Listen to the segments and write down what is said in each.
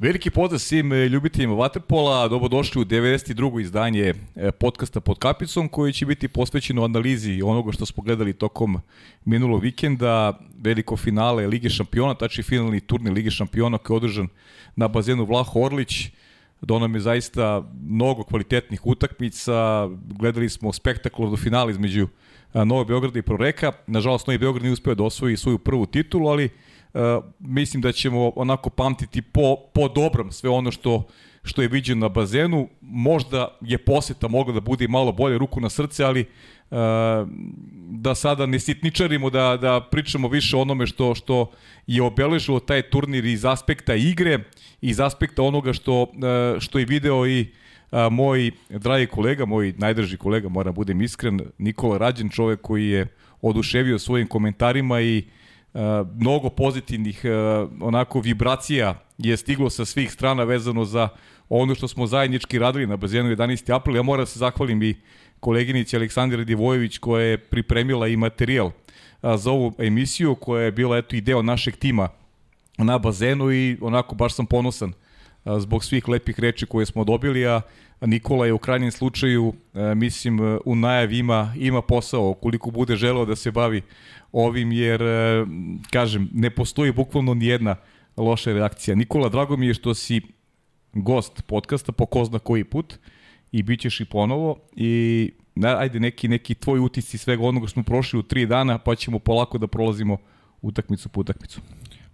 Veliki pozdrav svim e, ljubiteljima Waterpola, dobrodošli u 92. izdanje e, podcasta pod kapicom koji će biti posvećeno analizi onoga što smo gledali tokom minulog vikenda, veliko finale Lige šampiona, tačni finalni turnir Lige šampiona koji je održan na bazenu Vlaho Orlić. Do nam je zaista mnogo kvalitetnih utakmica, gledali smo spektakularno finale između Novo Beograda i Proreka. Nažalost, Novi Beograd nije uspeo da osvoji svoju prvu titulu, ali Uh, mislim da ćemo onako pamtiti po, po dobrom sve ono što što je viđeno na bazenu. Možda je poseta mogla da bude malo bolje ruku na srce, ali uh, da sada ne sitničarimo, da, da pričamo više o onome što, što je obeležilo taj turnir iz aspekta igre, iz aspekta onoga što, uh, što je video i moj dragi kolega, moj najdrži kolega, moram budem iskren, Nikola Rađen, čovek koji je oduševio svojim komentarima i mnogo pozitivnih uh, onako vibracija je stiglo sa svih strana vezano za ono što smo zajednički radili na bazenu 11. april. Ja moram da se zahvalim i koleginici Aleksandra Divojević koja je pripremila i materijal uh, za ovu emisiju koja je bila eto i deo našeg tima na bazenu i onako baš sam ponosan zbog svih lepih reči koje smo dobili, a Nikola je u krajnjem slučaju, mislim, u najavi ima, ima posao, koliko bude želeo da se bavi ovim, jer, e, kažem, ne postoji bukvalno ni jedna loša reakcija. Nikola, drago mi je što si gost podcasta po ko zna koji put i bit ćeš i ponovo i ajde neki, neki tvoj utisci svega onoga što smo prošli u tri dana pa ćemo polako da prolazimo utakmicu po utakmicu.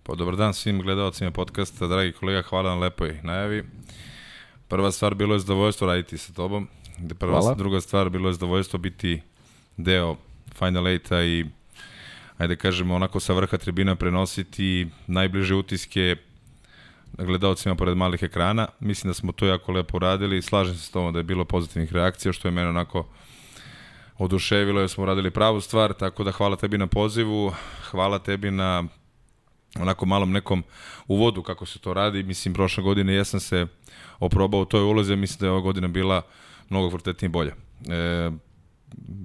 Pa dobar dan svim gledalcima podcasta, dragi kolega, hvala na lepoj najavi. Prva stvar bilo je zadovoljstvo raditi sa tobom, prva, hvala. druga stvar bilo je zadovoljstvo biti deo Final 8-a i ajde kažemo, onako sa vrha tribina prenositi najbliže utiske gledalcima pored malih ekrana. Mislim da smo to jako lepo radili. Slažem se s tom da je bilo pozitivnih reakcija, što je mene onako oduševilo jer smo radili pravu stvar, tako da hvala tebi na pozivu, hvala tebi na onako malom nekom uvodu kako se to radi. Mislim, prošle godine jesam se oprobao u toj ulozi, mislim da je ova godina bila mnogo kvalitetnije i bolja. E,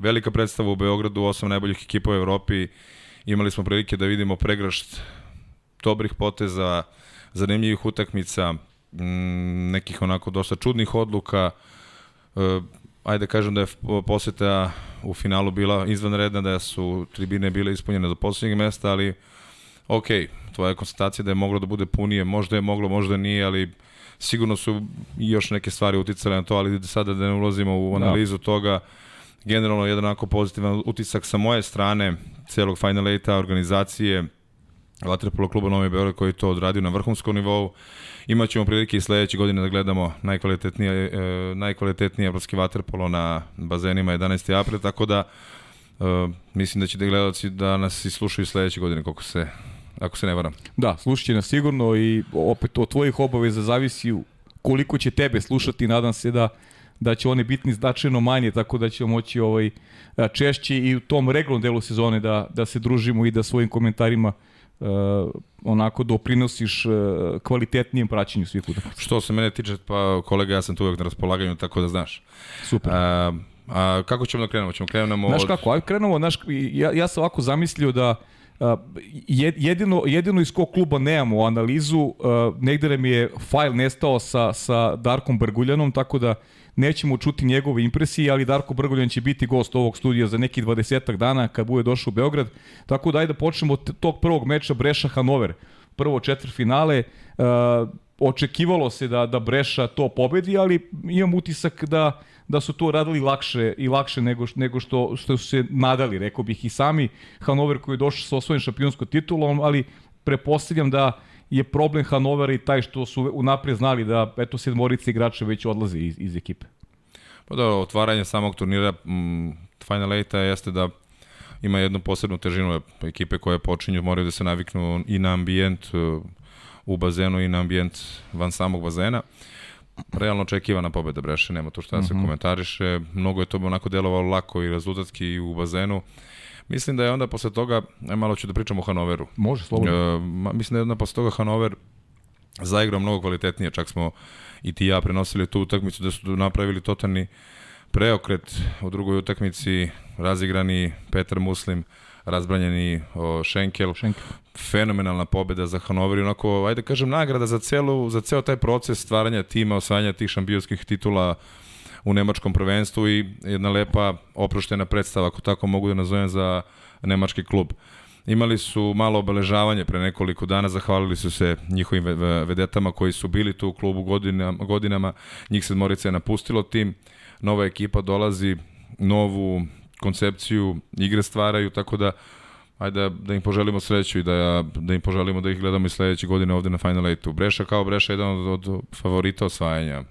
velika predstava u Beogradu, osam najboljih ekipa u Evropi, imali smo prilike da vidimo pregrašt dobrih poteza, zanimljivih utakmica, mm, nekih onako dosta čudnih odluka. E, ajde da kažem da je poseta u finalu bila izvanredna, da su tribine bile ispunjene do poslednjeg mesta, ali ok, tvoja konstatacija da je moglo da bude punije, možda je moglo, možda nije, ali sigurno su još neke stvari uticale na to, ali sada da ne ulazimo u da. analizu da. toga, generalno jedan onako pozitivan utisak sa moje strane celog Final 8 organizacije Vatrepolo kluba Novi Beograd koji to odradio na vrhunskom nivou. Imaćemo prilike i sledeće godine da gledamo najkvalitetnije, e, najkvalitetnije evropski vaterpolo na bazenima 11. april, tako da e, mislim da će da gledalci da nas i slušaju sledeće godine, koliko se, ako se ne varam. Da, slušat nas sigurno i opet od tvojih obaveza zavisi koliko će tebe slušati, nadam se da da će one biti značajno manje, tako da ćemo moći ovaj, češće i u tom regulnom delu sezone da, da se družimo i da svojim komentarima uh, onako doprinosiš uh, kvalitetnijem praćenju svih utakmica. Što se mene tiče, pa kolega, ja sam tu uvek na raspolaganju, tako da znaš. Super. A, a kako ćemo da krenemo? Ćemo krenemo znaš od... kako, ajde krenemo, znaš, ja, ja sam ovako zamislio da Uh, jedino, jedino iz kog kluba nemamo analizu, uh, negde mi je fajl nestao sa, sa Darkom Brguljanom, tako da nećemo čuti njegove impresije, ali Darko Brgoljan će biti gost ovog studija za neki 20 dana kad bude došao u Beograd. Tako da ajde da počnemo od tog prvog meča Breša-Hanover. Prvo četvrfinale, uh, očekivalo se da da Breša to pobedi, ali imam utisak da da su to radili lakše i lakše nego nego što što su se nadali, rekao bih i sami Hanover koji je došao sa osvojenim šampionskom titulom, ali prepostavljam da je problem Hanovera i taj što su unaprijed znali da eto sedmorica igrača već odlaze iz, iz ekipe. Pa da, otvaranje samog turnira m, Final 8 jeste da ima jednu posebnu težinu ekipe koje počinju, moraju da se naviknu i na ambijent uh, u bazenu i na ambijent van samog bazena. Realno očekivana pobeda Breše, nema to što da se mm -hmm. komentariše. Mnogo je to onako delovalo lako i rezultatski i u bazenu. Mislim da je onda posle toga, aj malo ću da pričam o Hanoveru. Može, slobodno. E, mislim da je onda posle toga Hanover zaigrao mnogo kvalitetnije, čak smo i ti ja prenosili tu utakmicu da su napravili totalni preokret u drugoj utakmici, razigrani Petar Muslim, razbranjeni o, Šenkel. Šenkel. Fenomenalna pobeda za Hanover i onako, ajde kažem, nagrada za, celu, za ceo taj proces stvaranja tima, osvajanja tih šampionskih titula u nemačkom prvenstvu i jedna lepa oproštena predstava, ako tako mogu da nazovem, za nemački klub. Imali su malo obeležavanje pre nekoliko dana, zahvalili su se njihovim vedetama koji su bili tu u klubu godinama, godinama. njih sedmorica je napustilo tim, nova ekipa dolazi, novu koncepciju igre stvaraju, tako da ajde da, da im poželimo sreću i da, da im poželimo da ih gledamo i sledeće godine ovde na Final 8-u. Breša kao Breša je jedan od, od favorita osvajanja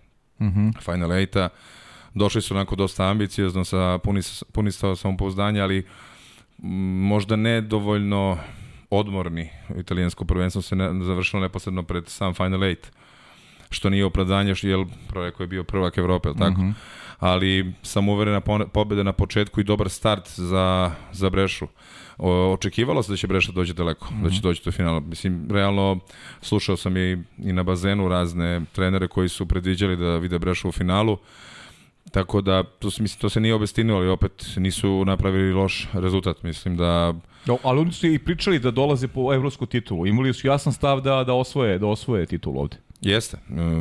mm -hmm. Final 8-a. Došli su onako dosta ambiciozno sa puni, puni samopouzdanja, ali možda ne dovoljno odmorni. Italijansko prvenstvo se ne, završilo neposredno pred sam Final 8 što nije opravdanje, što je projekt koji je bio prvak Evrope, tako? Mm -hmm. Ali sam uverena pobeda na početku i dobar start za, za Brešu. O, očekivalo se da će Breša doći daleko, mm -hmm. da će mhm. doći do finala. Mislim, realno, slušao sam i, i na bazenu razne trenere koji su predviđali da vide Brešu u finalu. Tako da, to, mislim, to se nije obestinilo, ali opet nisu napravili loš rezultat. Mislim da... No, ali oni su i pričali da dolaze po evropsku titulu. Imali su jasan stav da, da, osvoje, da osvoje titulu ovde. Jeste,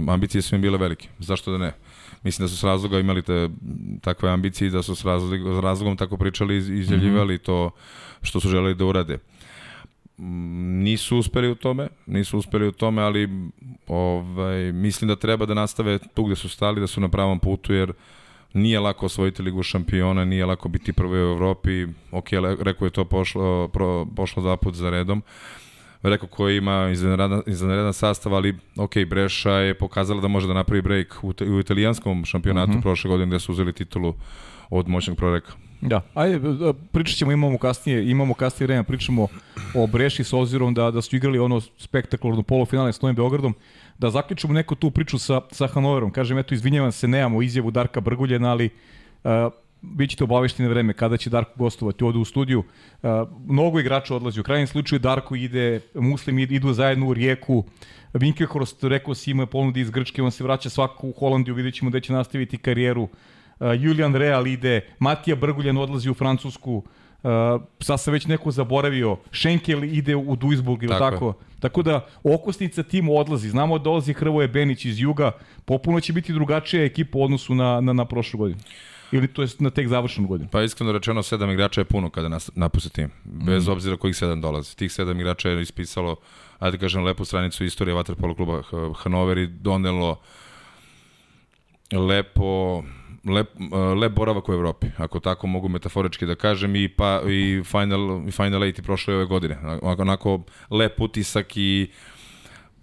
ambicije su im bile velike, zašto da ne? Mislim da su s razloga imali te takve ambicije da su s, razlogom, s razlogom tako pričali i izjavljivali mm -hmm. to što su želeli da urade. Nisu uspeli u tome, nisu uspeli u tome, ali ovaj, mislim da treba da nastave tu gde su stali, da su na pravom putu, jer nije lako osvojiti ligu šampiona, nije lako biti prvi u Evropi, ok, rekao je to pošlo, pro, pošlo dva put za redom, rekao koji ima izvanredan, izvanredan sastav, ali ok, Breša je pokazala da može da napravi break u, u italijanskom šampionatu uh mhm. -huh. prošle godine gde su uzeli titulu od moćnog proreka. Da, ajde, pričat ćemo, imamo kasnije, imamo kasnije vremena, pričamo o Breši s obzirom da, da su igrali ono spektakularno polufinale s Novim Beogradom, da zaključimo neku tu priču sa, sa Hanoverom. Kažem, eto, izvinjavam se, nemamo izjavu Darka Brguljena, ali uh, bit ćete obavešteni na vreme kada će Darko gostovati ovde u studiju. Uh, mnogo igrača odlazi. U krajnjem slučaju Darko ide, Muslim idu zajedno u Rijeku. Winkelhorst, rekao si, ima ponudi iz Grčke, on se vraća svako u Holandiju, vidjet ćemo da će nastaviti karijeru. Uh, Julian Real ide, Matija Brguljan odlazi u Francusku. Uh, sad sam već neko zaboravio, Schenkel ide u Duisburg ili tako. tako. Tako da okosnica timu odlazi. Znamo da dolazi Hrvoje Benić iz Juga, popuno će biti drugačija ekipa u odnosu na, na, na prošlu godinu. Ili to je na tek završenu godinu? Pa iskreno rečeno, sedam igrača je puno kada nas, napuste tim. Bez mm. obzira kojih sedam dolazi. Tih sedam igrača je ispisalo, ajde da kažem, lepu stranicu istorije Vaterpolo kluba Hanover i donelo lepo lep, lep boravak u Evropi, ako tako mogu metaforički da kažem, i, pa, i Final, i Final 8 i prošle ove godine. Onako lep utisak i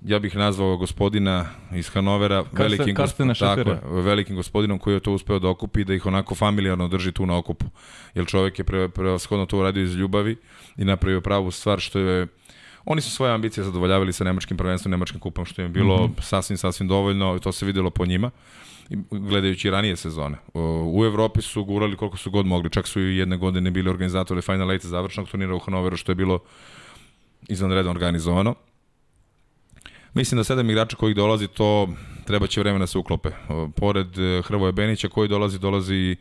ja bih nazvao gospodina iz Hanovera Karsten, velikim, Karstena tako, velikim gospodinom koji je to uspeo da okupi i da ih onako familijarno drži tu na okupu. Jer čovek je pre, prevashodno to uradio iz ljubavi i napravio pravu stvar što je Oni su svoje ambicije zadovoljavali sa nemačkim prvenstvom, nemačkim kupom, što je bilo mm -hmm. sasvim, sasvim dovoljno i to se videlo po njima gledajući ranije sezone. U Evropi su gurali koliko su god mogli, čak su i jedne godine bili organizatori Final 8 završnog turnira u Hanoveru, što je bilo izvanredno organizovano. Mislim da sedam igrača kojih dolazi, to treba će vremena da se uklope. Pored e, Hrvoje Benića koji dolazi, dolazi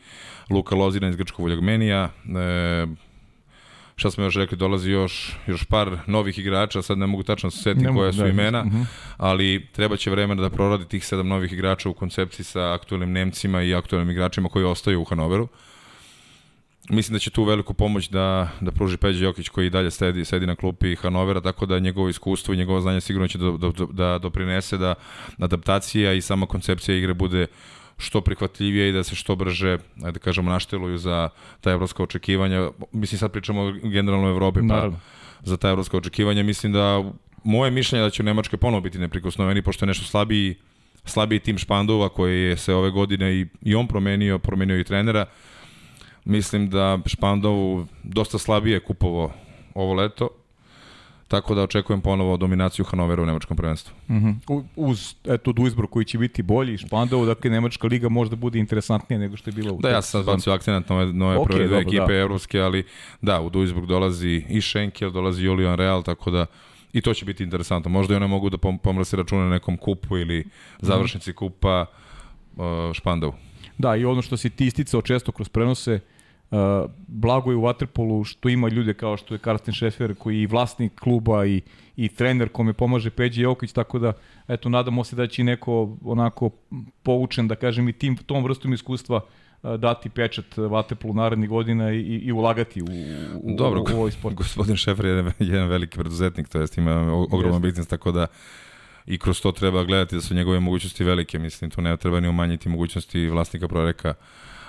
Luka Lozina iz Grčkog Voljagmenija, e, šta smo još rekli, dolazi još, još par novih igrača, sad ne mogu tačno se setiti koja su da, imena, uh mhm. -huh. ali treba će vremena da proradi tih sedam novih igrača u koncepciji sa aktualnim Nemcima i aktualnim igračima koji ostaju u Hanoveru. Mislim da će tu veliku pomoć da, da pruži Peđa Jokić koji dalje sedi, sedi na klupi Hanovera, tako da njegovo iskustvo i njegovo znanje sigurno će do, do, da doprinese da adaptacija i sama koncepcija igre bude što prihvatljivije i da se što brže, da kažemo, našteluju za ta evropska očekivanja. Mislim, sad pričamo generalno o Evropi, pa Naravno. za ta evropska očekivanja. Mislim da moje mišljenje da će u Nemačkoj ponovo biti neprikosnoveni, pošto je nešto slabiji, slabiji tim Špandova koji je se ove godine i, i on promenio, promenio i trenera. Mislim da Špandovu dosta slabije kupovo ovo leto, Tako da očekujem ponovo dominaciju Hanovera u nemačkom prvenstvu. Mm -hmm. Uz eto Duisburg koji će biti bolji, Špandov, dakle nemačka liga možda bude interesantnija nego što je bila u Da, ja sam bacio akcent na ove, nove okay, prve dve ekipe da. evropske, ali da, u Duisburg dolazi i Schenkel, dolazi Julian Real, tako da i to će biti interesantno. Možda i one mogu da pomrse račune na nekom kupu ili završnici kupa uh, Špandovu. Da, i ono što si ti isticao često kroz prenose, uh, blago je u Waterpolu što ima ljude kao što je Karsten Šefer koji je vlasnik kluba i, i trener kome pomaže Peđi Jokić, tako da eto, nadamo se da će neko onako poučen, da kažem, i tim, tom vrstom iskustva dati pečat Vateplu narednih godina i, i ulagati u, u, Dobro, u, u ovaj sport. Gospodin Šefer je jedan veliki preduzetnik, to jest ima ogroman biznis, tako da i kroz to treba gledati da su njegove mogućnosti velike, mislim, tu ne treba ni umanjiti mogućnosti vlasnika proreka,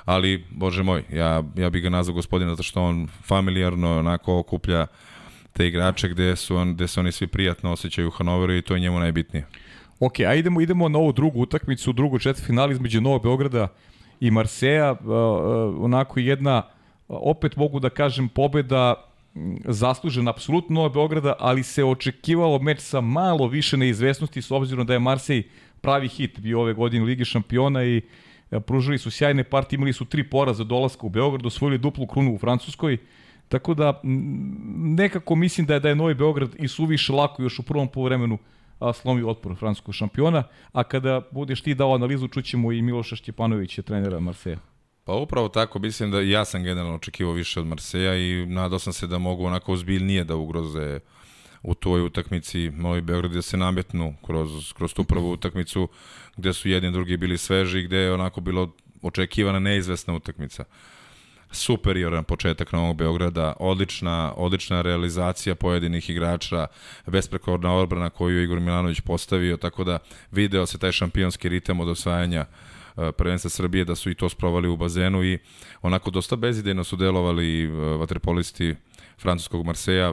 ali, bože moj, ja, ja bih ga nazvao gospodin zato što on familijarno onako okuplja te igrače gde, su on, gde se oni svi prijatno osjećaju u Hanoveru i to je njemu najbitnije. Ok, a idemo, idemo na ovu drugu utakmicu, drugu četvrtfinal između Novog Beograda i Marseja, uh, uh, onako jedna, opet mogu da kažem, pobeda zaslužena apsolutno Nova Beograda, ali se očekivalo meč sa malo više neizvesnosti s obzirom da je Marsej pravi hit bio ove godine Ligi šampiona i uh, pružili su sjajne partije, imali su tri poraza dolaska u Beograd, osvojili duplu krunu u Francuskoj, tako da nekako mislim da je da je Novi Beograd i suviše lako još u prvom poluvremenu a, slomi otpor francuskog šampiona, a kada budeš ti dao analizu, čućemo i Miloša Šćepanovića, trenera Marseja. Pa upravo tako, mislim da ja sam generalno očekivao više od Marseja i nadao sam se da mogu onako ozbiljnije da ugroze u toj utakmici Novi Beograd da se nametnu kroz, kroz tu prvu utakmicu gde su jedni drugi bili sveži gde je onako bilo očekivana neizvesna utakmica. Superioran početak Novog Beograda, odlična, odlična realizacija pojedinih igrača, besprekorna odbrana koju je Igor Milanović postavio, tako da video se taj šampionski ritam od osvajanja e, prvenstva Srbije, da su i to sprovali u bazenu i onako dosta bezidejno su delovali e, vaterpolisti francuskog Marseja,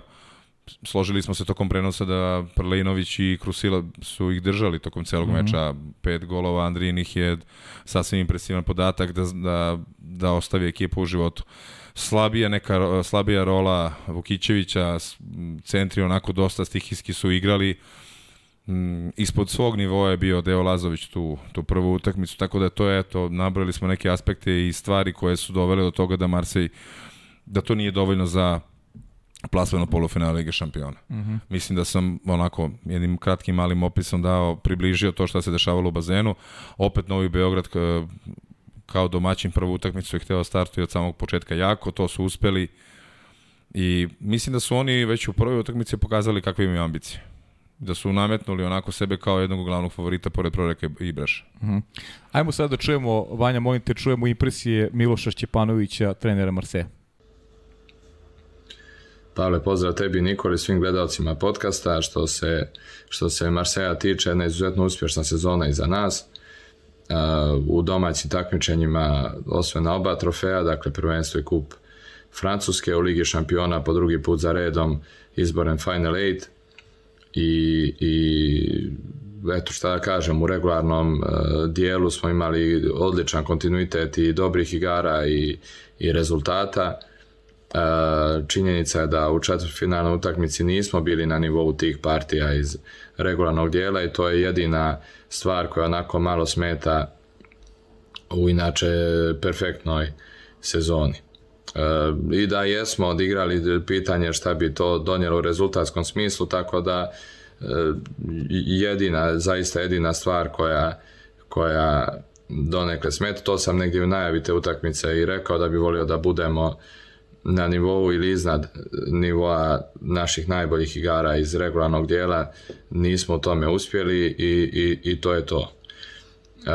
složili smo se tokom prenosa da Prlejnović i Krusila su ih držali tokom celog mm -hmm. meča. Pet golova, Andrijinih je sasvim impresivan podatak da, da, da ostavi ekipu u životu. Slabija neka slabija rola Vukićevića, centri onako dosta stihijski su igrali. Mm, ispod svog nivoa je bio Deo Lazović tu, tu prvu utakmicu, tako da to je, eto, nabrali smo neke aspekte i stvari koje su dovele do toga da Marsej, da to nije dovoljno za plasmano polufinale Lige šampiona. Mm -hmm. Mislim da sam onako jednim kratkim malim opisom dao, približio to što se dešavalo u bazenu. Opet Novi Beograd kao domaćin prvu utakmicu je hteo startuje od samog početka jako, to su uspeli i mislim da su oni već u prvoj utakmici pokazali kakve imaju ambicije da su nametnuli onako sebe kao jednog glavnog favorita pored Proreka i Breša. Mm -hmm. Ajmo sad da čujemo, Vanja, molim te, čujemo impresije Miloša Šćepanovića, trenera Marseja. Pavle, pozdrav tebi Nikoli, svim gledalcima podcasta. Što se, što se Marseja tiče, jedna izuzetno uspješna sezona iza nas. u domaćim takmičenjima osvojena oba trofeja, dakle prvenstvo i kup Francuske u Ligi šampiona po drugi put za redom izboren Final Eight i, i eto šta da kažem, u regularnom uh, dijelu smo imali odličan kontinuitet i dobrih igara i, i rezultata. E, činjenica je da u četvrtfinalnoj utakmici nismo bili na nivou tih partija iz regularnog dijela i to je jedina stvar koja onako malo smeta u inače perfektnoj sezoni. E, I da jesmo odigrali pitanje šta bi to donijelo u rezultatskom smislu, tako da e, jedina, zaista jedina stvar koja, koja donekle smeta, to sam negdje u najavi te utakmice i rekao da bi volio da budemo na nivou ili iznad nivoa naših najboljih igara iz regularnog dijela nismo u tome uspjeli i, i, i to je to. E,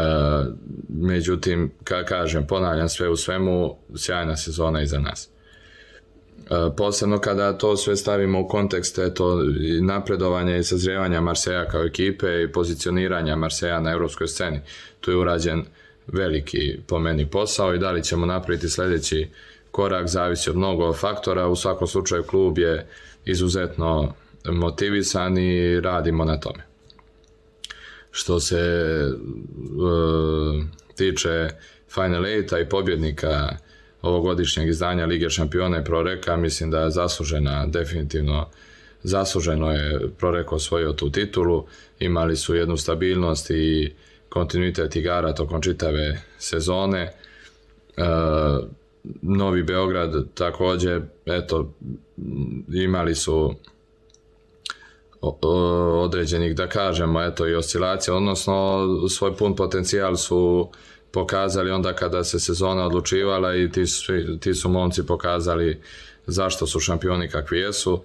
međutim, ka kažem, ponavljam sve u svemu, sjajna sezona iza nas. E, posebno kada to sve stavimo u kontekst eto, napredovanja i sazrijevanja Marseja kao ekipe i pozicioniranja Marseja na evropskoj sceni. Tu je urađen veliki po meni posao i da li ćemo napraviti sledeći korak zavisi od mnogo faktora, u svakom slučaju klub je izuzetno motivisan i radimo na tome. Što se uh, tiče Final 8 i pobjednika ovogodišnjeg izdanja Lige šampiona i Proreka, mislim da je zaslužena definitivno zasluženo je Proreko osvojio tu titulu, imali su jednu stabilnost i kontinuitet igara tokom čitave sezone. Uh, Novi Beograd takođe, eto, imali su određenih, da kažemo, eto, i oscilacija, odnosno svoj pun potencijal su pokazali onda kada se sezona odlučivala i ti su, ti su momci pokazali zašto su šampioni kakvi jesu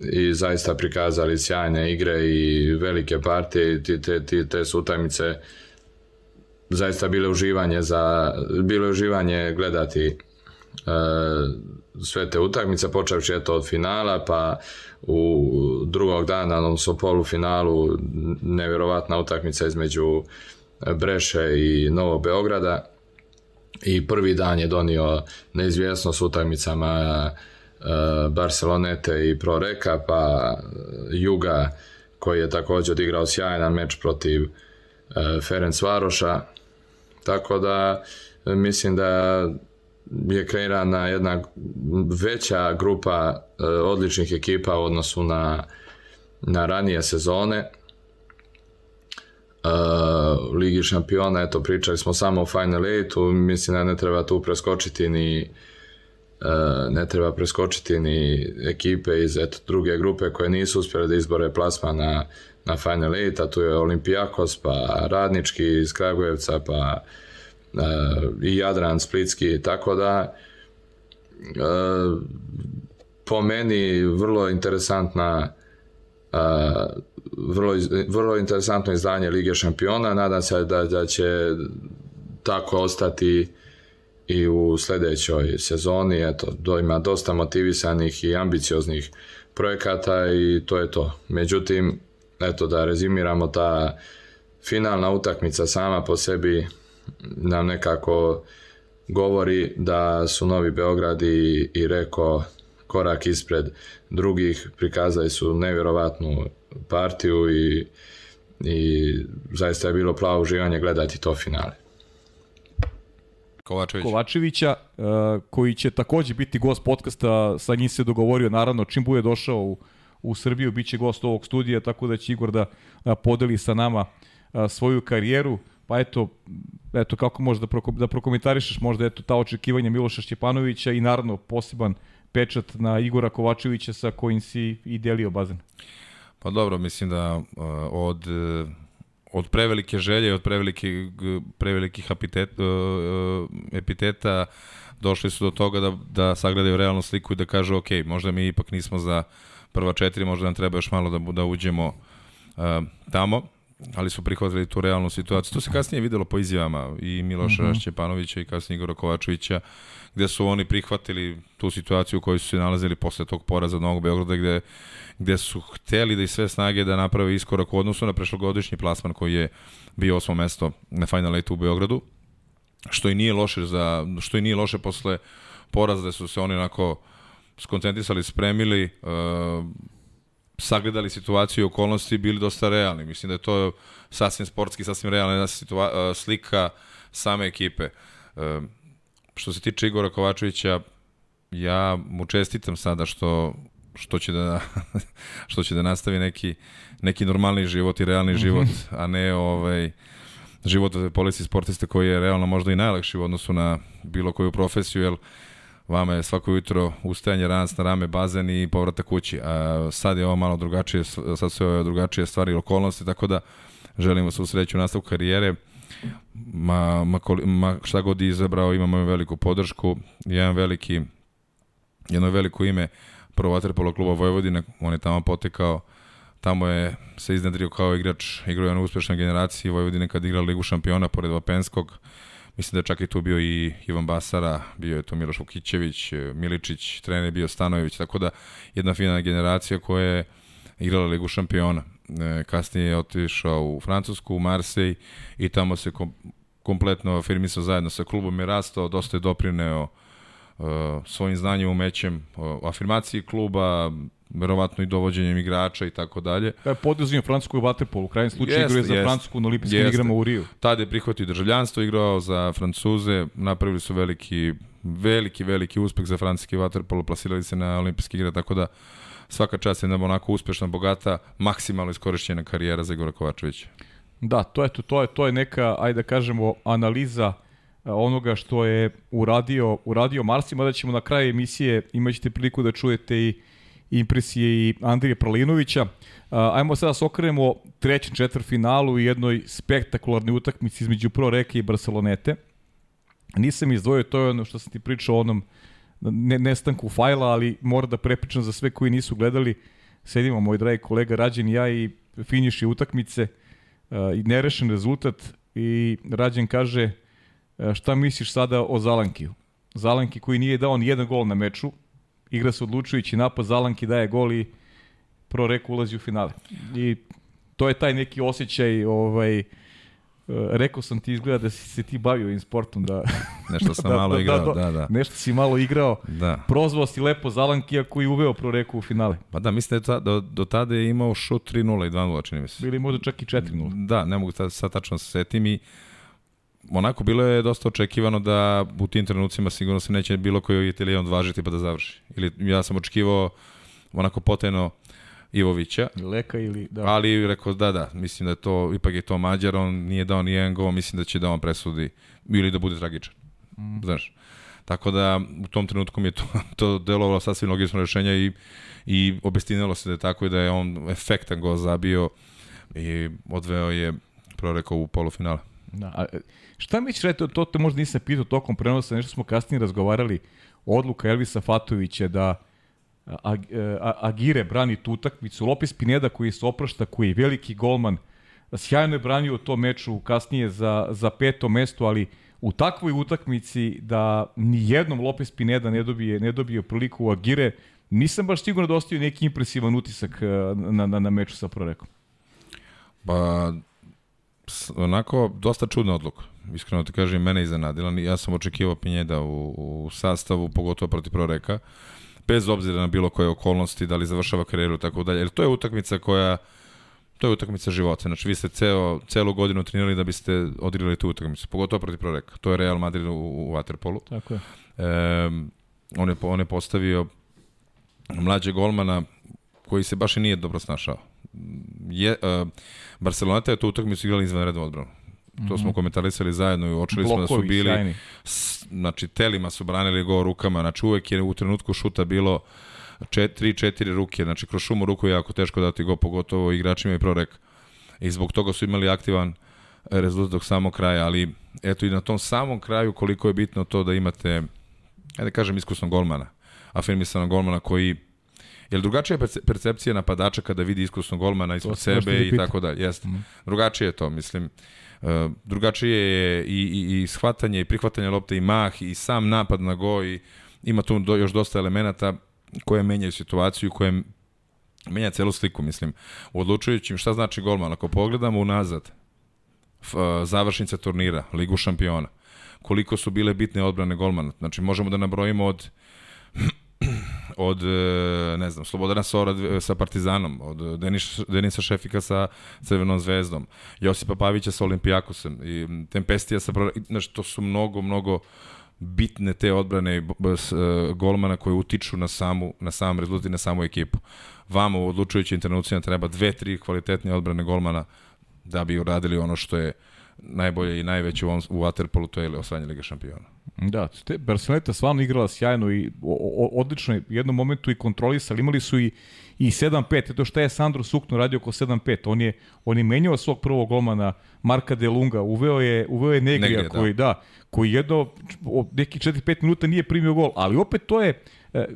i zaista prikazali sjajne igre i velike partije i te, te, te su utakmice zaista bile uživanje za bilo uživanje gledati e, sve te utakmice počevši eto od finala pa u drugog dana odnosno polufinalu nevjerovatna utakmica između Breše i Novog Beograda. I prvi dan je donio neizvjesnost utakmicama uh, Barcelonete i Proreka, pa Juga koji je također odigrao sjajan meč protiv Ferenc Varoša. Tako da mislim da je kreirana jedna veća grupa uh, odličnih ekipa u odnosu na, na ranije sezone uh, Ligi šampiona, eto pričali smo samo o Final 8 mislim da ne treba tu preskočiti ni ne treba preskočiti ni ekipe iz eto, druge grupe koje nisu uspjele da izbore plasma na, na Final 8, a tu je Olimpijakos, pa Radnički iz Kragujevca, pa uh, i Jadran Splitski, tako da uh, po meni vrlo interesantna vrlo, vrlo interesantno izdanje Lige šampiona. Nadam se da, da će tako ostati i u sledećoj sezoni. Eto, do, ima dosta motivisanih i ambicioznih projekata i to je to. Međutim, eto da rezimiramo ta finalna utakmica sama po sebi nam nekako govori da su Novi Beograd i, i Reko korak ispred drugih, prikazali su nevjerovatnu partiju i, i zaista je bilo plavo uživanje gledati to finale. Kovačević. Kovačevića, uh, koji će takođe biti gost podcasta, sa njim se dogovorio, naravno, čim bude došao u, u Srbiju, bit će gost ovog studija, tako da će Igor da podeli sa nama svoju karijeru. Pa eto, eto kako možeš da, proko, da prokomentarišeš možda eto ta očekivanja Miloša Šćepanovića i naravno poseban pečat na Igora Kovačevića sa kojim si i delio bazen. Pa dobro, mislim da od od prevelike želje, od prevelike, prevelikih apitet, epiteta došli su do toga da, da sagledaju realnu sliku i da kažu ok, možda mi ipak nismo za prva četiri, možda nam treba još malo da, da uđemo uh, tamo ali su prihvatili tu realnu situaciju. To se kasnije videlo po izjavama i Miloša mm -hmm. Šćepanovića i kasnije Igora Kovačevića, gde su oni prihvatili tu situaciju u kojoj su se nalazili posle tog poraza od Novog Beograda, gde, gde su hteli da i sve snage da naprave iskorak u odnosu na prešlogodišnji plasman koji je bio osmo mesto na Final Eight u Beogradu, što i nije loše za što i nije loše posle poraza da su se oni onako skoncentrisali, spremili, uh, sagledali situaciju i okolnosti bili dosta realni. Mislim da je to sasvim sportski, sasvim realna situa slika same ekipe. E, što se tiče Igora Kovačevića, ja mu čestitam sada što što će da što će da nastavi neki neki normalni život i realni -hmm. život, a ne ovaj život policije sportiste koji je realno možda i najlakši u odnosu na bilo koju profesiju, jer vama je svako jutro ustajanje ranac na rame, bazen i povratak kući. A sad je ovo malo drugačije, sad su ove drugačije stvari i okolnosti, tako da želimo se u sreću nastavku karijere. Ma, ma, ma šta god je izabrao, imamo veliku podršku, jedan veliki, jedno veliko ime prvo vaterpolo kluba Vojvodine, on je tamo potekao, tamo je se iznedrio kao igrač, igrao je na uspešnoj generaciji Vojvodine kad igra Ligu šampiona pored Vapenskog, Mislim da je čak i tu bio i Ivan Basara, bio je tu Miloš Vukićević, Miličić, trener bio Stanojević, tako da jedna fina generacija koja je igrala Ligu šampiona. E, kasnije je otišao u Francusku, u Marsej i tamo se kom, kompletno afirmisao zajedno sa klubom je rastao, dosta je doprineo uh, svojim znanjem, umećem, uh, afirmaciji kluba, verovatno i dovođenjem igrača i tako dalje. Da je podizio francusku vaterpolu, u krajnjem slučaju igrao je za jest, Francusku na olimpijskim igrama u Riju. Tada je prihvatio državljanstvo, igrao za Francuze, napravili su veliki, veliki, veliki uspeh za francuski vaterpolo, plasirali se na olimpijske igre, tako da svaka čast je onako uspešna, bogata, maksimalno iskorišćena karijera za Igora Kovačevića. Da, to je to, to je to je neka ajde da kažemo analiza e, onoga što je uradio uradio Marsi, mada ćemo na kraju emisije imaćete priliku da čujete i impresije i Andrije Pralinovića. Ajmo sada da se okrenemo trećem četvrfinalu i jednoj spektakularnoj utakmici između Pro Reke i Barcelonete. Nisam izdvojio, to je ono što sam ti pričao o onom ne, nestanku fajla, ali mora da prepričam za sve koji nisu gledali. Sedimo, moj dragi kolega Rađen i ja i finiši utakmice i nerešen rezultat i Rađen kaže šta misliš sada o Zalankiju? Zalanki koji nije dao ni jedan gol na meču, igra se odlučujući napad, Zalanki daje gol i Pro Reku ulazi u finale. I to je taj neki osjećaj, ovaj, uh, rekao sam ti izgleda da si se ti bavio ovim sportom. Da, nešto sam da, malo da, igrao, da, da, da. Nešto si malo igrao. Da. Prozvao si lepo Zalankija koji uveo Pro Reku u finale. Pa da, mislim da je do, do tada je imao šut 3-0 i 2-0, čini mi se. Bili možda čak i 4-0. Da, ne mogu sad, sad tačno se setim i onako bilo je dosta očekivano da u tim trenucima sigurno se neće bilo koji italijan odvažiti pa da završi. Ili ja sam očekivao onako potajno Ivovića. Leka ili da. Ali rekao da da, mislim da je to ipak je to Mađar, on nije dao ni jedan gol, mislim da će da on presudi ili da bude tragičan. Mm. Znaš. Tako da u tom trenutku mi je to, to delovalo sasvim logično rešenja i, i obestinilo se da je tako i da je on efektan gol zabio i odveo je prorekao u polufinale. Da, a šta mi ćeš reći, to te možda nisam pitao tokom prenosa, nešto smo kasnije razgovarali, odluka Elvisa Fatovića da Agire brani tu utakmicu, Lopez Pineda koji se oprašta, koji je veliki golman, sjajno je branio to meču kasnije za, za peto mesto, ali u takvoj utakmici da ni jednom Lopez Pineda ne dobije, ne dobije priliku u Agire, nisam baš sigurno da ostavio neki impresivan utisak na, na, na meču sa Prorekom. Pa, onako, dosta čudna odluka. Iskreno ti kažem, mene iznenadila. Ja sam očekivao Pinjeda u, u sastavu, pogotovo protiv Proreka. Bez obzira na bilo koje okolnosti, da li završava karijeru tako dalje. Jer to je utakmica koja to je utakmica života. Znači vi ste ceo, celu godinu trenirali da biste odigrali tu utakmicu, pogotovo protiv Proreka. To je Real Madrid u, u Waterpolu. Tako je. E, on, je on je postavio mlađe golmana koji se baš i nije dobro snašao. Je, uh, Barcelona je tu utakmicu igrali izvanrednu odbranu. To smo mhm. komentarisali zajedno i uočili smo da su bili, sjajni. znači telima su branili go rukama, znači uvek je u trenutku šuta bilo 3-4 ruke, znači kroz šumu ruku je jako teško dati go, pogotovo igračima i prorek. I zbog toga su imali aktivan rezultat do samog kraja, ali eto i na tom samom kraju koliko je bitno to da imate, ajde da kažem, iskusnog golmana, afirmisanog golmana koji Jel drugačija je percepcija napadača kada vidi iskusnog golmana ispred sebe i tako dalje? Jeste. Mm. Drugačije je to, mislim. E, drugačije je i, i, i shvatanje i prihvatanje lopte i mah i sam napad na go i ima tu do, još dosta elemenata koje menjaju situaciju, koje menja celu sliku, mislim. U odlučujućim šta znači golman, ako pogledamo unazad, f, e, završnica turnira, Ligu šampiona, koliko su bile bitne odbrane golmana. Znači, možemo da nabrojimo od od, e, ne znam, Slobodana Sora sa Partizanom, od Denis, Denisa Šefika sa Crvenom zvezdom, Josipa Pavića sa Olimpijakosem, i Tempestija sa... Znači, to su mnogo, mnogo bitne te odbrane e, golmana koje utiču na samu na sam rezultat i na samu ekipu. Vama u odlučujućim trenucima treba dve, tri kvalitetne odbrane golmana da bi uradili ono što je najbolje i najveće u, ovom, u Waterpolu, to je osvajanje Liga šampiona. Da, te Barcelona stvarno igrala sjajno i o, o, odlično je u jednom momentu i kontrolisali, imali su i i 7-5, to što je Sandro Sukno radio oko 7-5, on je on je menjao svog prvog golmana Marka De Lunga, uveo je uveo je Negrija, Negrija koji da. da, koji jedno neki 4-5 minuta nije primio gol, ali opet to je e,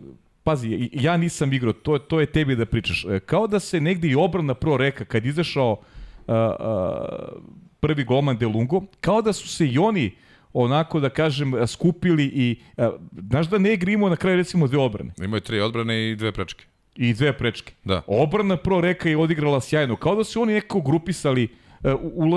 pazi, ja nisam igrao, to, to je tebi da pričaš. E, kao da se negde i obrana pro reka kad izašao uh, uh, prvi golman De Lungo, kao da su se i oni onako da kažem skupili i a, znaš da ne imao na kraju recimo dve odbrane. Imaju tri odbrane i dve prečke. I dve prečke. Da. Obrana pro reka je odigrala sjajno. Kao da su oni nekako grupisali uh,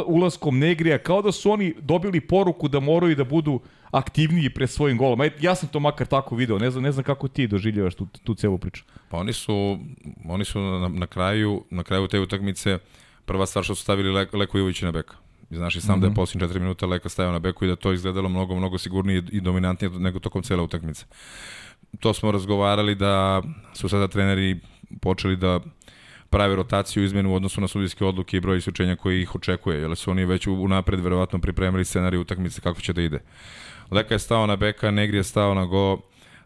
ulaskom Negrija, kao da su oni dobili poruku da moraju da budu aktivniji pre svojim golom. Ja sam to makar tako video, ne znam, ne znam kako ti doživljavaš tu, tu celu priču. Pa oni su, oni su na, na, kraju, na kraju te utakmice prva stvar što su stavili Le, Leko Ivovića na beka. Znaš i sam mm -hmm. da je mhm. posljednje 4 minuta Leka stavio na beku i da to izgledalo mnogo, mnogo sigurnije i dominantnije nego tokom cele utakmice. To smo razgovarali da su sada treneri počeli da prave rotaciju izmenu u odnosu na sudijske odluke i broj isključenja koji ih očekuje, jer su oni već unapred verovatno pripremili scenarij utakmice kako će da ide. Leka je stao na beka, Negri je stao na go,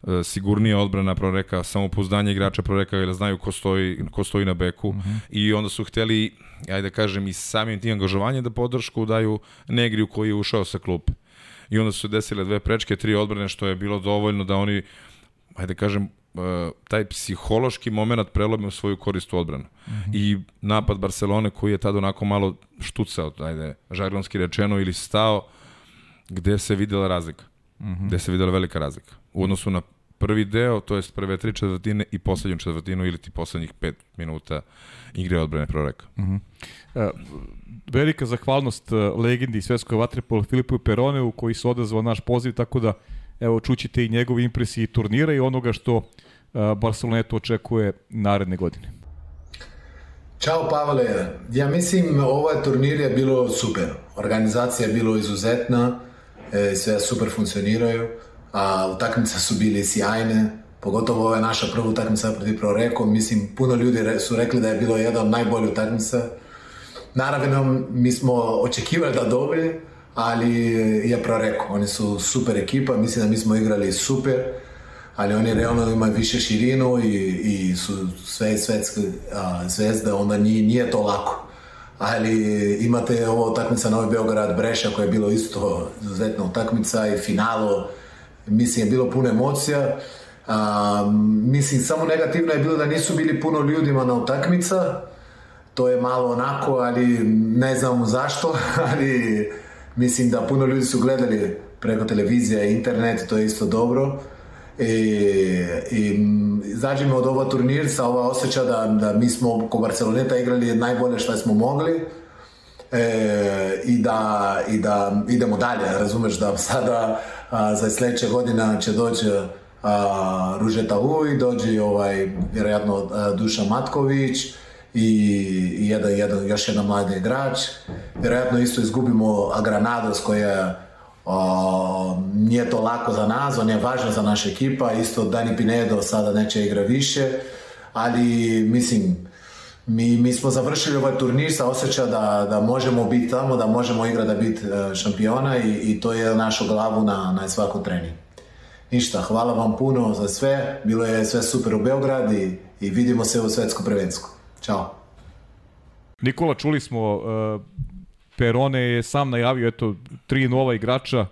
e, sigurnija odbrana proreka, samopouzdanje igrača proreka jer znaju ko stoji, ko stoji na beku uh mhm. -huh. i onda su hteli, ajde da kažem, i samim tim angažovanjem da podršku daju Negriju koji je ušao sa klupe. I onda su se desile dve prečke, tri odbrane, što je bilo dovoljno da oni, ajde da kažem, e, taj psihološki moment prelome u svoju korist u odbranu. Mhm. -huh. I napad Barcelone koji je tada onako malo štucao, ajde, žargonski rečeno, ili stao, gde se videla razlika. Mhm. -huh. Gde se videla velika razlika. U odnosu na prvi deo, to jest prve tri četvrtine i poslednju četvrtinu ili ti poslednjih pet minuta igre odbrane proreka. Uh -huh. e, velika zahvalnost e, legendi svetskoj vatrepolu Filipu Peroneu koji se odazvao naš poziv, tako da evo čućite i njegove impresije turnira i onoga što uh, Barcelonetu očekuje naredne godine. Ćao Pavle, ja mislim ovaj turnir je bilo super. Organizacija je bilo izuzetna, e, sve super funkcioniraju, a utakmice su bili sjajne, pogotovo ova naša prva utakmica protiv Proreko, mislim puno ljudi su rekli da je bilo jedna od najboljih utakmica. Naravno, mi smo očekivali da dobije, ali je Proreko, oni su super ekipa, mislim da mi smo igrali super ali oni realno imaju više širinu i, i su sve svetske a, zvezde, onda nije, nije to lako. Ali imate ovo utakmica Novi Beograd Breša koja je bilo isto izuzetna utakmica i finalo mislim je bilo puno emocija. A, mislim samo negativno je bilo da nisu bili puno ljudima na utakmica. To je malo onako, ali ne znam zašto, ali mislim da puno ljudi su gledali preko televizije internet, to je isto dobro i, i izađemo od ova turnir sa ova osjeća da, da mi smo ko Barceloneta igrali najbolje što smo mogli e, i, da, i da idemo dalje, razumeš da sada a, za sledeće godina će doći a, Ružeta Uj, dođe ovaj, vjerojatno Duša Matković i, i jedan, jedan, još jedan mladi igrač. Vjerojatno isto izgubimo Agranados koja O, nije to lako za nas, on je važan za naša ekipa, isto Dani Pinedo sada neće igra više, ali mislim, mi, mi smo završili ovaj turnir sa osjeća da, da možemo biti tamo, da možemo igrati da biti e, šampiona i, i to je našu glavu na, na svakom treningu. Ništa, hvala vam puno za sve, bilo je sve super u Beograd i, i vidimo se u svetskom prvensku. Ćao. Nikola, čuli smo uh Perone je sam najavio eto tri nova igrača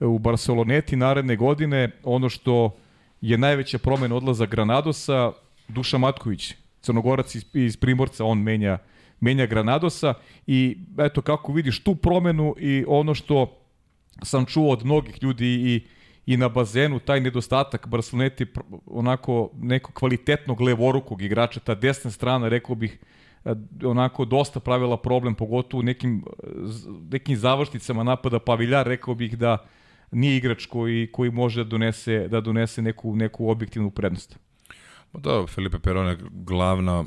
u Barceloneti naredne godine. Ono što je najveća promena odlaza Granadosa, Duša Matković, crnogorac iz, iz Primorca, on menja menja Granadosa i eto kako vidiš tu promenu i ono što sam čuo od mnogih ljudi i i na bazenu taj nedostatak Barceloneti onako neko kvalitetnog levorukog igrača, ta desna strana rekao bih E, onako dosta pravila problem, pogotovo u nekim, nekim završnicama napada Paviljar, rekao bih da nije igrač koji, koji može da donese, da donese neku, neku objektivnu prednost. Pa da, Felipe Perone glavna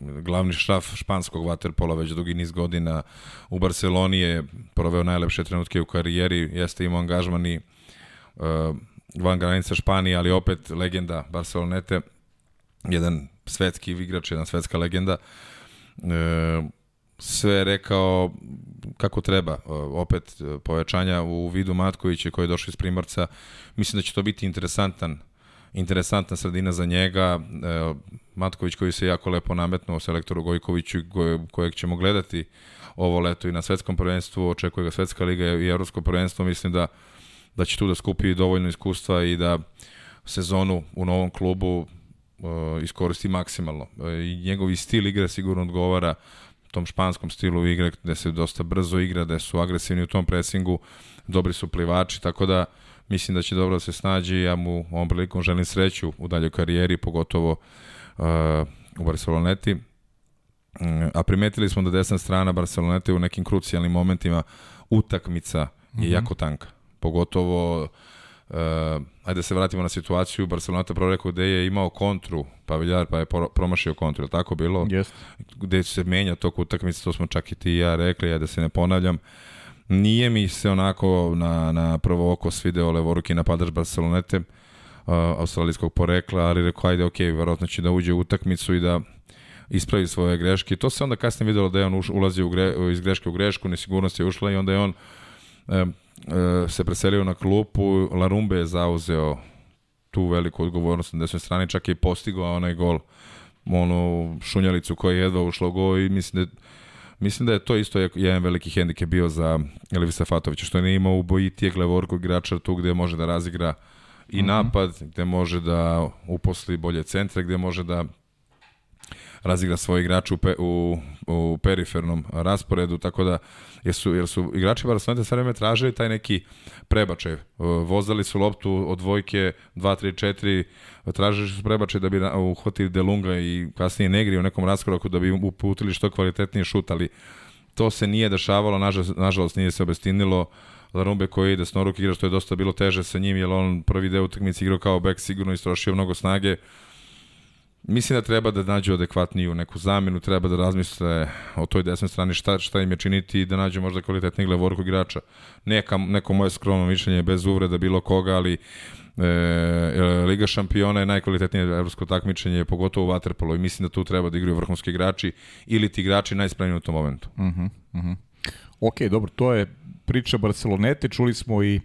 glavni šraf španskog vaterpola već dugi niz godina u Barceloni je proveo najlepše trenutke u karijeri, jeste imao angažman i uh, van granica Španije, ali opet legenda Barcelonete, jedan svetski igrač, jedna svetska legenda. E, sve rekao kako treba. E, opet e, povećanja u vidu Matkovića koji je došao iz Primorca. Mislim da će to biti interesantan interesantna sredina za njega. E, Matković koji se jako lepo nametnuo selektoru Gojkoviću kojeg ćemo gledati ovo leto i na svetskom prvenstvu, očekuje ga svetska liga i evropsko prvenstvo, mislim da da će tu da skupi dovoljno iskustva i da sezonu u novom klubu uh, iskoristi maksimalno. Uh, I njegovi stil igre sigurno odgovara tom španskom stilu igre gde se dosta brzo igra, gde su agresivni u tom presingu, dobri su plivači, tako da mislim da će dobro da se snađe ja mu ovom prilikom želim sreću u daljoj karijeri, pogotovo uh, u Barceloneti. Uh, a primetili smo da desna strana Barcelonete u nekim krucijalnim momentima utakmica je mm -hmm. jako tanka. Pogotovo Uh, ajde da se vratimo na situaciju, Barcelona prvo rekao gde je imao kontru, Paviljar pa je promašio kontru, je tako bilo? Yes. Gde se menja toko utakmice, to smo čak i ti i ja rekli, ja da se ne ponavljam. Nije mi se onako na, na prvo oko svideo levoruki napadač Barcelonete, uh, australijskog porekla, ali rekao, ajde, ok, verovatno će da uđe u utakmicu i da ispravi svoje greške. To se onda kasnije videlo da je on ulazi u gre, iz greške u grešku, nesigurnost je ušla i onda je on um, E, se preselio na klupu, Larumbe je zauzeo tu veliku odgovornost na desnoj strani, čak je i postigao onaj gol, onu šunjalicu koja je jedva ušla u gol i mislim da Mislim da je to isto jedan veliki hendike bio za Elvisa Fatovića, što je nije imao ubojitijeg levorkog igrača tu gde može da razigra i mm -hmm. napad, gde može da uposli bolje centre, gde može da razigra svoje igrače u, pe, u, u perifernom rasporedu, tako da jer su, jer su igrači Barcelona sve vreme tražili taj neki prebačaj. Vozali su loptu od dvojke 2, 3, 4, tražili su prebačaj da bi uhvatili Delunga i kasnije Negri u nekom raskoraku da bi uputili što kvalitetnije šut, ali to se nije dešavalo, nažalost, nije se obestinilo. Larumbe koji ide s noruk igra, što je dosta bilo teže sa njim, jer on prvi deo utakmice igrao kao bek, sigurno istrošio mnogo snage. Mislim da treba da nađu adekvatniju neku zamenu, treba da razmisle o toj desnoj strani šta, šta im je činiti i da nađu možda kvalitetnijeg levorkog igrača. Neka, neko moje skromno mišljenje bez uvreda bilo koga, ali e, e, Liga šampiona je najkvalitetnije evropsko takmičenje, pogotovo u Waterpolo i mislim da tu treba da igraju vrhunski igrači ili ti igrači najspremniji u tom momentu. Uh -huh, uh -huh. Ok, dobro, to je priča Barcelonete, čuli smo i,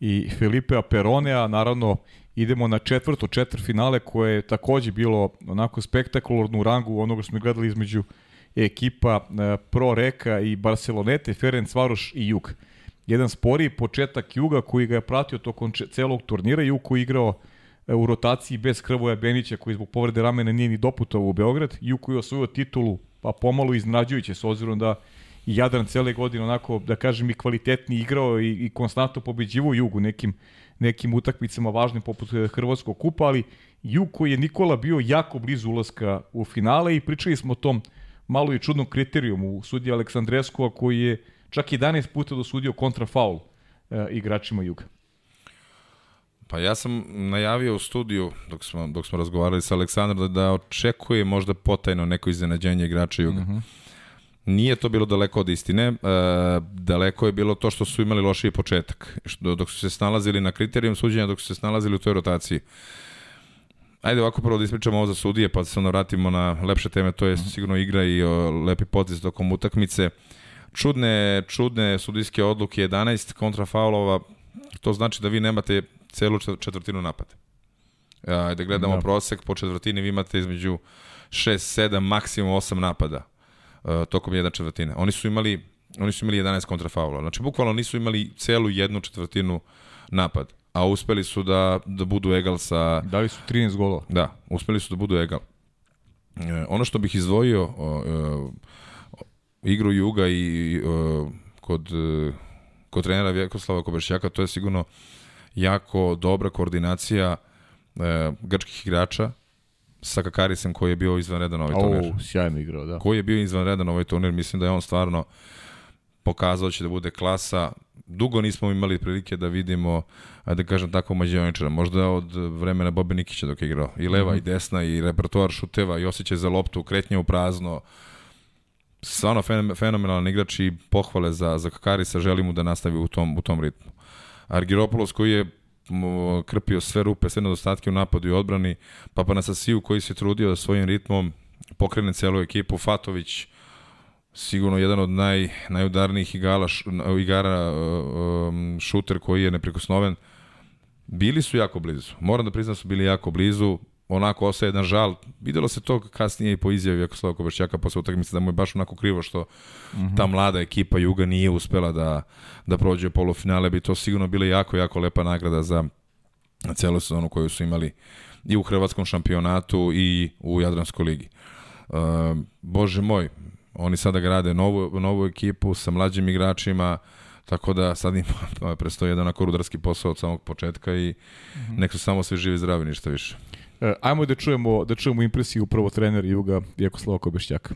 i Felipe Peronea, naravno idemo na četvrto četvrfinale koje je takođe bilo onako spektakularno u rangu onoga što smo gledali između ekipa e, Pro Reka i Barcelonete, Ferenc Varoš i Jug. Jedan sporiji početak Juga koji ga je pratio tokom celog turnira, Jug koji igrao e, u rotaciji bez Krvoja Benića koji zbog povrede ramena nije ni doputovao u Beograd, Jug koji je osvojio titulu pa pomalo iznađujuće s obzirom da i Jadran cele godine onako, da kažem, i kvalitetni igrao i, i konstantno pobeđivo Jugu nekim nekim utakmicama važnim poput eh, Hrvatskog kupa, ali Jug koji je Nikola bio jako blizu ulaska u finale i pričali smo o tom malo i čudnom kriterijumu. Sudija Aleksandreskova koji je čak 11 puta dosudio kontrafaul e, igračima Juga. Pa ja sam najavio u studiju dok smo, dok smo razgovarali sa Aleksandrom da, da očekuje možda potajno neko iznenađenje igrača Juga. Mm -hmm. Nije to bilo daleko od istine, e, daleko je bilo to što su imali lošiji početak, što, dok su se snalazili na kriterijum suđenja, dok su se snalazili u toj rotaciji. Ajde ovako prvo da ispričamo ovo za sudije, pa se onda vratimo na lepše teme, to je mhm. sigurno igra i o, lepi potis tokom utakmice. Čudne, čudne sudijske odluke, 11 kontrafaulova, to znači da vi nemate celu četvrtinu napada. Ajde gledamo da. prosek, po četvrtini vi imate između 6, 7, maksimum 8 napada uh, tokom jedne četvrtine. Oni su imali oni su imali 11 kontrafaula. Znači, bukvalno nisu imali celu jednu četvrtinu napad, a uspeli su da, da budu egal sa... Dali su 13 golova. Da, uspeli su da budu egal. E, ono što bih izdvojio e, igru Juga i e, kod, e, kod trenera Vjekoslava Koberšćaka, to je sigurno jako dobra koordinacija e, grčkih igrača, sa Kakarisem koji je bio izvanredan ovaj turnir. O, sjajno igrao, da. Koji je bio izvanredan ovaj turnir, mislim da je on stvarno pokazao da će da bude klasa. Dugo nismo imali prilike da vidimo, da kažem tako, mađioničara. Možda od vremena Bobe Nikića dok je igrao. I leva mm -hmm. i desna i repertoar šuteva i osjećaj za loptu, kretnje u prazno. Stvarno fenomenalan igrač i pohvale za, za Kakarisa. Želim mu da nastavi u tom, u tom ritmu. Argiropoulos koji je krpio sve rupe, sve nedostatke u napadu i odbrani, Papa Nasasiju koji se trudio da svojim ritmom pokrene celu ekipu, Fatović sigurno jedan od naj, najudarnijih igala, igara um, šuter koji je neprikosnoven. Bili su jako blizu. Moram da priznam da su bili jako blizu. Onako ostaje jedan žal. Videlo se to kasnije i po izjavi Jakoslava Kovršćaka posle utakmice da mu je baš onako krivo što mm -hmm. ta mlada ekipa Juga nije uspela da, da prođe polufinale. Bi to sigurno bila jako, jako lepa nagrada za celu sezonu koju su imali i u hrvatskom šampionatu i u Jadranskoj ligi. Uh, Bože moj, Oni sada grade novu, novu ekipu sa mlađim igračima, tako da sad im prestoji jedan onako rudarski posao od samog početka i mm -hmm. nek su samo svi živi zdravi, ništa više. E, ajmo da čujemo, da čujemo impresiju prvo trener Juga Jekoslava Kobešćaka.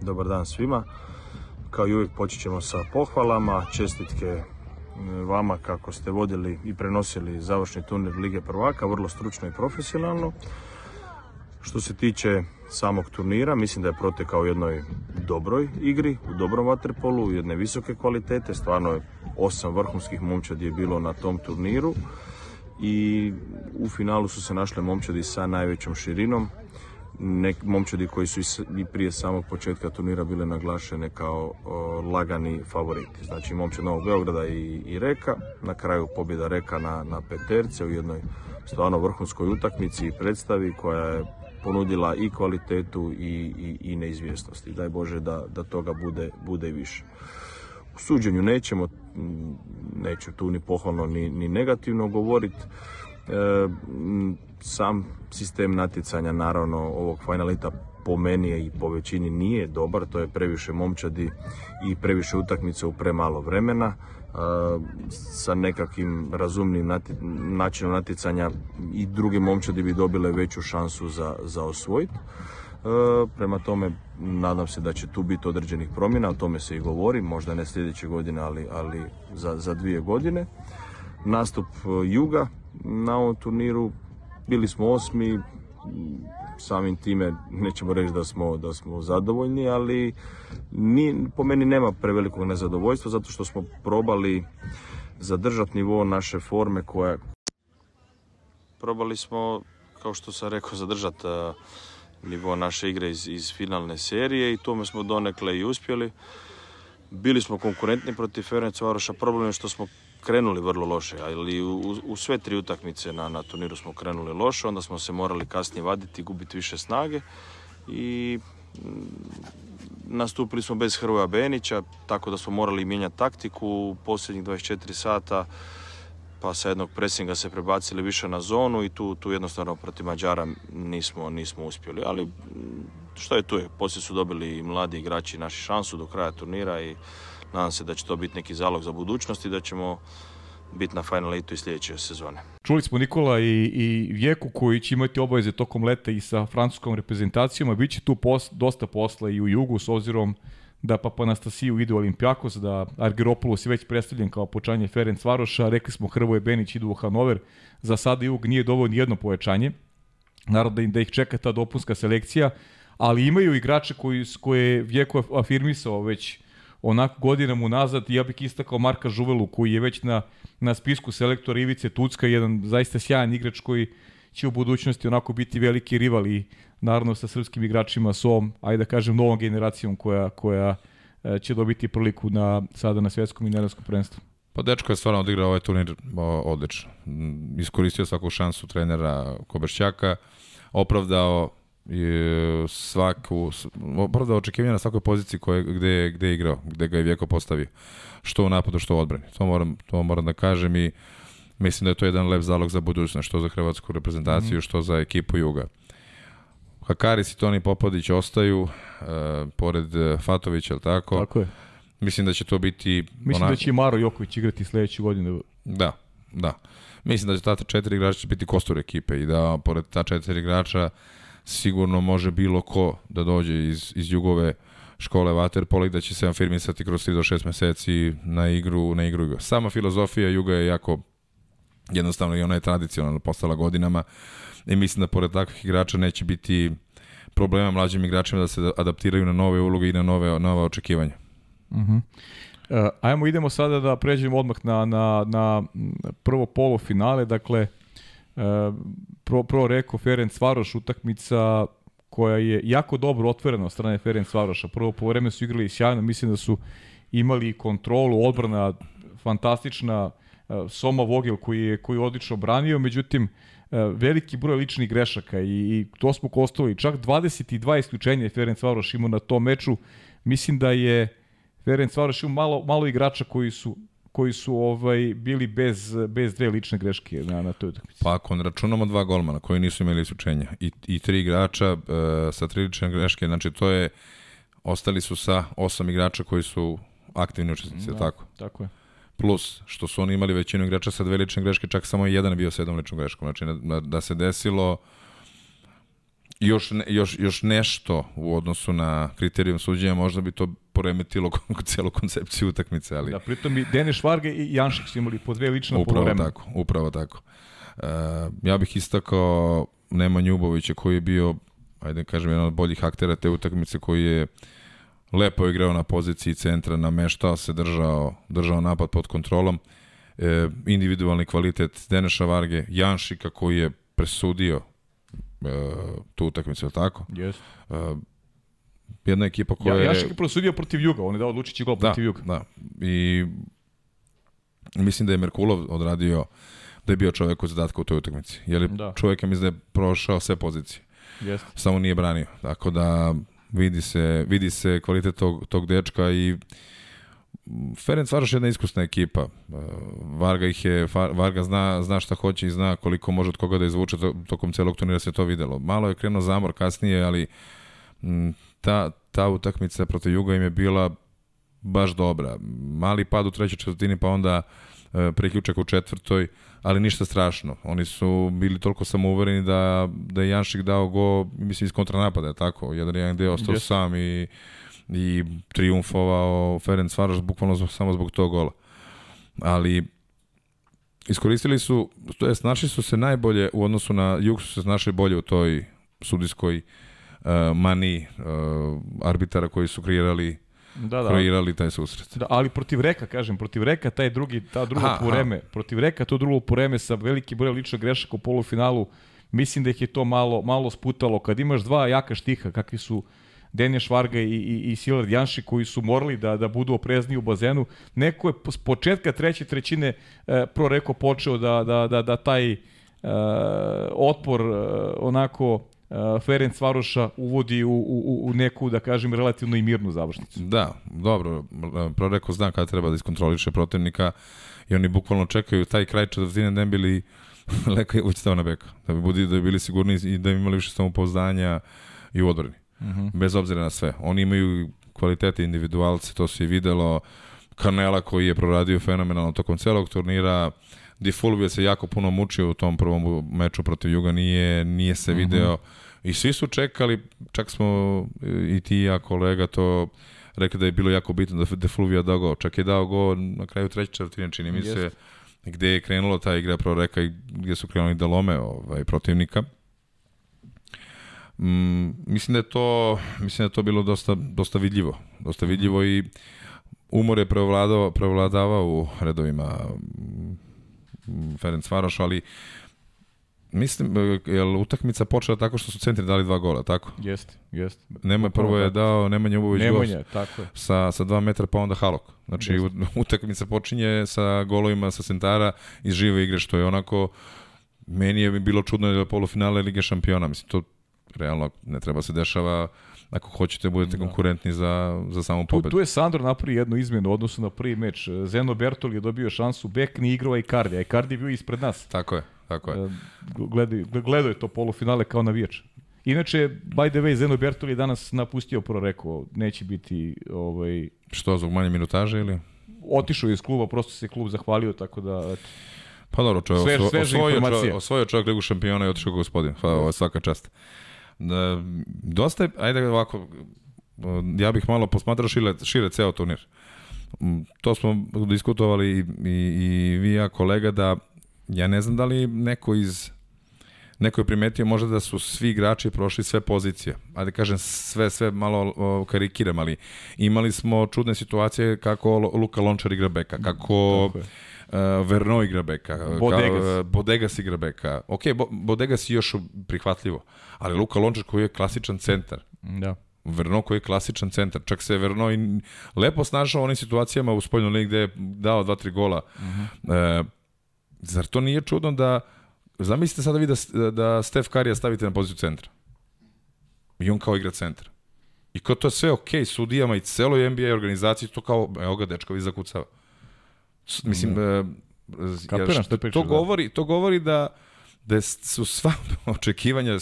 Dobar dan svima. Kao i uvijek počet ćemo sa pohvalama, čestitke e, vama kako ste vodili i prenosili završni turnir Lige prvaka, vrlo stručno i profesionalno. Što se tiče samog turnira, mislim da je protekao u jednoj dobroj igri, u dobrom vaterpolu, jedne visoke kvalitete, stvarno je osam vrhunskih momčadi je bilo na tom turniru i u finalu su se našle momčadi sa najvećom širinom, nek, momčadi koji su i prije samog početka turnira bile naglašene kao o, lagani favoriti. Znači momčad Novog Beograda i, i Reka, na kraju pobjeda Reka na, na peterce u jednoj stvarno vrhunskoj utakmici i predstavi koja je ponudila i kvalitetu i, i, i neizvjesnosti. Daj Bože da, da toga bude, bude više. U suđenju nećemo, neću tu ni pohvalno ni, ni negativno govoriti. E, sam sistem natjecanja naravno ovog finalita po meni i po većini nije dobar, to je previše momčadi i previše utakmica u premalo vremena. E, sa nekakvim razumnim načinom natjecanja i druge momčadi bi dobile veću šansu za, za osvojiti. E, prema tome, nadam se da će tu biti određenih promjena, o tome se i govori, možda ne sljedeće godine, ali, ali za, za dvije godine. Nastup e, Juga na ovom turniru, bili smo osmi, samim time nećemo reći da smo, da smo zadovoljni, ali ni, po meni nema prevelikog nezadovoljstva zato što smo probali zadržati nivo naše forme koja probali smo kao što sam rekao zadržati uh, nivo naše igre iz, iz finalne serije i tome smo donekle i uspjeli. Bili smo konkurentni protiv Ferenc Varoša, problem je što smo krenuli vrlo loše, ali u, u sve tri utakmice na, na turniru smo krenuli loše, onda smo se morali kasnije vaditi, gubiti više snage i mm, nastupili smo bez Hrvoja Benića, tako da smo morali mijenjati taktiku u posljednjih 24 sata pa sa jednog presinga se prebacili više na zonu i tu, tu jednostavno protiv Mađara nismo, nismo uspjeli. Ali što je tu je, poslije su dobili i mladi igrači naši šansu do kraja turnira i nadam se da će to biti neki zalog za budućnost i da ćemo biti na Final Eightu i sljedeće sezone. Čuli smo Nikola i, i Vjeku koji će imati obaveze tokom leta i sa francuskom reprezentacijom, a bit će tu pos, dosta posla i u jugu s obzirom da Papanastasiju ide u Olimpijakos, da Argeropoulos je već predstavljen kao počanje Ferenc Varoša, rekli smo Hrvoje Benić idu u Hanover, za sada jug nije dovoljno jedno pojačanje, naravno da, da ih čeka ta dopunska selekcija, ali imaju igrače koji, koje Vjeko afirmisao već onako godinama unazad, ja bih istakao Marka Žuvelu koji je već na, na spisku selektora Ivice Tucka, jedan zaista sjajan igrač koji će u budućnosti onako biti veliki rival i naravno sa srpskim igračima, s ovom, ajde da kažem, novom generacijom koja, koja e, će dobiti priliku na, sada na svjetskom i nedeljskom prvenstvu. Pa dečko je stvarno odigrao ovaj turnir odlično. Mm, iskoristio svaku šansu trenera Koberšćaka, opravdao je svaku, opravdao očekivanja na svakoj poziciji koje, gde, gde je igrao, gde ga je Vjeko postavio. Što u napadu, što u odbrani. To moram, to moram da kažem i mislim da je to jedan lep zalog za budućnost, što za hrvatsku reprezentaciju, mm što za ekipu Juga. Hakaris i Toni Popodić ostaju, uh, pored e, Fatovića, ali tako? Tako je. Mislim da će to biti... Mislim ona... da će i Maro Joković igrati sledeće godine. Da, da. Mislim da će ta četiri igrača će biti kostur ekipe i da pored ta četiri igrača sigurno može bilo ko da dođe iz, iz jugove škole Waterpola i da će se afirmisati kroz 3 do 6 meseci na igru, na igru. Sama filozofija Juga je jako jednostavno i ona je tradicionalno postala godinama i mislim da pored takvih igrača neće biti problema mlađim igračima da se adaptiraju na nove uloge i na nove, nove očekivanja. Uh -huh. Uh, ajmo idemo sada da pređemo odmah na, na, na prvo polo finale, dakle uh, pro, pro reko Ferenc Varoš utakmica koja je jako dobro otvorena od strane Ferenc Varoša. Prvo po vreme su igrali sjajno, mislim da su imali kontrolu, odbrana fantastična, uh, Soma Vogel koji je, koji je odlično branio, međutim E, veliki broj ličnih grešaka i, i to smo kostovali. Čak 22 isključenja je Ferenc Varoš imao na tom meču. Mislim da je Ferenc Varoš imao malo, malo igrača koji su koji su ovaj bili bez, bez dve lične greške na, na toj utakmici. Pa ako računamo dva golmana koji nisu imali isključenja i, i tri igrača uh, sa tri lične greške, znači to je ostali su sa osam igrača koji su aktivni učesnici, da, tako? Tako je plus što su oni imali većinu igrača sa dve lične greške, čak samo jedan je bio sa jednom ličnom greškom. Znači da, da se desilo još, ne, još, još nešto u odnosu na kriterijum suđenja, možda bi to poremetilo celu koncepciju utakmice. Ali... Da, pritom i Dene Švarge i Janšik su imali po dve lične upravo po tako, upravo tako. Uh, ja bih istakao Nemanju Ljubovića koji je bio, ajde da kažem, jedan od boljih aktera te utakmice koji je uh, lepo je igrao na poziciji centra, nameštao se, držao, držao napad pod kontrolom. E, individualni kvalitet Deneša Varge, Janšika koji je presudio tu utakmicu, je tako? Yes. Uh, jedna ekipa koja ja, je... Jašek je prosudio protiv Juga, on je dao odlučići gol da, protiv Juga. Da, i mislim da je Merkulov odradio da je bio čovek od zadatka u toj utakmici. Jer da. čovjek je mislim da je prošao sve pozicije. Jeste. Samo nije branio. Tako da vidi se, vidi se kvalitet tog, tog dečka i Ferenc Varoš je jedna iskusna ekipa. Uh, Varga ih je, Varga zna, zna šta hoće i zna koliko može od koga da izvuče tokom celog turnira se to videlo. Malo je krenuo zamor kasnije, ali ta, ta utakmica protiv Juga im je bila baš dobra. Mali pad u trećoj četvrtini, pa onda e, priključak u četvrtoj, ali ništa strašno. Oni su bili toliko samouvereni da, da je Janšik dao go, mislim, iz kontranapada, tako. Jedan jedan deo ostao yes. sam i, i triumfovao Ferenc Varoš bukvalno zbog, samo zbog tog gola. Ali iskoristili su, to jest našli su se najbolje u odnosu na Jug su se snašli bolje u toj sudijskoj uh, mani uh, arbitara koji su kreirali da, da. kreirali taj susret. Da, ali protiv Reka, kažem, protiv Reka taj drugi, ta druga aha, poreme, aha. protiv Reka to drugo poreme sa veliki broj ličnog grešaka u polufinalu, mislim da ih je to malo, malo sputalo. Kad imaš dva jaka štiha, kakvi su Denje Švarga i, i, i Silard Janši koji su morali da, da budu oprezni u bazenu. Neko je s početka treće trećine e, pro Reko počeo da, da, da, da taj e, otpor e, onako Ferenc Varoša uvodi u, u, u neku, da kažem, relativno i mirnu završnicu. Da, dobro, Proreko zna kada treba da iskontroliše protivnika i oni bukvalno čekaju taj kraj četvrtine da bili Leka Jović stao na beka, da bi, budi, da bi bili sigurni i da bi imali više samopouzdanja i u odbrani. Uh mhm. -huh. Bez obzira na sve. Oni imaju kvalitete individualce, to se i videlo. Kanela koji je proradio fenomenalno tokom celog turnira, Di Fulvio se jako puno mučio u tom prvom meču protiv Juga, nije, nije se video. Uh -huh I svi su čekali, čak smo i ti i ja kolega to rekli da je bilo jako bitno da Defluvija dao go. Čak je dao go na kraju treće četvrtine, čini mi se, gde je krenulo ta igra pro reka i gde su krenuli da lome ovaj, protivnika. Mm, mislim da je to mislim da je to bilo dosta dosta vidljivo, dosta vidljivo i umor je prevladao prevladavao u redovima mm, Ferenc Varoš, ali Mislim, e, je utakmica počela tako što su centri dali dva gola, tako? Jeste, jeste. Nema prvo je dao Nemanja Ubović Nemanja, gol tako je. Sa, sa dva metra pa onda Halok. Znači jest. utakmica počinje sa golovima sa centara iz žive igre, što je onako meni je bilo čudno da je polufinale Lige šampiona. Mislim, to realno ne treba se dešava ako hoćete budete da. konkurentni za, za samu pobedu. Tu, tu je Sandro napravio jednu izmenu u odnosu na prvi meč. Zeno Bertol je dobio šansu, bek ni igrao Icardi, a Icardi je bio ispred nas. Tako je. Tako je. Gledaj, gledao je to polufinale kao navijač. Inače, by the way, Zeno Bertoli je danas napustio pro rekao, neće biti... Ovaj... Što, zbog manje minutaže ili? Otišao iz kluba, prosto se klub zahvalio, tako da... Pa dobro, čovjek, Sve, osvo, osvojio, čovjek, osvojio čovjek ligu šampiona i otišao gospodin. Pa, ovo je svaka čast. Da, dosta je, ajde ovako, ja bih malo posmatrao šire, šire ceo turnir. To smo diskutovali i, i, i vi ja kolega da Ja ne znam da li neko iz neko je primetio možda da su svi igrači prošli sve pozicije. Ajde kažem sve, sve malo o, karikiram, ali imali smo čudne situacije kako Luka Lončar igra beka, kako uh, Verno igra beka, Bodegas. Ka, uh, Bodegas igra beka. Ok, Bo, Bodegas je još prihvatljivo, ali Luka Lončar koji je klasičan centar. Da. Verno koji je klasičan centar. Čak se Verno i lepo snašao u onim situacijama u spoljnom ligu gde je dao dva, tri gola. Uh -huh. uh, Zar to nije čudno da, zamislite sada vi da, da Stef Karija stavite na poziciju centra. I on kao igra centra. I kao to je sve okej okay, sudijama i celoj NBA organizaciji, to kao, evo ga, dečko, vi zakucava. Mislim, mm. Kapiram, što to, da. govori, to govori da da su sva očekivanja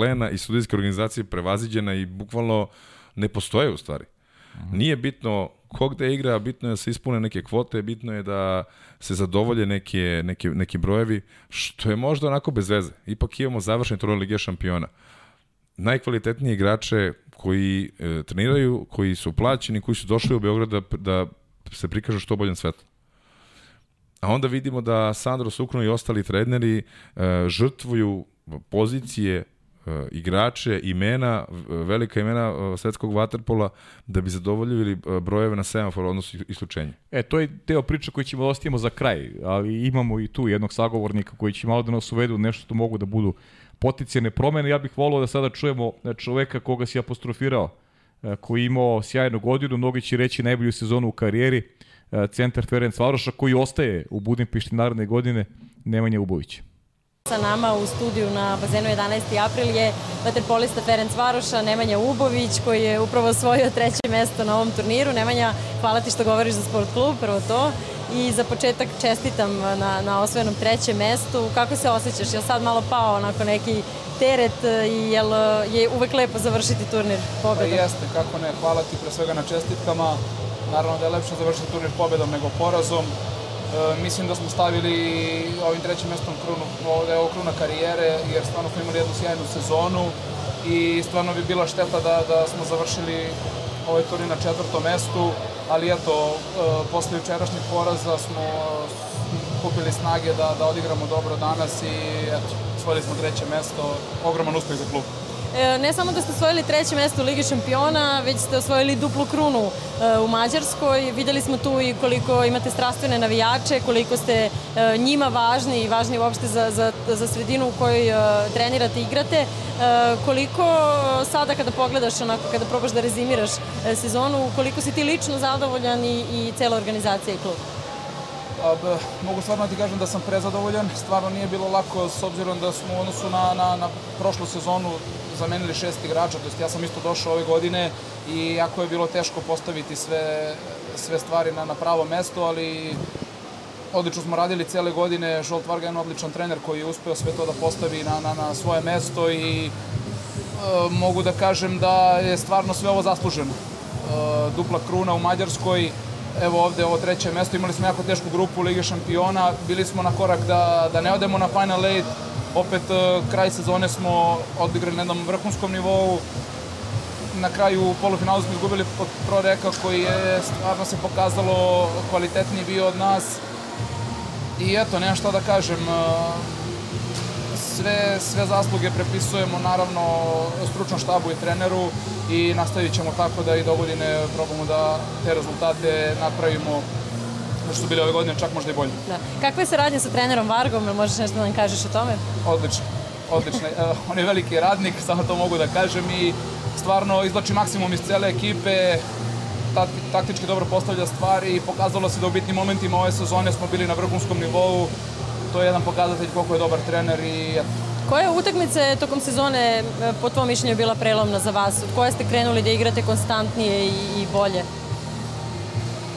Lena i sudijske organizacije prevaziđena i bukvalno ne postoje u stvari. Mm. Nije bitno ko gde igra, bitno je da se ispune neke kvote, bitno je da se zadovolje neke, neke, neki brojevi, što je možda onako bez veze. Ipak imamo završen turnir Lige šampiona. Najkvalitetnije igrače koji e, treniraju, koji su plaćeni, koji su došli u Beograd da, da se prikažu što boljem svetu. A onda vidimo da Sandro Sukno i ostali treneri e, žrtvuju pozicije igrače, imena, velika imena uh, svetskog vaterpola da bi zadovoljili uh, brojeve na semafor, odnosno isključenje. E, to je deo priča koji ćemo da ostavimo za kraj, ali imamo i tu jednog sagovornika koji će malo da nas uvedu nešto što mogu da budu poticijene promene. Ja bih volao da sada čujemo čoveka koga si apostrofirao, koji imao sjajnu godinu, mnogi će reći najbolju sezonu u karijeri, centar Ferenc Varoša koji ostaje u Budimpešti naredne godine, Nemanja Ubovića. Sa nama u studiju na bazenu 11. april je vaterpolista Ferenc Varoša, Nemanja Ubović, koji je upravo osvojio treće mesto na ovom turniru. Nemanja, hvala ti što govoriš za sport klub, prvo to. I za početak čestitam na, na osvojenom trećem mestu. Kako se osjećaš? Je sad malo pao onako neki teret i jel je uvek lepo završiti turnir pobedom? Pa jeste, kako ne. Hvala ti pre svega na čestitkama. Naravno da je lepše završiti turnir pobedom nego porazom. E, mislim da smo stavili ovim trećim mestom krunu, da je ovo kruna karijere, jer stvarno smo imali jednu sjajnu sezonu i stvarno bi bila šteta da, da smo završili ovaj turnir na četvrtom mestu, ali eto, e, posle jučerašnjeg poraza smo kupili snage da, da odigramo dobro danas i eto, osvojili smo treće mesto, ogroman uspeh za klub. E, ne samo da ste osvojili treće mesto u Ligi šampiona, već ste osvojili duplu krunu e, u Mađarskoj. Videli smo tu i koliko imate strastvene navijače, koliko ste e, njima važni i važni uopšte za, za, za sredinu u kojoj trenirate i igrate. Koliko sada kada pogledaš, onako, kada probaš da rezimiraš sezonu, koliko si ti lično zadovoljan i, i cela organizacija i klub? A, mogu stvarno ti kažem da sam prezadovoljan. Stvarno nije bilo lako s obzirom da smo u odnosu na, na, na prošlu sezonu zamenili šest igrača, to jest ja sam isto došao ove godine i jako je bilo teško postaviti sve, sve stvari na, na pravo mesto, ali odlično smo radili cele godine, Žolt Varga je odličan trener koji je uspeo sve to da postavi na, na, na svoje mesto i e, mogu da kažem da je stvarno sve ovo zasluženo. E, dupla kruna u Mađarskoj, evo ovde ovo treće mesto, imali smo jako tešku grupu Lige šampiona, bili smo na korak da, da ne odemo na Final 8, opet e, kraj sezone smo odigrali na jednom vrhunskom nivou, na kraju u polufinalu smo izgubili od Proreka koji je stvarno se pokazalo kvalitetniji bio od nas. I eto, nemam šta da kažem, e, sve, sve zasluge prepisujemo naravno stručnom štabu i treneru i nastavit ćemo tako da i do godine probamo da te rezultate napravimo što su bili ove godine, čak možda i bolje. Da. Kakva je saradnja sa trenerom Vargom, ili možeš nešto da nam kažeš o tome? Odlično, odlično. uh, on je veliki radnik, samo to mogu da kažem i stvarno izlači maksimum iz cele ekipe, taktički dobro postavlja stvari i pokazalo se da u bitnim momentima ove sezone smo bili na vrhunskom nivou. To je jedan pokazatelj koliko je dobar trener i Koja utakmica tokom sezone e, po tvom mišljenju bila prelomna za vas? Od koje ste krenuli da igrate konstantnije i bolje?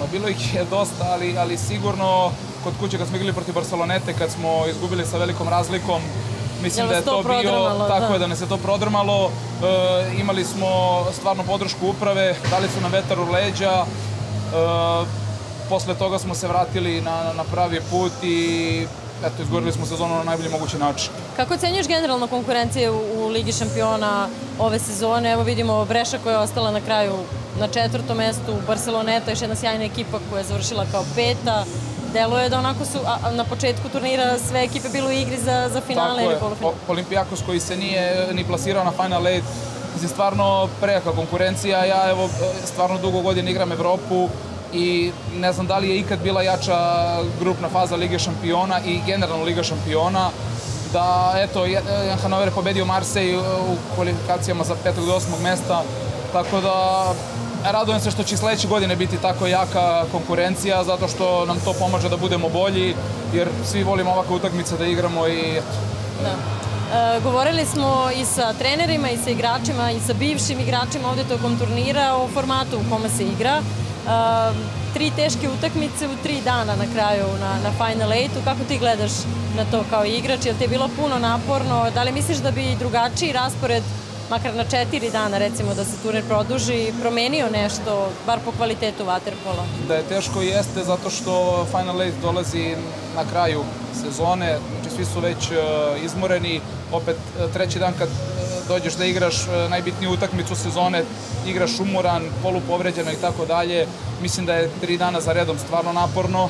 Pa bilo ih je dosta, ali, ali sigurno kod kuće kad smo igrali protiv Barcelonete, kad smo izgubili sa velikom razlikom, mislim da je to, to bio, tako da. je da nas je to prodrmalo, e, imali smo stvarno podršku uprave, dali su nam vetar u leđa, e, posle toga smo se vratili na, na pravi put i eto, izgorili smo sezonu na najbolji mogući način. Kako ocenjuješ generalno konkurencije u, u Ligi šampiona ove sezone? Evo vidimo Breša koja je ostala na kraju na četvrtom mestu, Barceloneta, još jedna sjajna ekipa koja je završila kao peta. Deluje da onako su a, na početku turnira sve ekipe bilo u igri za, za finale ili polufinale. Olimpijakos koji se nije ni plasirao na Final 8, mislim stvarno prejaka konkurencija. Ja evo stvarno dugo godina igram Evropu i ne znam da li je ikad bila jača grupna faza Lige šampiona i generalno Liga šampiona da eto Hanover je pobedio Marsej u kvalifikacijama za petog do osmog mesta tako da radujem se što će sledeće godine biti tako jaka konkurencija zato što nam to pomaže da budemo bolji jer svi volimo ovakve utakmice da igramo i eto. Da. E, govorili smo i sa trenerima i sa igračima i sa bivšim igračima ovde tokom turnira o formatu u kome se igra. Tri teške utakmice u tri dana na kraju na, na Final 8 Kako ti gledaš na to kao igrač? Jel ti je bilo puno naporno? Da li misliš da bi drugačiji raspored makar na četiri dana recimo da se turnir produži, promenio nešto, bar po kvalitetu Waterpola? Da je teško jeste zato što Final 8 dolazi na kraju sezone, znači svi su već uh, izmoreni, opet uh, treći dan kad dođeš da igraš e, najbitniju utakmicu sezone, igraš umoran, polupovređeno i tako dalje. Mislim da je tri dana za redom stvarno naporno.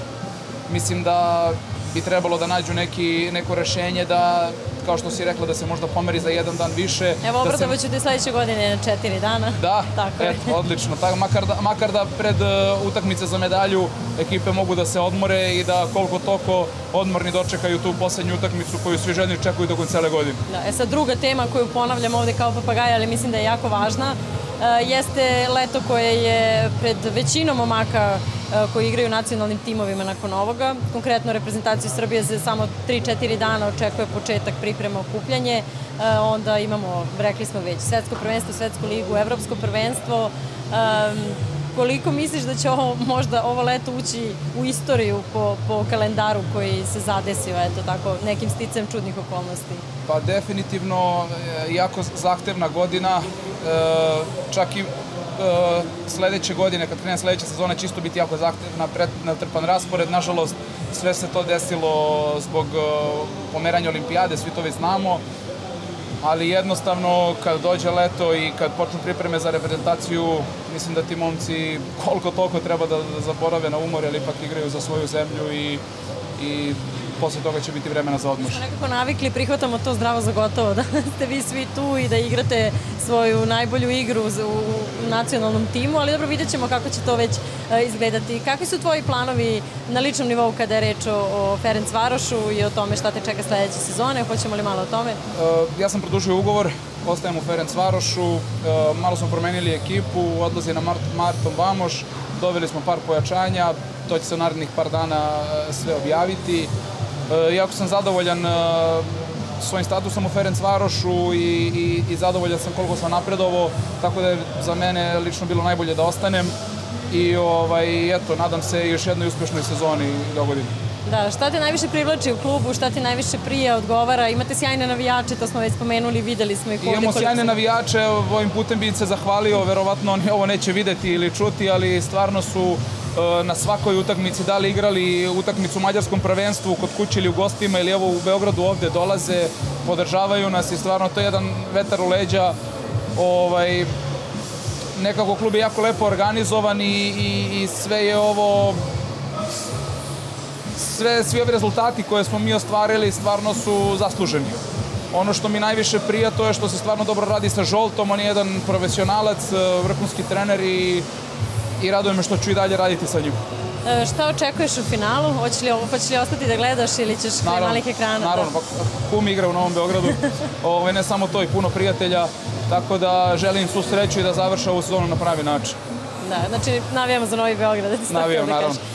Mislim da bi trebalo da nađu neki, neko rešenje da, kao što si rekla, da se možda pomeri za jedan dan više. Evo, obradovo da se... ćete sledeće godine na četiri dana. Da, Tako eto, je. odlično. Tako, makar, da, makar da pred uh, utakmice za medalju ekipe mogu da se odmore i da koliko toko odmorni dočekaju tu poslednju utakmicu koju svi željni čekaju tokom cele godine. Da, e sad druga tema koju ponavljam ovde kao papagaj, ali mislim da je jako važna, uh, jeste leto koje je pred većinom momaka uh, koji igraju nacionalnim timovima nakon ovoga. Konkretno reprezentaciju Srbije za samo 3-4 dana očekuje početak priprema okupljanje. Uh, onda imamo, rekli smo već, svetsko prvenstvo, svetsku ligu, evropsko prvenstvo. Um, koliko misliš da će ovo, možda ovo leto ući u istoriju po, po kalendaru koji se zadesio, eto tako, nekim sticem čudnih okolnosti? Pa definitivno e, jako zahtevna godina, e, čak i e, sledeće godine, kad krene sledeća sezona, će isto biti jako zahtevna, natrpan raspored. Nažalost, sve se to desilo zbog pomeranja olimpijade, svi to već znamo ali jednostavno kad dođe leto i kad počnu pripreme za reprezentaciju, mislim da ti momci koliko toliko treba da, da zaborave na umor, jer ipak igraju za svoju zemlju i, i posle toga će biti vremena za odmor. Smo nekako navikli, prihvatamo to zdravo za gotovo, da ste vi svi tu i da igrate svoju najbolju igru u, nacionalnom timu, ali dobro, vidjet ćemo kako će to već uh, izgledati. Kakvi su tvoji planovi na ličnom nivou kada je reč o, o Ferenc Varošu i o tome šta te čeka sledeće sezone? Hoćemo li malo o tome? Uh, ja sam produžio ugovor, ostajem u Ferenc Varošu, uh, malo smo promenili ekipu, odlazi na Mart, Marton Vamoš, doveli smo par pojačanja, to će se u narednih par dana sve objaviti. E, jako sam zadovoljan e, svojim statusom u Ferenc Varošu i, i, i zadovoljan sam koliko sam napredovo, tako da je za mene lično bilo najbolje da ostanem i ovaj, eto, nadam se još jednoj uspešnoj sezoni dogoditi. Da, šta te najviše privlači u klubu, šta ti najviše prije odgovara? Imate sjajne navijače, to smo već spomenuli, videli smo ih ovde. Imamo sjajne navijače, ovim putem bi se zahvalio, verovatno oni ovo neće videti ili čuti, ali stvarno su E, na svakoj utakmici, da li igrali utakmicu u mađarskom prvenstvu kod kuće ili u gostima ili evo u Beogradu ovde dolaze, podržavaju nas i stvarno to je jedan vetar u leđa. Ovaj, nekako klub je jako lepo organizovan i, i, i sve je ovo sve, svi ovi rezultati koje smo mi ostvarili stvarno su zasluženi. Ono što mi najviše prija to je što se stvarno dobro radi sa Žoltom, on je jedan profesionalac, vrhunski trener i i raduje me što ću i dalje raditi sa njim. E, šta očekuješ u finalu? Hoćeš li, hoćeš li ostati da gledaš ili ćeš naravno, malih ekrana? Naravno, da? pa kum igra u Novom Beogradu. Ove, ne samo to i puno prijatelja, tako da želim svu sreću i da završa ovu sezonu na pravi način. Da, znači navijamo za Novi Beograd, da Navijam, da naravno. E,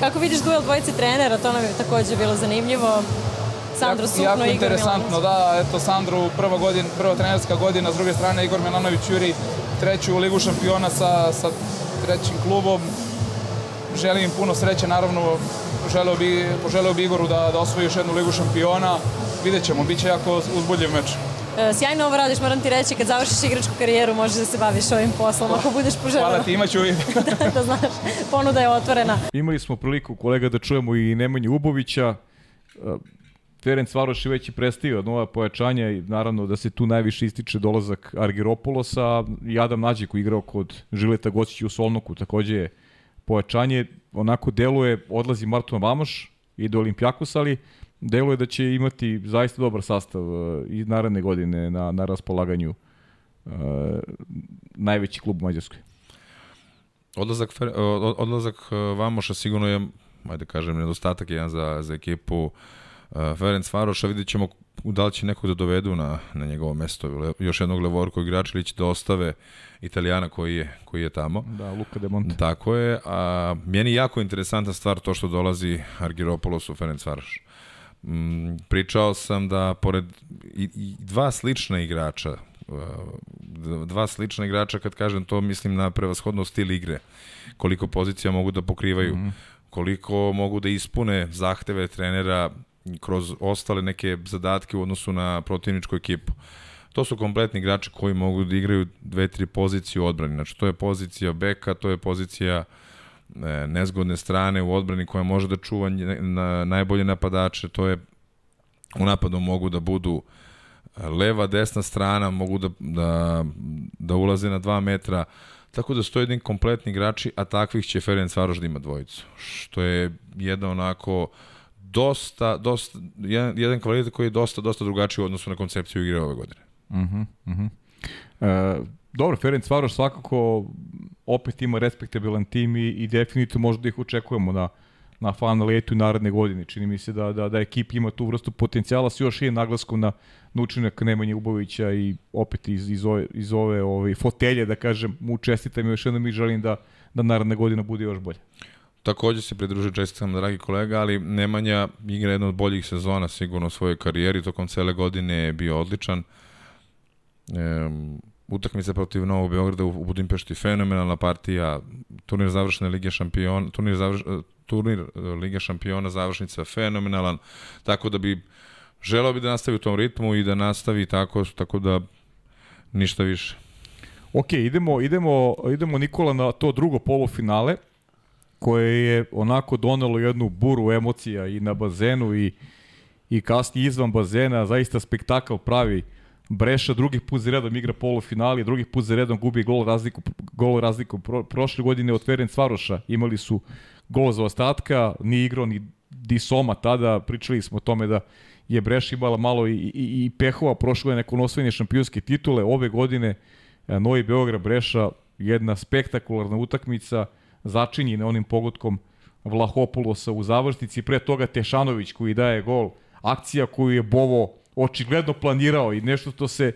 kako vidiš duel dvojice trenera, to nam je takođe bilo zanimljivo. Sandro Sukno, jako Igor interesantno, da, eto Sandru prva godina, prva trenerska godina, s druge strane Igor Milanović juri treću u ligu šampiona sa, sa trećim klubom. Želim im puno sreće, naravno želeo bi, poželeo bi Igoru da, da osvoji još jednu ligu šampiona. Vidjet ćemo, bit će jako uzbudljiv meč. E, sjajno ovo radiš, moram ti reći, kad završiš igračku karijeru možeš da se baviš ovim poslom, ako budeš poželao. Hvala ti, imaću vid. da, da znaš, ponuda je otvorena. Imali smo priliku, kolega, da čujemo i Nemanju Ubovića. E, Ferenc Varoš je već i predstavio nova pojačanja i naravno da se tu najviše ističe dolazak Argiropolosa i Adam Nađe koji igrao kod Žileta Gocića u Solnoku takođe je pojačanje. Onako deluje, odlazi Marton Vamoš, ide Olimpijakos, ali deluje da će imati zaista dobar sastav uh, i naredne godine na, na raspolaganju uh, najveći klub u Mađarskoj. Odlazak, odlazak uh, Vamoša sigurno je, ajde kažem, nedostatak jedan za, za ekipu Ferenc Varoša, vidjet ćemo da li će nekog da dovedu na, na njegovo mesto, još jednog levorkog igrača ili će da ostave Italijana koji je, koji je tamo. Da, Luka de Monte. Tako je, a meni je jako interesantna stvar to što dolazi Argiropoulos u Ferenc Varoš. Mm, pričao sam da pored i, i dva slična igrača, uh, dva slična igrača, kad kažem to, mislim na prevashodno stil igre, koliko pozicija mogu da pokrivaju, mm koliko mogu da ispune zahteve trenera kroz ostale neke zadatke u odnosu na protivničku ekipu. To su kompletni igrači koji mogu da igraju dve, tri pozicije u odbrani. Znači, to je pozicija beka, to je pozicija e, nezgodne strane u odbrani koja može da čuva na najbolje napadače, to je u napadu mogu da budu e, leva, desna strana, mogu da, da, da ulaze na 2 metra, tako da stoje jedin kompletni igrači, a takvih će Ferenc Varoš da ima dvojicu, što je jedna onako dosta, dosta, jedan, jedan kvalitet koji je dosta, dosta drugačiji u odnosu na koncepciju igre ove godine. Uh -huh, uh -huh. E, dobro, Ferenc Varoš svakako opet ima respektabilan tim i, i definitivno možda da ih očekujemo na, na fan letu naredne godine. Čini mi se da, da, da ekip ima tu vrstu potencijala s još i naglaskom na, na učinak Nemanja Ubovića i opet iz, iz ove, iz ove ove fotelje, da kažem, mu čestitam i još jednom i želim da, da naredna godina bude još bolje. Takođe se pridružio čestitam, dragi kolega, ali Nemanja igra jedna od boljih sezona sigurno u svojoj karijeri, tokom cele godine je bio odličan. E, utakmica protiv Novog Beograda u, u Budimpešti fenomenalna partija, turnir završene Lige šampiona, turnir, završ, turnir Lige šampiona završnica fenomenalan, tako da bi želeo bi da nastavi u tom ritmu i da nastavi tako, tako da ništa više. Ok, idemo, idemo, idemo Nikola na to drugo polufinale koje je onako donelo jednu buru emocija i na bazenu i, i kasnije izvan bazena, zaista spektakl pravi Breša drugi put za redom igra polufinali, drugi put za redom gubi gol razliku, gol razliku. Pro, prošle godine od Ferenc Varoša imali su gol za ostatka, ni igrao ni Disoma tada, pričali smo o tome da je Breš imala malo i, i, i pehova, prošle je neko osvojenje šampionske titule, ove godine e, Novi Beograd Breša, jedna spektakularna utakmica, začinji na onim pogodkom Vlahopulosa u završnici, pre toga Tešanović koji daje gol, akcija koju je Bovo očigledno planirao i nešto što se,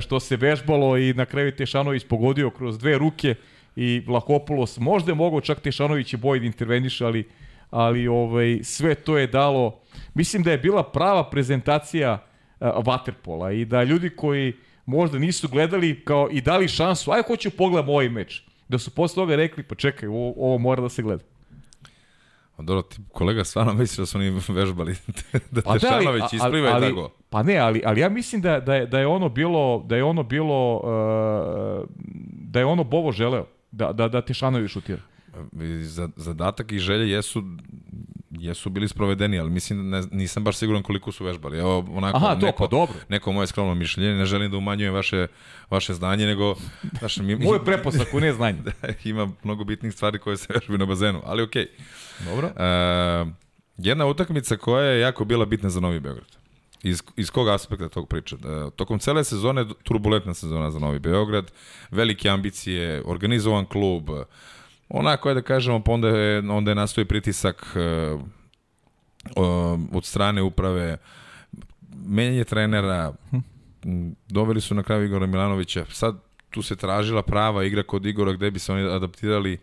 što se vežbalo i na kraju Tešanović pogodio kroz dve ruke i Vlahopulos možda je mogao čak Tešanović i Boj da interveniše, ali, ali ovaj, sve to je dalo, mislim da je bila prava prezentacija uh, Waterpola i da ljudi koji možda nisu gledali kao i dali šansu, aj hoću pogledam ovaj meč, da su posle toga rekli, pa čekaj, ovo, ovo mora da se gleda. Dobro, ti kolega stvarno misli da su oni vežbali da pa Tešanović da, ispliva i tako. Pa ne, ali, ali ja mislim da, da, je, da je ono bilo, da je ono bilo, uh, da je ono Bovo želeo, da, da, da Tešanović šutira. Zadatak i želje jesu jesu bili sprovedeni, ali mislim ne, nisam baš siguran koliko su vežbali. Evo onako Aha, to, neko, pa dobro. neko moje skromno mišljenje, ne želim da umanjujem vaše vaše znanje, nego znaš, mi, moje prepoznaku, ne znanje. da, ima mnogo bitnih stvari koje se vežbaju na bazenu, ali okej. Okay. Dobro. E, jedna utakmica koja je jako bila bitna za Novi Beograd. Iz, iz kog aspekta tog priča? E, tokom cele sezone, turbulentna sezona za Novi Beograd, velike ambicije, organizovan klub, onako je da kažemo, pa onda je, onda je nastoji pritisak uh, od strane uprave, menjanje trenera, doveli su na kraju Igora Milanovića, sad tu se tražila prava igra kod Igora gde bi se oni adaptirali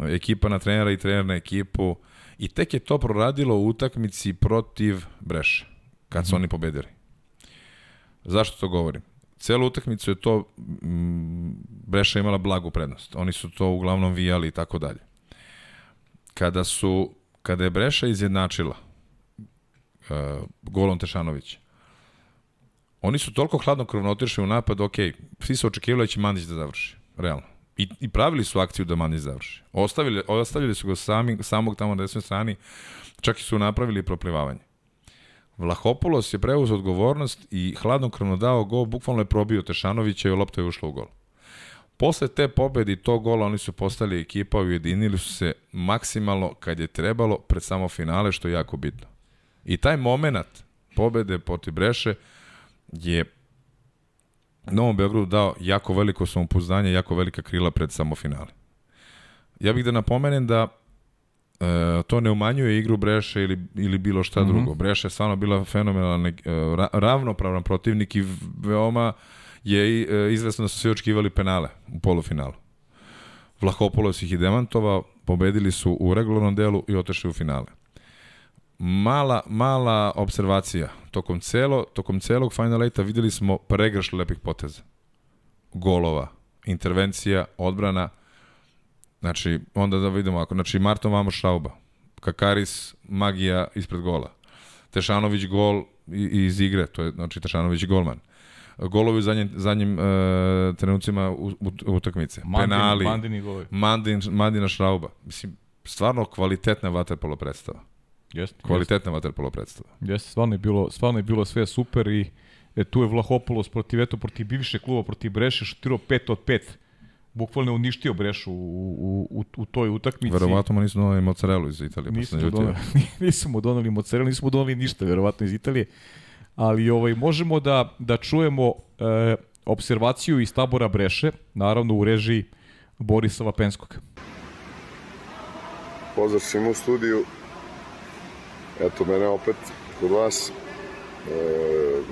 ekipa na trenera i trener na ekipu i tek je to proradilo u utakmici protiv Breše, kad su mm. oni pobedili. Zašto to govorim? celu utakmicu je to mm, Breša imala blagu prednost. Oni su to uglavnom vijali i tako dalje. Kada su kada je Breša izjednačila uh, golom Tešanovića, oni su toliko hladnokrvno otišli u napad, ok, svi su očekivali da će Mandić da završi, realno. I, I pravili su akciju da Mandić završi. Ostavili, ostavili su ga sami, samog tamo na desnoj strani, čak i su napravili proplivavanje. Vlahopulos je preuzeo odgovornost i hladnokrvno dao gol, bukvalno je probio Tešanovića i lopta je ušla u gol. Posle te pobede i tog gola oni su postali ekipa, ujedinili su se maksimalno kad je trebalo pred samo finale, što je jako bitno. I taj moment pobede protiv Breše je Novom Beogradu dao jako veliko samopouzdanje, jako velika krila pred samo finale. Ja bih da napomenem da E, to ne umanjuje igru Breše ili, ili bilo šta mm -hmm. drugo. Breša je stvarno bila fenomenalna, e, ra, ravnopravan protivnik i veoma je e, izvesno da su svi očekivali penale u polufinalu. Vlahopolos ih je demantovao, pobedili su u regularnom delu i otešli u finale. Mala, mala observacija. Tokom, celo, tokom celog Final Eight-a videli smo pregrš lepih poteza. Golova, intervencija, odbrana, Znači, onda da vidimo ako, znači Marton Vamo Šauba, Kakaris magija ispred gola. Tešanović gol iz igre, to je znači Tešanović golman. Golovi u zadnjim, zadnjim uh, trenucima utakmice. Mandin, Penali. Mandini golovi. Mandin, Mandina Šrauba. Mislim, stvarno kvalitetna vaterpolo predstava. Jeste. Kvalitetna jest. vaterpolo predstava. Jeste, stvarno je bilo, stvarno je bilo sve super i e, tu je Vlahopolos protiv, eto, protiv bivše kluba, protiv Breše, šutirao 5 od 5 bukvalno uništio Brešu u, u, u, u toj utakmici. Verovatno mu nisu donali mozzarella iz Italije. Nisu mu, donali, nisu mu donali mozzarella, nisu mu donali ništa, verovatno iz Italije. Ali ovaj, možemo da, da čujemo e, observaciju iz tabora Breše, naravno u režiji Borisa Vapenskog. Pozdrav svima u studiju. Eto, mene opet kod vas. E,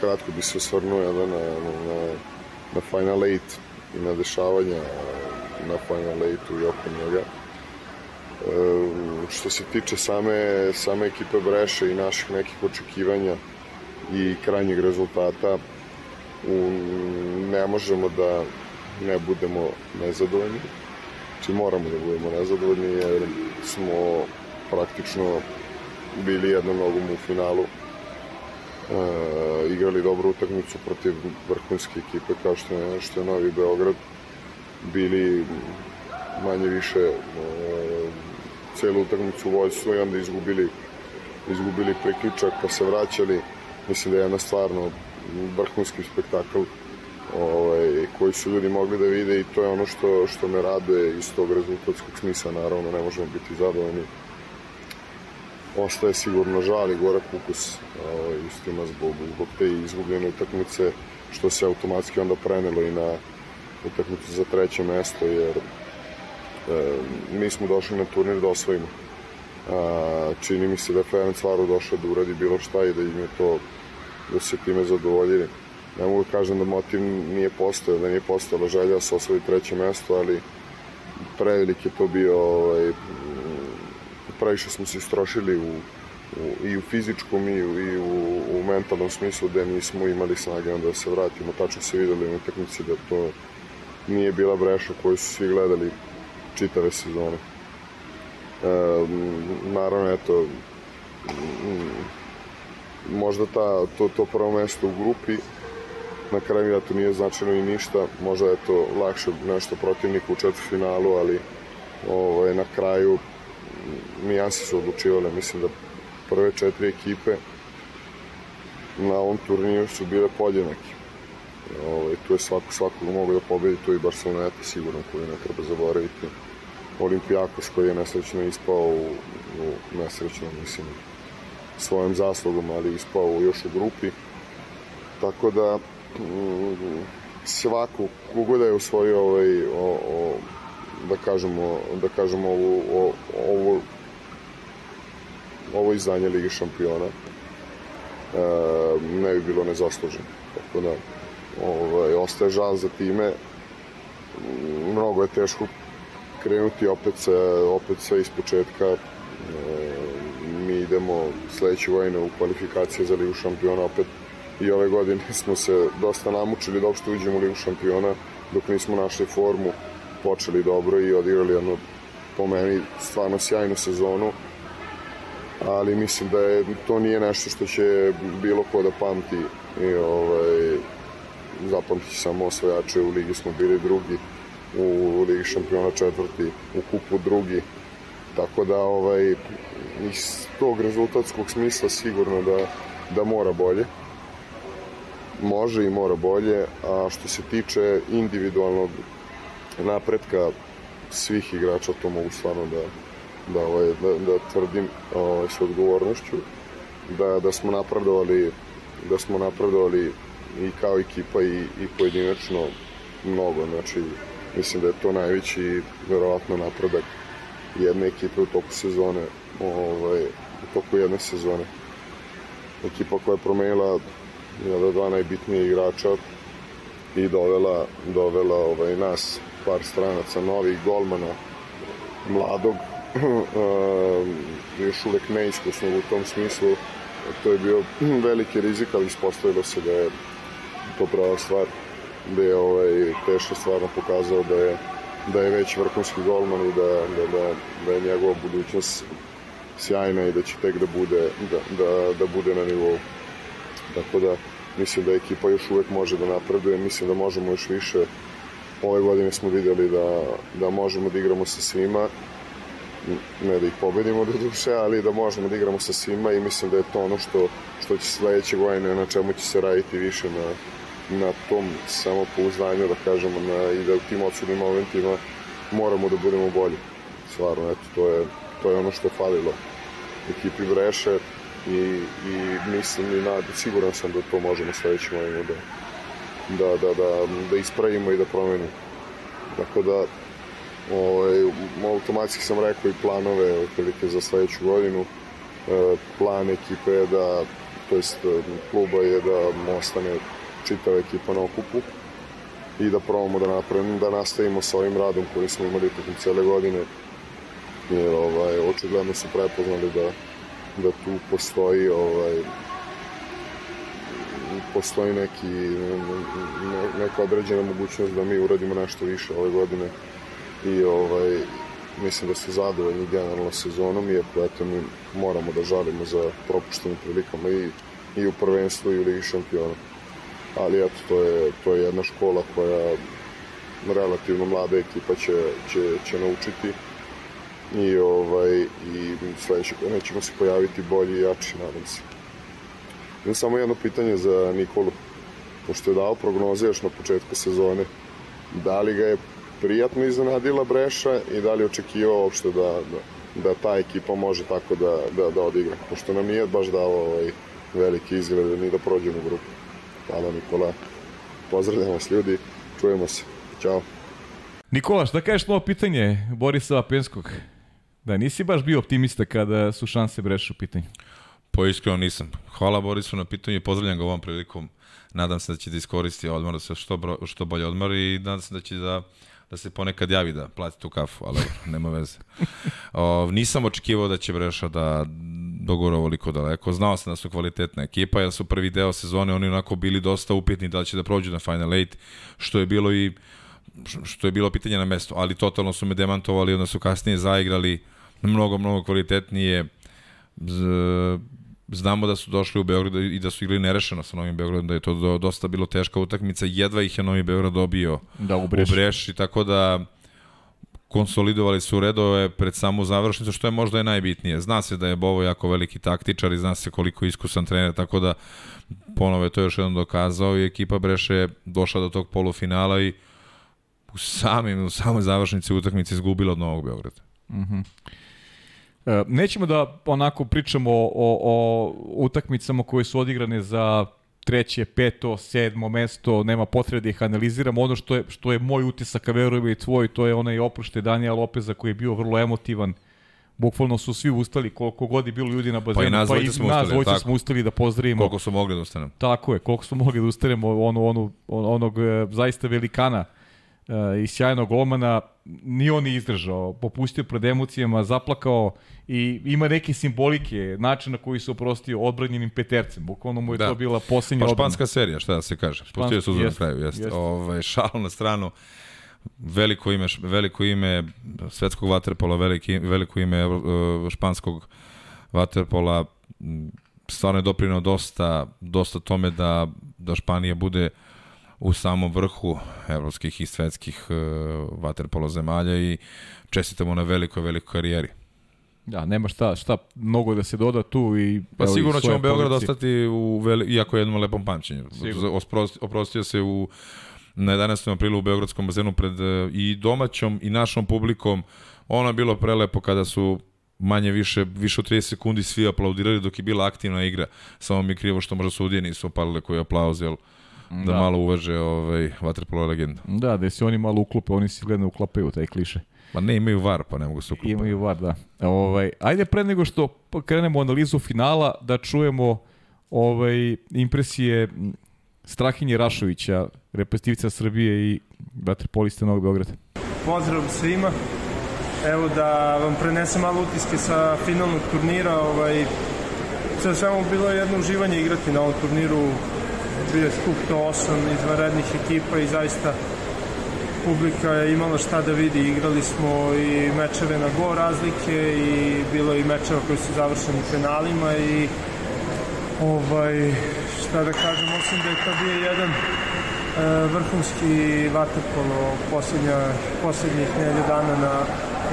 kratko bi se osvrnuo jedan na, na, na Final 8 i na dešavanja na Final 8 i oko njega. E, što se tiče same, same ekipe Breše i naših nekih očekivanja i krajnjeg rezultata, u, ne možemo da ne budemo nezadovoljni. Znači moramo da budemo nezadovoljni jer smo praktično bili jednom nogom u finalu. E, igrali dobru utakmicu protiv vrhunske ekipe kao što je, što je Novi Beograd. Bili manje više e, celu utakmicu vojstvo i onda izgubili izgubili priključak pa se vraćali. Mislim da je jedna stvarno vrhunski spektakl ovaj, koji su ljudi mogli da vide i to je ono što, što me raduje iz tog rezultatskog smisla, naravno ne možemo biti zadovoljni. Ostaje sigurno žal i gorak ukus ovaj, istima zbog, zbog te izgubljene utakmice, što se automatski onda prenelo i na utakmicu za treće mesto, jer e, mi smo došli na turnir da osvojimo. A, čini mi se da je Ferenc Varu došao da uradi bilo šta i da im je to da se time zadovoljili. Ne mogu da kažem da motiv nije postojao, da nije postojala želja da se osvoji treće mesto, ali prevelik je to bio, ovaj, previše smo se istrošili u, u, i u fizičkom i u, i u, u mentalnom smislu gde nismo imali snage onda da se vratimo. Tačno se videli na utakmici da to nije bila breša koju su svi gledali čitave sezone. E, naravno, eto, možda ta, to, to prvo mesto u grupi na kraju ja to nije značajno i ništa, možda je to lakše nešto protivniku u četvrfinalu, ali ovaj, na kraju nijanse su odlučivale, mislim da prve četiri ekipe na ovom turniru su bile podjednake. Ovaj, tu je svako, svakog mogu da pobedi, tu i Barceloneta sigurno koju ne treba zaboraviti. Olimpijakos koji je nesrećno ispao u, u nesrećno, mislim, svojom zaslugom, ali ispao još u grupi. Tako da svako kogo da je osvojio ovaj, o, o, da kažemo, da kažemo ovo, ovo, ovo izdanje Lige šampiona e, ne bi bilo nezasluženo. Tako da ovaj, ostaje žal za time. Mnogo je teško krenuti opet, sa, opet sve iz početka. E, mi idemo sledeće godine u kvalifikacije za Ligu šampiona opet i ove godine smo se dosta namučili da uopšte uđemo u Ligu šampiona dok nismo našli formu, počeli dobro i odigrali jednu po meni stvarno sjajnu sezonu ali mislim da je, to nije nešto što će bilo ko da pamti i ovaj, zapamtit će samo osvojače u ligi smo bili drugi u ligi šampiona četvrti u kupu drugi tako da ovaj iz tog rezultatskog smisla sigurno da, da mora bolje. Može i mora bolje, a što se tiče individualnog napretka svih igrača, to mogu stvarno da, da, ovaj, da, da tvrdim ovaj, s odgovornošću, da, da smo napredovali da smo napredovali i kao ekipa i, i pojedinačno mnogo, znači mislim da je to najveći verovatno napredak jedne ekipe u toku sezone ovaj, u toku jedne sezone. Ekipa koja je promenila jedna dva najbitnije igrača i dovela, dovela ovaj, nas, par stranaca, novih golmana, mladog, još uvek neiskusnog u tom smislu. To je bio veliki rizik, ali ispostavilo se da je to prava stvar, da je ovaj, Teša stvarno pokazao da je da je već vrhunski golman i da, da, da, da je njegova budućnost sjajna i da će tek da bude, da, da, da bude na nivou. Tako da mislim da ekipa još uvek može da napreduje, mislim da možemo još više. Ove godine smo videli da, da možemo da igramo sa svima, ne da ih pobedimo do duše, ali da možemo da igramo sa svima i mislim da je to ono što, što će sledeće godine, na čemu će se raditi više na, na tom samopouzdanju, da kažemo, na, i da u tim odsudnim momentima moramo da budemo bolji. Stvarno, eto, to je, to je ono što je falilo ekipi Breše i, i mislim i nad, siguran sam da to možemo sledećem godinu da, da, da, da, da ispravimo i da promenimo. Tako da, ovaj, automatski sam rekao i planove otprilike za sledeću godinu. E, plan ekipe je da, to jest kluba je da ostane čitava ekipa na okupu i da probamo da napravimo, da nastavimo sa ovim radom koji smo imali tokom cele godine jer ovaj, očigledno su prepoznali da, da tu postoji ovaj, postoji neki, ne, neka određena mogućnost da mi uradimo nešto više ove godine i ovaj, mislim da su zadovoljni generalno sezonom, iako eto mi moramo da žalimo za propuštenim prilikama i, i u prvenstvu i u Ligi šampiona. Ali eto, to je, to je jedna škola koja relativno mlada ekipa će, će, će naučiti i, ovaj, i sledeće ćemo se pojaviti bolji i jači, nadam se. Imam samo jedno pitanje za Nikolu. Pošto je dao prognoze još na početku sezone, da li ga je prijatno iznenadila Breša i da li očekivao uopšte da, da, da ta ekipa može tako da, da, da odigra? Pošto nam nije baš dao ovaj, veliki izgled ni da prođemo u grupu. Hvala Nikola. Pozdravljamo vas ljudi. Čujemo se. Ćao. Nikola, šta kažeš na ovo pitanje Borisa Penskog? Da, nisi baš bio optimista kada su šanse Breša u pitanju. Po iskreno nisam. Hvala Borisu na pitanju i pozdravljam ga ovom prilikom. Nadam se da će da iskoristi odmor, da se što, bro, što bolje odmori i nadam se da će da da se ponekad javi da plati tu kafu, ali nema veze. O, nisam očekivao da će Breša da dogora ovoliko daleko. Znao sam da su kvalitetna ekipa, jer su prvi deo sezone oni onako bili dosta upitni da će da prođu na Final 8, što je bilo i što je bilo pitanje na mesto, ali totalno su me demantovali, onda su kasnije zaigrali mnogo, mnogo kvalitetnije. Znamo da su došli u Beograd i da su igrali nerešeno sa Novim Beogradom, da je to dosta bilo teška utakmica, jedva ih je Novi Beograd dobio da, u, Breši. u Breši, tako da konsolidovali su redove pred samu završnicu, što je možda je najbitnije. Zna se da je Bovo jako veliki taktičar i zna se koliko je iskusan trener, tako da ponove to još jednom dokazao i ekipa Breše je došla do tog polufinala i u, samim, u samoj završnici utakmice izgubila od Novog Beograda. Mhm. Mm Nećemo da onako pričamo o, o, o utakmicama koje su odigrane za treće, peto, sedmo mesto, nema potrebe da ih analiziramo. Ono što je, što je moj utisak, a verujem i tvoj, to je onaj opušte Daniela Lopeza koji je bio vrlo emotivan. Bukvalno su svi ustali, koliko god je bilo ljudi na bazenu, pa i nas pa i smo nas ustali, smo ustali da pozdravimo. Koliko su mogli da ustanemo. Tako je, koliko smo mogli da ustanemo onu, onu, onog e, zaista velikana uh, i sjajnog golmana, ni on izdržao, popustio pred emocijama, zaplakao i ima neke simbolike, način na koji se oprostio odbranjenim petercem. Bukvalno mu je da. to bila poslednja pa, španska serija, šta da se kaže. Spustio su na kraju, jeste. Jest. Ovaj, šal na stranu veliko ime, veliko ime svetskog vaterpola, veliki, veliko ime uh, španskog vaterpola, stvarno je doprinao dosta, dosta tome da, da Španija bude u samom vrhu evropskih i svetskih uh, vaterpolo zemalja i čestitamo na velikoj, velikoj karijeri. Da, nema šta, šta mnogo da se doda tu i Pa evo, sigurno ćemo Beograd ostati u veli, iako jednom lepom pamćenju. Oprosti, oprostio se u na 11. aprilu u Beogradskom bazenu pred e, i domaćom i našom publikom. Ono je bilo prelepo kada su manje više, više od 30 sekundi svi aplaudirali dok je bila aktivna igra. Samo mi je krivo što možda sudije nisu opalile koji aplauz, jel? Da, da malo uvaže ovaj, vaterpolo legendu. Da, da se oni malo uklope, oni se gledno uklapaju taj kliše. Pa ne, imaju var, pa ne mogu se uklopati. Imaju var, da. Ovaj, ajde pre nego što krenemo analizu finala, da čujemo ovaj, impresije Strahinje Rašovića, reprezentativca Srbije i vaterpolista Novog Beograda. Pozdrav svima. Evo da vam prenesem malo utiske sa finalnog turnira. Ovaj, sve svemu bilo je jedno uživanje igrati na ovom turniru. Bio je skup to osam izvanrednih ekipa i zaista publika je imala šta da vidi. Igrali smo i mečeve na go razlike i bilo i mečeva koji su završeni penalima i ovaj, šta da kažem, osim da je to bio jedan e, vrhunski vaterpolo posljednja, posljednjih nelje dana na,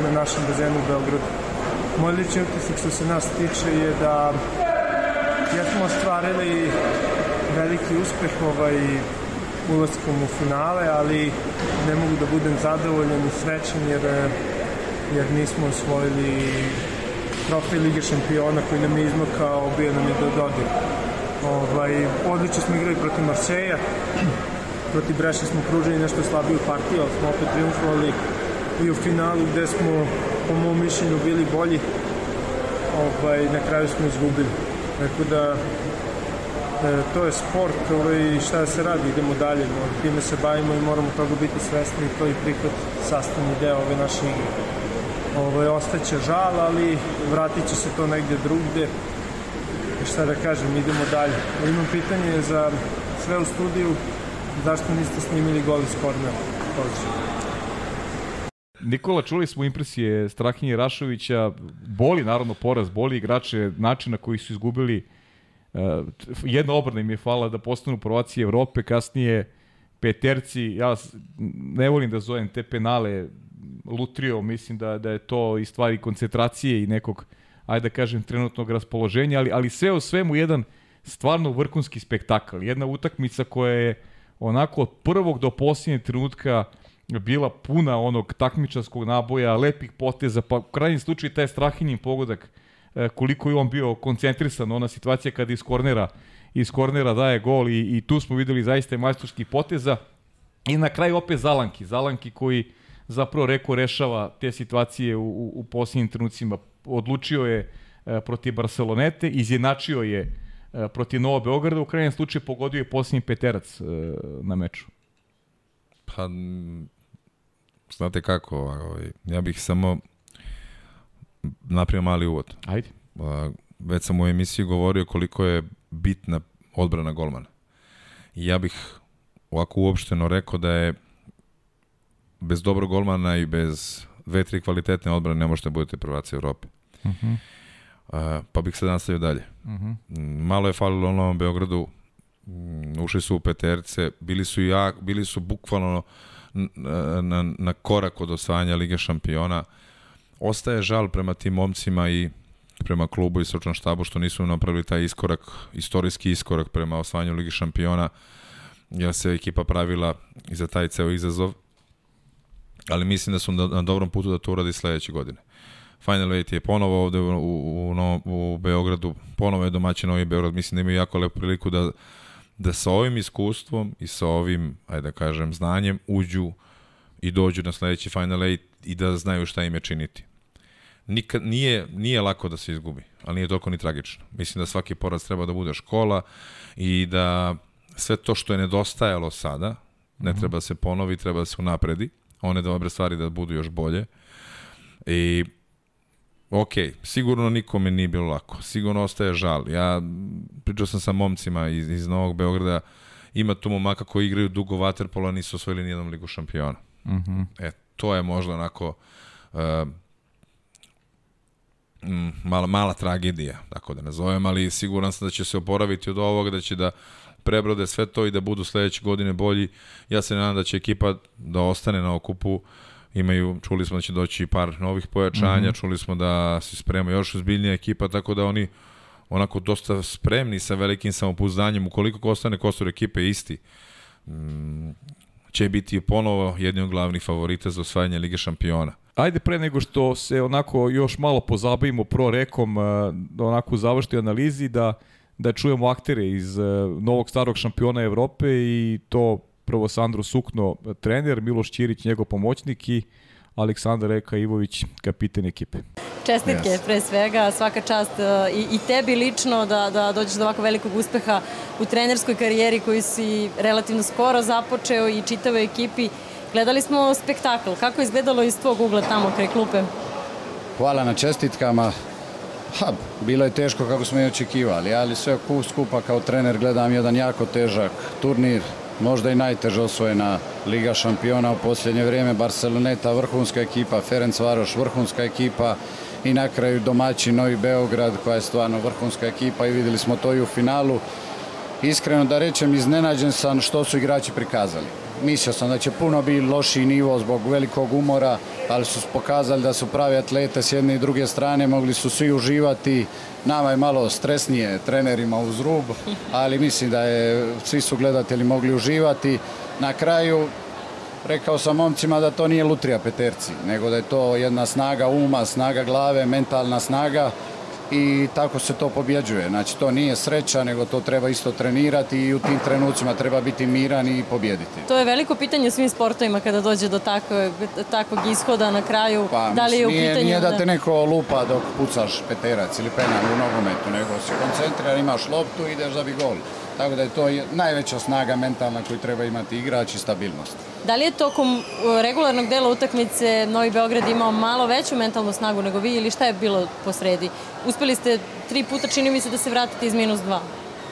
na našem bazenu u Beogradu. Moj lični utisak što se nas tiče je da jesmo ostvarili veliki uspeh ovaj, ulazkom u finale, ali ne mogu da budem zadovoljan i srećan jer, jer nismo osvojili trofej Lige šampiona koji nam je izmakao, bio nam je do dodir. Ovaj, odlično smo igrali protiv Marseja, protiv Breša smo pružili nešto slabiju partiju, ali smo opet triumfovali i u finalu gde smo po mom mišljenju bili bolji ovaj, na kraju smo izgubili tako da to je sport ovaj, šta da se radi, idemo dalje no, time se bavimo i moramo toga biti svesni i to i prihod sastavni deo ove naše igre. Ovaj, ostaće žal, ali vratit će se to negde drugde. I šta da kažem, idemo dalje. Imam pitanje za sve u studiju zašto niste snimili gol iz kornera Nikola, čuli smo impresije Strahinje Rašovića, boli naravno poraz, boli igrače, načina koji su izgubili. Jedna obrana im je hvala da postanu prvaci Evrope, kasnije peterci, ja ne volim da zovem te penale lutrio, mislim da, da je to i stvari koncentracije i nekog, ajde da kažem, trenutnog raspoloženja, ali, ali sve o svemu jedan stvarno vrhunski spektakl, jedna utakmica koja je onako od prvog do posljednje trenutka bila puna onog takmičarskog naboja, lepih poteza, pa u krajnjem slučaju taj strahinjim pogodak, koliko je on bio koncentrisan, ona situacija kada iz kornera, iz kornera daje gol i, i tu smo videli zaista majstorskih poteza. I na kraju opet Zalanki, Zalanki koji zapravo reko rešava te situacije u, u, u posljednjim trenucima. Odlučio je e, protiv Barcelonete, izjednačio je e, protiv Novog Beograda, u krajnjem slučaju pogodio je posljednji peterac e, na meču. Pa, znate kako, ovaj, ja bih samo napravio mali uvod. Ajde. Već sam u emisiji govorio koliko je bitna odbrana golmana. I ja bih ovako uopšteno rekao da je bez dobrog golmana i bez dve, tri kvalitetne odbrane ne možete da budete prvaci Evrope. Uh -huh. uh, pa bih se nastavio dalje. Uh -huh. Malo je falilo u Novom Beogradu, Mm, ušli su u peterce, bili su jak, bili su bukvalno na, na, na korak od osvajanja Lige šampiona. Ostaje žal prema tim momcima i prema klubu i srčnom štabu što nisu napravili taj iskorak, istorijski iskorak prema osvajanju Lige šampiona, jer se ekipa pravila i za taj ceo izazov. Ali mislim da su na, dobrom putu da to uradi sledeće godine. Final Eight je ponovo ovde u, u, u, u Beogradu, ponovo je domaćin Novi Beograd, mislim da imaju jako lepu priliku da da sa ovim iskustvom i sa ovim, ajde da kažem, znanjem uđu i dođu na sledeći Final Eight i da znaju šta im je činiti. Nikad, nije, nije lako da se izgubi, ali nije toliko ni tragično. Mislim da svaki poraz treba da bude škola i da sve to što je nedostajalo sada, ne mm -hmm. treba da se ponovi, treba da se unapredi, one dobre stvari da budu još bolje. I ok, sigurno nikome nije bilo lako, sigurno ostaje žal. Ja pričao sam sa momcima iz, iz Novog Beograda, ima tu momaka koji igraju dugo vaterpola, nisu osvojili nijednom ligu šampiona. Mhm. -huh. E, to je možda onako uh, mala, mala tragedija, tako da nazovem, ali siguran sam da će se oporaviti od ovoga, da će da prebrode sve to i da budu sledeće godine bolji. Ja se nadam da će ekipa da ostane na okupu imaju, čuli smo da će doći par novih pojačanja, mm -hmm. čuli smo da se sprema još ozbiljnija ekipa, tako da oni onako dosta spremni sa velikim samopouzdanjem, ukoliko ostane kostor ekipe isti, mm, će biti ponovo jedni od glavnih favorita za osvajanje Lige šampiona. Ajde pre nego što se onako još malo pozabavimo pro rekom, da onako završti analizi, da, da čujemo aktere iz eh, novog starog šampiona Evrope i to prvo Sandro Sukno, trener, Miloš Ćirić, njegov pomoćnik i Aleksandar Eka Ivović, kapiten ekipe. Čestitke yes. pre svega, svaka čast e, i, i tebi lično da, da dođeš do ovako velikog uspeha u trenerskoj karijeri koju si relativno skoro započeo i čitavoj ekipi. Gledali smo spektakl, kako je izgledalo iz tvog ugla tamo kraj klupe? Hvala na čestitkama. Ha, bilo je teško kako smo i očekivali, ali sve skupa kao trener gledam jedan jako težak turnir, možda i najteže osvojena Liga šampiona u posljednje vrijeme, Barceloneta vrhunska ekipa, Ferenc Varoš vrhunska ekipa i na kraju domaći Novi Beograd koja je stvarno vrhunska ekipa i videli smo to i u finalu. Iskreno da rečem, iznenađen sam što su igrači prikazali. Mislio sam da će puno biti lošiji nivo zbog velikog umora, ali su pokazali da su pravi atlete s jedne i druge strane, mogli su svi uživati. Nama je malo stresnije trenerima uz rub, ali mislim da je svi su gledatelji mogli uživati. Na kraju rekao sam momcima da to nije lutrija peterci, nego da je to jedna snaga uma, snaga glave, mentalna snaga i tako se to pobjeđuje. Znači to nije sreća, nego to treba isto trenirati i u tim trenucima treba biti miran i pobjediti. To je veliko pitanje svim sportovima kada dođe do takvog, takvog ishoda na kraju. Pa, da li je u nije, pitanju... Nije da te neko lupa dok pucaš peterac ili penal u nogometu, nego si koncentriran, imaš loptu i ideš da bi gol. Tako da je to najveća snaga mentalna koju treba imati igrač i stabilnost. Da li je tokom uh, regularnog dela utakmice Novi Beograd imao malo veću mentalnu snagu nego vi ili šta je bilo posredi? Uspeli ste tri puta, čini mi se, da se vratite iz minus dva.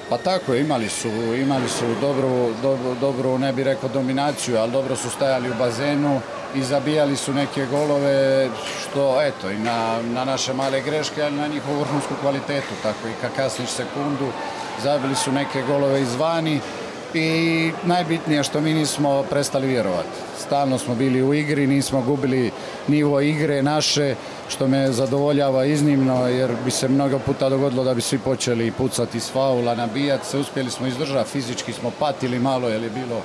Pa tako, imali su, imali su dobru, dobru, dobru, ne bih rekao dominaciju, ali dobro su stajali u bazenu i zabijali su neke golove, što eto, i na, na naše male greške, ali na njihovu vrhunsku kvalitetu, tako i kad kasniš sekundu, zabili su neke golove izvani i najbitnije što mi nismo prestali vjerovati. Stalno smo bili u igri, nismo gubili nivo igre naše, što me zadovoljava iznimno, jer bi se mnogo puta dogodilo da bi svi počeli pucati s faula, nabijati se, uspjeli smo izdržati, fizički smo patili malo jer je bilo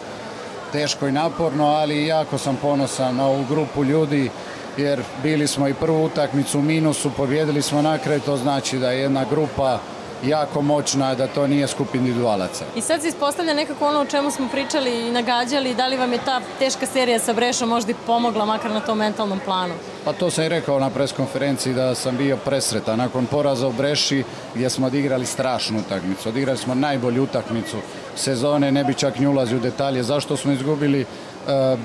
teško i naporno, ali jako sam ponosan na ovu grupu ljudi, jer bili smo i prvu utakmicu u minusu, pobjedili smo na kraju, to znači da je jedna grupa jako moćna, da to nije skup individualaca. I sad se ispostavlja nekako ono o čemu smo pričali i nagađali, da li vam je ta teška serija sa Brešom možda i pomogla makar na tom mentalnom planu? Pa to sam i rekao na preskonferenciji da sam bio presretan. Nakon poraza u Breši gdje smo odigrali strašnu utakmicu, odigrali smo najbolju utakmicu sezone, ne bi čak ni ulazio u detalje zašto smo izgubili. E,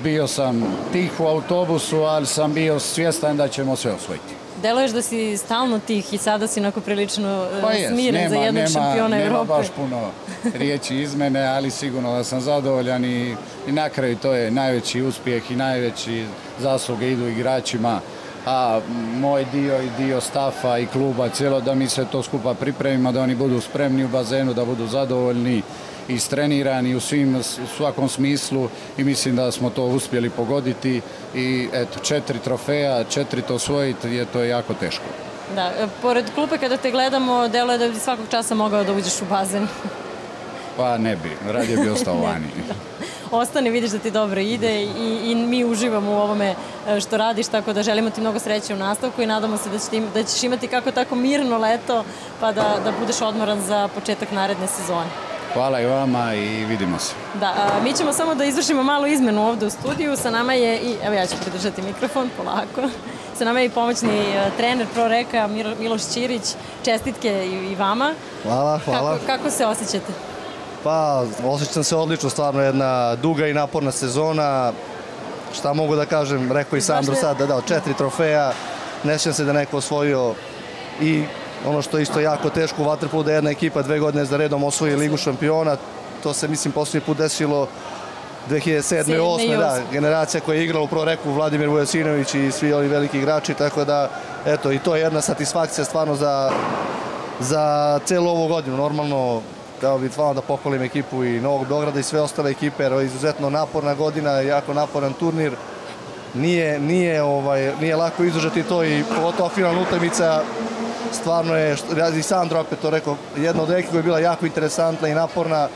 bio sam tih u autobusu, ali sam bio svjestan da ćemo sve osvojiti. Deluješ da si stalno tih i sada si onako prilično e, pa jest, smiren nema, za jednog nema, šampiona nema Evrope. Nema baš puno riječi iz mene, ali sigurno da sam zadovoljan i, i na kraju to je najveći uspjeh i najveći zasluge idu igračima a moj dio i dio stafa i kluba cijelo da mi sve to skupa pripremimo, da oni budu spremni u bazenu, da budu zadovoljni istrenirani u svim, u svakom smislu i mislim da smo to uspjeli pogoditi i eto, četiri trofeja, četiri to osvojiti je to jako teško. Da, e, pored klupe kada te gledamo, delo je da bi svakog časa mogao da uđeš u bazen. Pa ne bi, radije bi ostao vani. Ostani, vidiš da ti dobro ide i, i mi uživamo u ovome e, što radiš, tako da želimo ti mnogo sreće u nastavku i nadamo se da, će ti, da ćeš imati kako tako mirno leto, pa da, da budeš odmoran za početak naredne sezone. Hvala i vama i vidimo se. Da, a, mi ćemo samo da izvršimo malu izmenu ovde u studiju. Sa nama je i, evo ja ću pridržati mikrofon, polako. Sa nama je i pomoćni uh, trener Pro Reka Miro, Miloš Ćirić. Čestitke i, i vama. Hvala, hvala. Kako, kako se osjećate? Pa, osjećam se odlično, stvarno jedna duga i naporna sezona. Šta mogu da kažem, rekao i Sandro sad, da dao četiri trofeja. Ne sjećam se da neko osvojio i ono što je isto jako teško u Waterpolu da jedna ekipa dve godine za redom osvoji ligu šampiona. To se, mislim, posljednji put desilo 2007. i 2008. Da, generacija koja je igrala u Pro Reku, Vladimir Vujasinović i svi ovi veliki igrači, tako da, eto, i to je jedna satisfakcija stvarno za, za celu ovu godinu. Normalno, kao bi stvarno da pohvalim ekipu i Novog Beograda i sve ostale ekipe, jer je izuzetno naporna godina, jako naporan turnir. Nije, nije, ovaj, nije lako izdržati to i pogotovo finalna utakmica stvarno je, i Sandro opet to rekao, jedna od ekip koja je bila jako interesantna i naporna,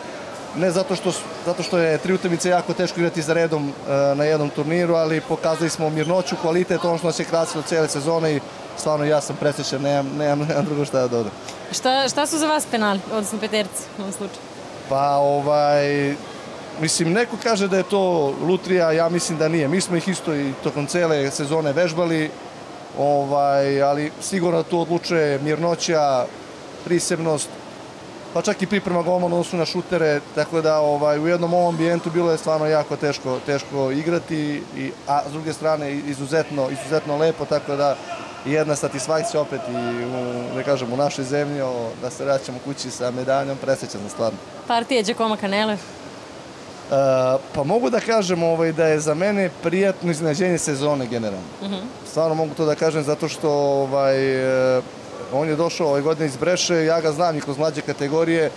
ne zato što, zato što je tri utakmice jako teško igrati za redom e, na jednom turniru, ali pokazali smo mirnoću, kvalitet, ono što nas je krasilo cijele sezone i stvarno ja sam presrećan, nemam, nemam, nemam drugo šta da dodam. Šta, šta su za vas penali, odnosno peterci u ovom slučaju? Pa ovaj, mislim, neko kaže da je to lutrija, ja mislim da nije. Mi smo ih isto i tokom cele sezone vežbali, ovaj, ali sigurno to odlučuje mirnoća, prisebnost, pa čak i priprema golmana odnosu na šutere, tako da ovaj, u jednom ovom ambijentu bilo je stvarno jako teško, teško igrati, i, a s druge strane izuzetno, izuzetno lepo, tako da jedna satisfakcija opet i u, da kažem, u našoj zemlji, da se vraćamo kući sa medaljom, presrećan stvarno. Partija Đakoma Kanele? Pa mogu da kažem ovaj, da je za mene prijatno iznenađenje sezone generalno. Uh -huh. Stvarno mogu to da kažem zato što ovaj, uh, on je došao ove godine iz Breše, ja ga znam i kroz mlađe kategorije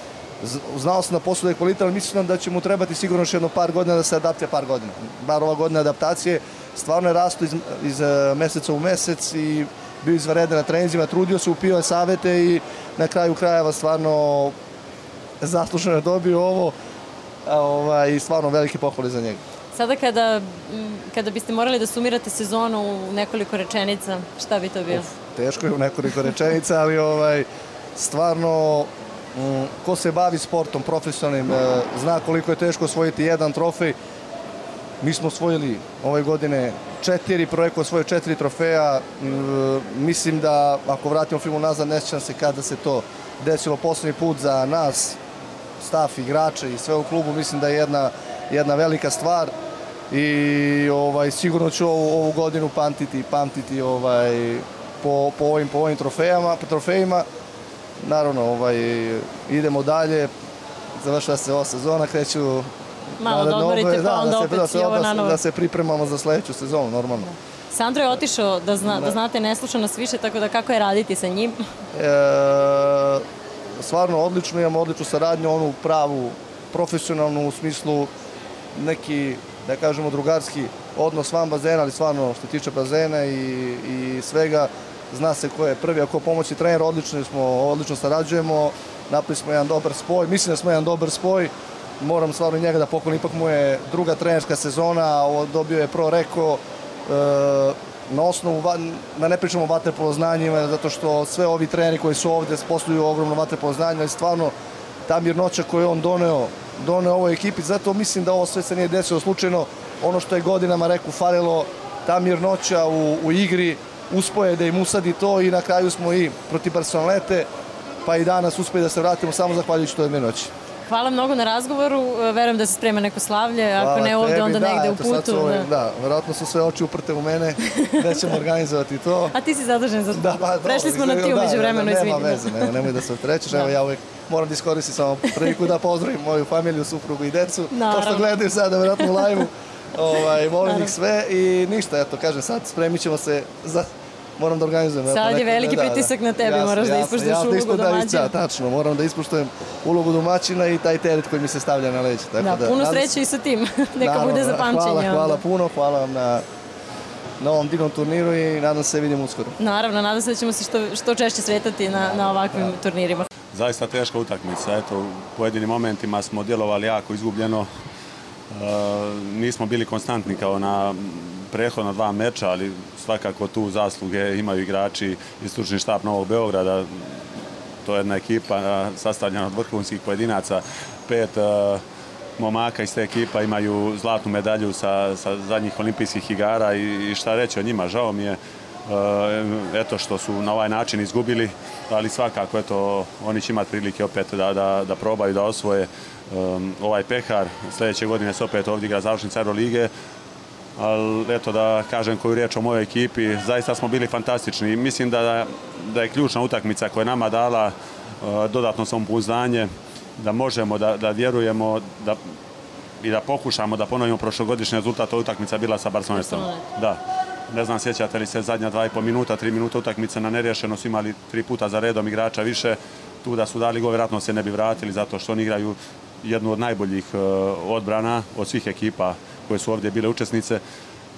znao sam da posuduje kvalitet, ali mislim da će mu trebati sigurno još jedno par godina da se adaptira par godina. Bar ova godina adaptacije, stvarno je rastu iz, iz e, meseca u mesec i bio izvaredan na trenizima, trudio se, upio je savete i na kraju krajeva stvarno zasluženo je dobio ovo ovaj, i stvarno velike pohvale za njega. Sada kada, kada biste morali da sumirate sezonu u nekoliko rečenica, šta bi to bilo? Uf, teško je u nekoliko rečenica, ali ovaj, stvarno ko se bavi sportom profesionalnim e, zna koliko je teško osvojiti jedan trofej. Mi smo osvojili ove godine četiri, projekta osvojio četiri trofeja. Mislim da ako vratimo film nazad, ne sjećam se kada se to desilo poslednji put za nas, staf, igrače i sve u klubu. Mislim da je jedna, jedna velika stvar i ovaj, sigurno ću ovu, ovu godinu pamtiti, pamtiti ovaj, po, po, ovim, po ovim trofejama, po trofejima. Naravno, ovaj, idemo dalje, završava se ova sezona, kreću Malo da odmorite, pa da, onda da, opet da, da, da, da se pripremamo za sledeću sezonu, normalno. Sandro je otišao, da, zna, da znate, ne sluša nas više, tako da kako je raditi sa njim? E, stvarno odlično, imamo odličnu saradnju, onu pravu, profesionalnu u smislu neki, da kažemo, drugarski odnos van bazena, ali stvarno što tiče bazena i, i svega, zna se ko je prvi, ako pomoći trener, odlično smo, odlično sarađujemo, napravili smo jedan dobar spoj, mislim da smo jedan dobar spoj, moram stvarno njega da pohvalim, ipak mu je druga trenerska sezona, dobio je Pro Reko, e, na osnovu, da ne pričamo o vaterpolo znanjima, zato što sve ovi treneri koji su ovde posluju ogromno vaterpolo znanje, ali stvarno ta mirnoća koju je on doneo, doneo ovoj ekipi, zato mislim da ovo sve se nije desilo slučajno, ono što je godinama rekao Farelo, ta mirnoća u, u igri, uspoje da im usadi to i na kraju smo i protiv Barcelonete, pa i danas uspoje da se vratimo samo zahvaljujući toj mirnoći. Hvala mnogo na razgovoru, verujem da se sprema neko slavlje, Hvala ako ne ovde, tebi, onda da, negde u putu. Da. da, verovatno su sve oči uprte u mene, da ćemo organizovati to. A ti si zadužen za to. Da, pa, Prešli smo na ti umeđu da, vremenu, da, nema veze, nema, nemoj da se trećeš, da. evo ja uvek moram da iskoristim samo priliku da pozdravim moju familiju, suprugu i decu, Naravno. to što gledaju sada verovatno u live-u. Ovaj, volim ih sve i ništa, eto, kažem sad, spremit ćemo se za moram da organizujem. Sad je veliki da, pritisak da, na tebi, jasno, moraš da ispoštuješ jasno, ulogu da domaćina. Da, tačno, moram da ispoštujem ulogu domaćina i taj teret koji mi se stavlja na leđe. Tako da, da puno sreće i sa tim, neka naravno, bude za pamćenje. Hvala, hvala puno, hvala vam na na ovom divnom turniru i nadam se da vidimo uskoro. Naravno, nadam se da ćemo se što, što češće sretati na, na ovakvim da. turnirima. Zaista teška utakmica, eto, u pojedinim momentima smo djelovali jako izgubljeno, e, nismo bili konstantni kao na prehodna dva meča, ali svakako tu zasluge imaju igrači i stručni štab Novog Beograda. To je jedna ekipa sastavljena od vrhunskih pojedinaca. Pet uh, momaka iz te ekipa imaju zlatnu medalju sa, sa zadnjih olimpijskih igara i, i šta reći o njima. Žao mi je uh, eto što su na ovaj način izgubili, ali svakako eto, oni će imati prilike opet da, da, da probaju da osvoje um, ovaj pehar. Sledeće godine se opet ovdje igra završnica Eurolige, ali eto da kažem koju riječ o mojoj ekipi, zaista smo bili fantastični. Mislim da, da je ključna utakmica koja je nama dala uh, dodatno samopouzdanje, da možemo da, da vjerujemo da, i da pokušamo da ponovimo prošlogodišnji rezultat, utakmica bila sa Barcelonestom. Da. Ne znam, sjećate li se zadnja dva i po minuta, tri minuta utakmice na nerješeno su imali tri puta za redom igrača više. Tu da su dali go, vjerojatno se ne bi vratili zato što oni igraju jednu od najboljih uh, odbrana od svih ekipa koje su ovdje bile učesnice.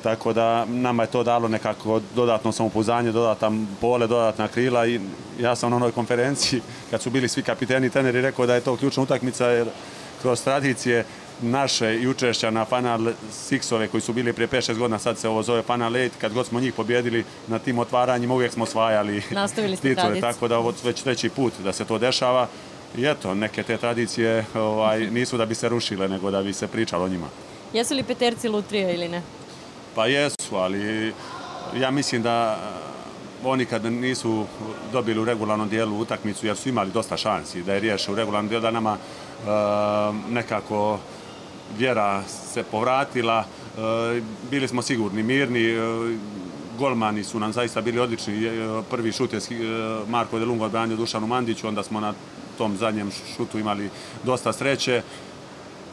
Tako da nama je to dalo nekako dodatno samopouzdanje, dodatan pole, dodatna krila i ja sam na onoj konferenciji kad su bili svi kapiteni i treneri rekao da je to ključna utakmica jer kroz tradicije naše i učešća na Final Sixove koji su bili prije 5-6 godina, sad se ovo zove Final 8, kad god smo njih pobjedili na tim otvaranjima uvijek smo osvajali titule, tako da ovo već treći put da se to dešava. I eto, neke te tradicije ovaj, nisu da bi se rušile, nego da bi se pričalo o njima. Jesu li peterci lutrija ili ne? Pa jesu, ali ja mislim da oni kad nisu dobili u regularnom dijelu utakmicu, jer su imali dosta šansi da je riješe u regularnom dijelu, da nama e, nekako vjera se povratila, e, bili smo sigurni, mirni, e, golmani su nam zaista bili odlični, prvi šut je Marko Delungo odbranio Dušanu Mandiću, onda smo na tom zadnjem šutu imali dosta sreće.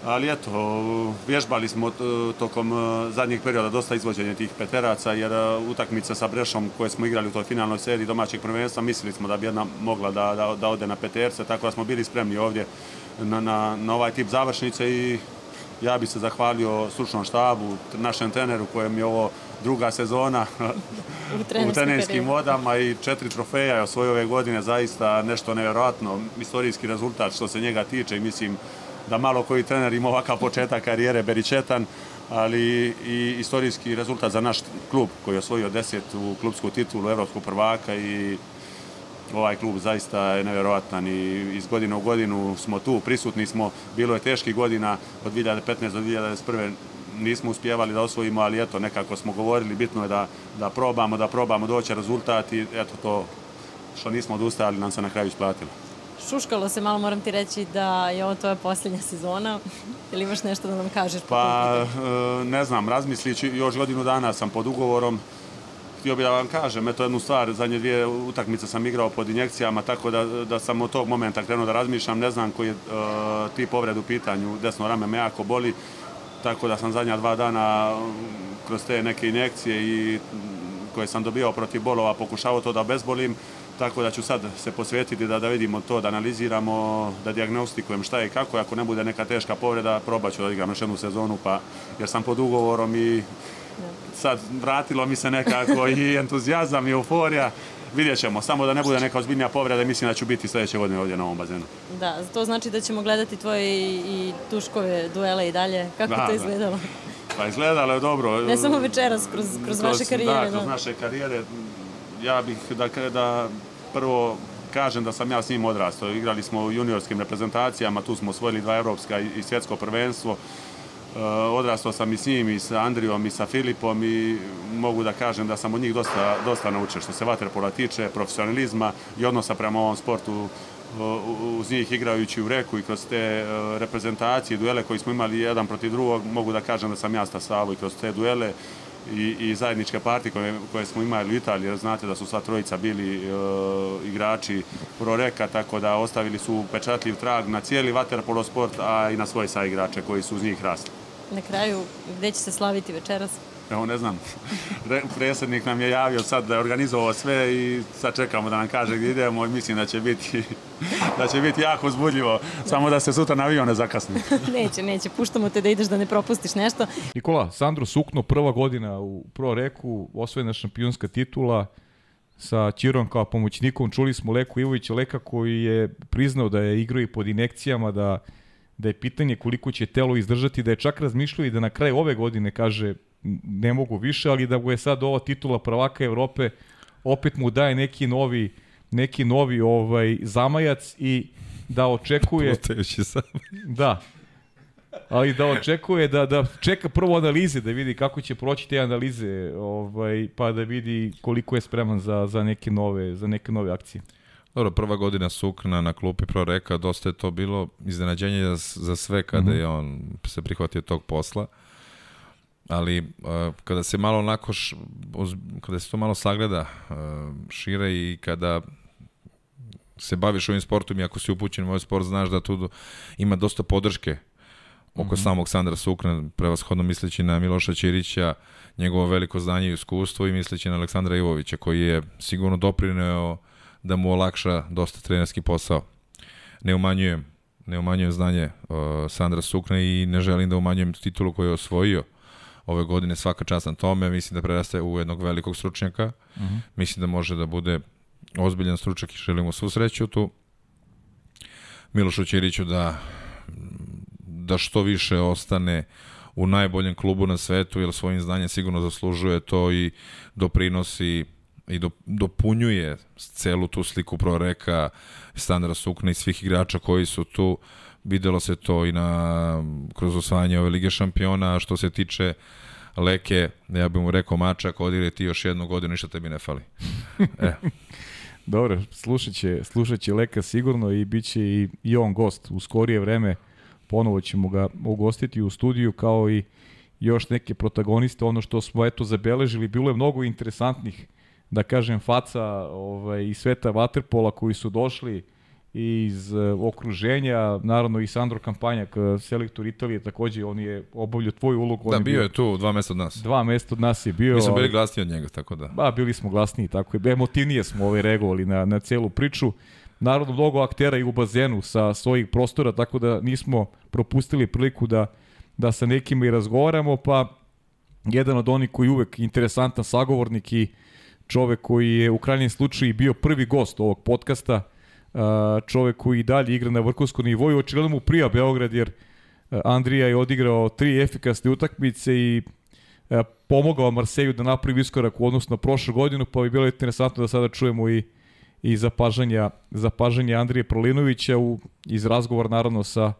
Ali eto, vježbali smo tokom e, zadnjeg perioda dosta izvođenja tih peteraca, jer e, utakmica sa Brešom koje smo igrali u toj finalnoj seriji domaćeg prvenstva, mislili smo da bi jedna mogla da, da, da ode na peterce, tako da smo bili spremni ovdje na, na, na ovaj tip završnice i ja bih se zahvalio stručnom štabu, našem treneru kojem je ovo druga sezona u, u trenerskim vodama i četiri trofeja je osvojio ove godine, zaista nešto nevjerojatno, istorijski rezultat što se njega tiče i mislim da malo koji trener ima ovakav početak karijere Beričetan, ali i istorijski rezultat za naš klub koji je osvojio desetu klubsku titulu evropskog prvaka i ovaj klub zaista je nevjerovatan i iz godine u godinu smo tu, prisutni smo, bilo je teških godina od 2015 do 2021 nismo uspjevali da osvojimo, ali eto, nekako smo govorili, bitno je da, da probamo, da probamo doći rezultat i eto to što nismo odustajali nam se na kraju isplatilo. Šuškalo se malo, moram ti reći da je ovo tvoja posljednja sezona. Ili imaš nešto da nam kažeš? Pa, e, ne znam, razmislići, još godinu dana sam pod ugovorom. Htio bih da vam kažem, eto jednu stvar, zadnje dvije utakmice sam igrao pod injekcijama, tako da, da sam od tog momenta krenuo da razmišljam, ne znam koji je uh, ti povred u pitanju, desno rame me jako boli, tako da sam zadnja dva dana kroz te neke injekcije i koje sam dobio protiv bolova pokušavao to da bezbolim, tako da ću sad se posvetiti da, da vidimo to, da analiziramo, da diagnostikujem šta je i kako, ako ne bude neka teška povreda, probat ću da igram još jednu sezonu, pa, jer sam pod ugovorom i sad vratilo mi se nekako i entuzijazam i euforija, vidjet ćemo, samo da ne bude neka ozbiljnija povreda, mislim da ću biti sledeće godine ovdje na ovom bazenu. Da, to znači da ćemo gledati tvoje i Tuškove duele i dalje, kako da, to da. izgledalo? Da. Pa izgledalo je dobro. Ne samo večeras, kroz, kroz, kroz vaše karijere. Da, kroz naše karijere. Ja bih da, da prvo kažem da sam ja s njim odrastao. Igrali smo u juniorskim reprezentacijama, tu smo osvojili dva evropska i svjetsko prvenstvo. E, odrastao sam i s njim, i sa Andrijom, i sa Filipom i mogu da kažem da sam od njih dosta, dosta naučio što se vaterpola tiče, profesionalizma i odnosa prema ovom sportu uz njih igrajući u reku i kroz te e, reprezentacije, duele koje smo imali jedan protiv drugog, mogu da kažem da sam ja stasavao i kroz te duele i, i zajedničke partije koje, smo imali u Italiji, znate da su sva trojica bili e, igrači Proreka, tako da ostavili su pečatljiv trag na cijeli vaterpolo sport, a i na svoje saigrače koji su uz njih rasli. Na kraju, gde će se slaviti večeras? Evo, ne znam, predsjednik nam je javio sad da je organizovao sve i sad čekamo da nam kaže gdje idemo i mislim da će biti, da će biti jako uzbudljivo, samo da se sutra na avion ne zakasni. neće, neće, puštamo te da ideš da ne propustiš nešto. Nikola, Sandro Sukno, prva godina u Pro Reku, osvojena šampionska titula, sa Čirom kao pomoćnikom, čuli smo Leku Ivovića, Leka koji je priznao da je igrao i pod inekcijama, da, da je pitanje koliko će telo izdržati, da je čak razmišljao i da na kraju ove godine kaže ne mogu više, ali da mu je sad ova titula prvaka Evrope opet mu daje neki novi neki novi ovaj zamajac i da očekuje Plutajući sam. Da. Ali da očekuje da da čeka prvo analize da vidi kako će proći te analize, ovaj pa da vidi koliko je spreman za za neke nove za neke nove akcije. Dobro, prva godina Sukna na klupi Proreka, dosta je to bilo iznenađenje za, za sve kada mm -hmm. je on se prihvatio tog posla. Uh, ali uh, kada se malo onako š, kada se to malo sagleda uh, šire i kada se baviš ovim sportom i ako si upućen u ovaj sport znaš da tu ima dosta podrške oko mm -hmm. samog Sandra Sukna, prevashodno misleći na Miloša Ćirića, njegovo veliko znanje i iskustvo i misleći na Aleksandra Ivovića koji je sigurno doprineo da mu olakša dosta trenerski posao. Ne umanjujem, ne umanjujem znanje uh, Sandra Sukna i ne želim da umanjujem titulu koju je osvojio ove godine svaka čast na tome, mislim da preraste u jednog velikog stručnjaka, uh mhm. -huh. mislim da može da bude ozbiljan stručnjak i želimo svu sreću tu. Milošu Ćiriću da, da što više ostane u najboljem klubu na svetu, jer svojim znanjem sigurno zaslužuje to i doprinosi i do, dopunjuje celu tu sliku proreka Standara Sukna i svih igrača koji su tu. Videlo se to i na, kroz osvajanje ove Lige šampiona, što se tiče Leke, ja bih mu rekao mačak, odigre ti još jednu godinu, ništa tebi ne fali. E. Dobro, slušat će, slušat će Leka sigurno i bit će i, i on gost u skorije vreme. Ponovo ćemo ga ugostiti u studiju kao i još neke protagoniste. Ono što smo eto zabeležili, bilo je mnogo interesantnih, da kažem, faca ovaj, i sveta Waterpola koji su došli iz uh, okruženja, naravno i Sandro Kampanjak, selektor Italije, takođe on je obavljao tvoju ulogu. Da, bio, bio je tu, dva mesta od nas. Dva mesta od nas je bio. Mi smo bili glasniji od njega, tako da. Ba, bili smo glasniji, tako je. Emotivnije smo ovaj reagovali na, na celu priču. naravno mnogo aktera i u bazenu sa svojih prostora, tako da nismo propustili priliku da, da sa nekima i razgovaramo, pa jedan od onih koji uvek interesantan sagovornik i čovek koji je u krajnjem slučaju bio prvi gost ovog podcasta, čovek koji i dalje igra na vrhunskom nivoju, očigledno mu prija Beograd jer Andrija je odigrao tri efikasne utakmice i pomogao Marseju da napravi iskorak u odnosu na prošlu godinu, pa bi bilo interesantno da sada čujemo i i zapažanja, zapažanja Andrije Prolinovića u, iz razgovora naravno sa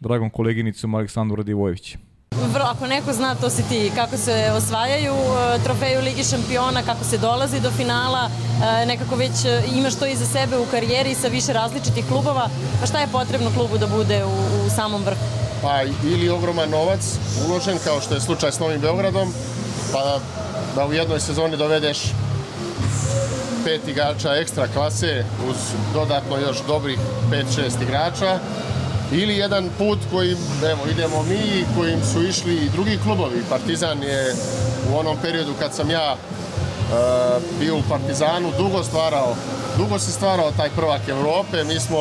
dragom koleginicom Aleksandru Radivojevićem. Vrlo, ako neko zna, to si ti. Kako se osvajaju e, trofeju Ligi šampiona, kako se dolazi do finala, e, nekako već e, imaš to iza sebe u karijeri sa više različitih klubova. Pa šta je potrebno klubu da bude u, u samom vrhu? Pa ili ogroman novac uložen, kao što je slučaj s Novim Beogradom, pa da u jednoj sezoni dovedeš pet igrača ekstra klase uz dodatno još dobrih 5-6 igrača ili jedan put kojim evo, idemo mi kojim su išli i drugi klubovi. Partizan je u onom periodu kad sam ja uh, bio u Partizanu dugo stvarao, dugo se stvarao taj prvak Evrope. Mi smo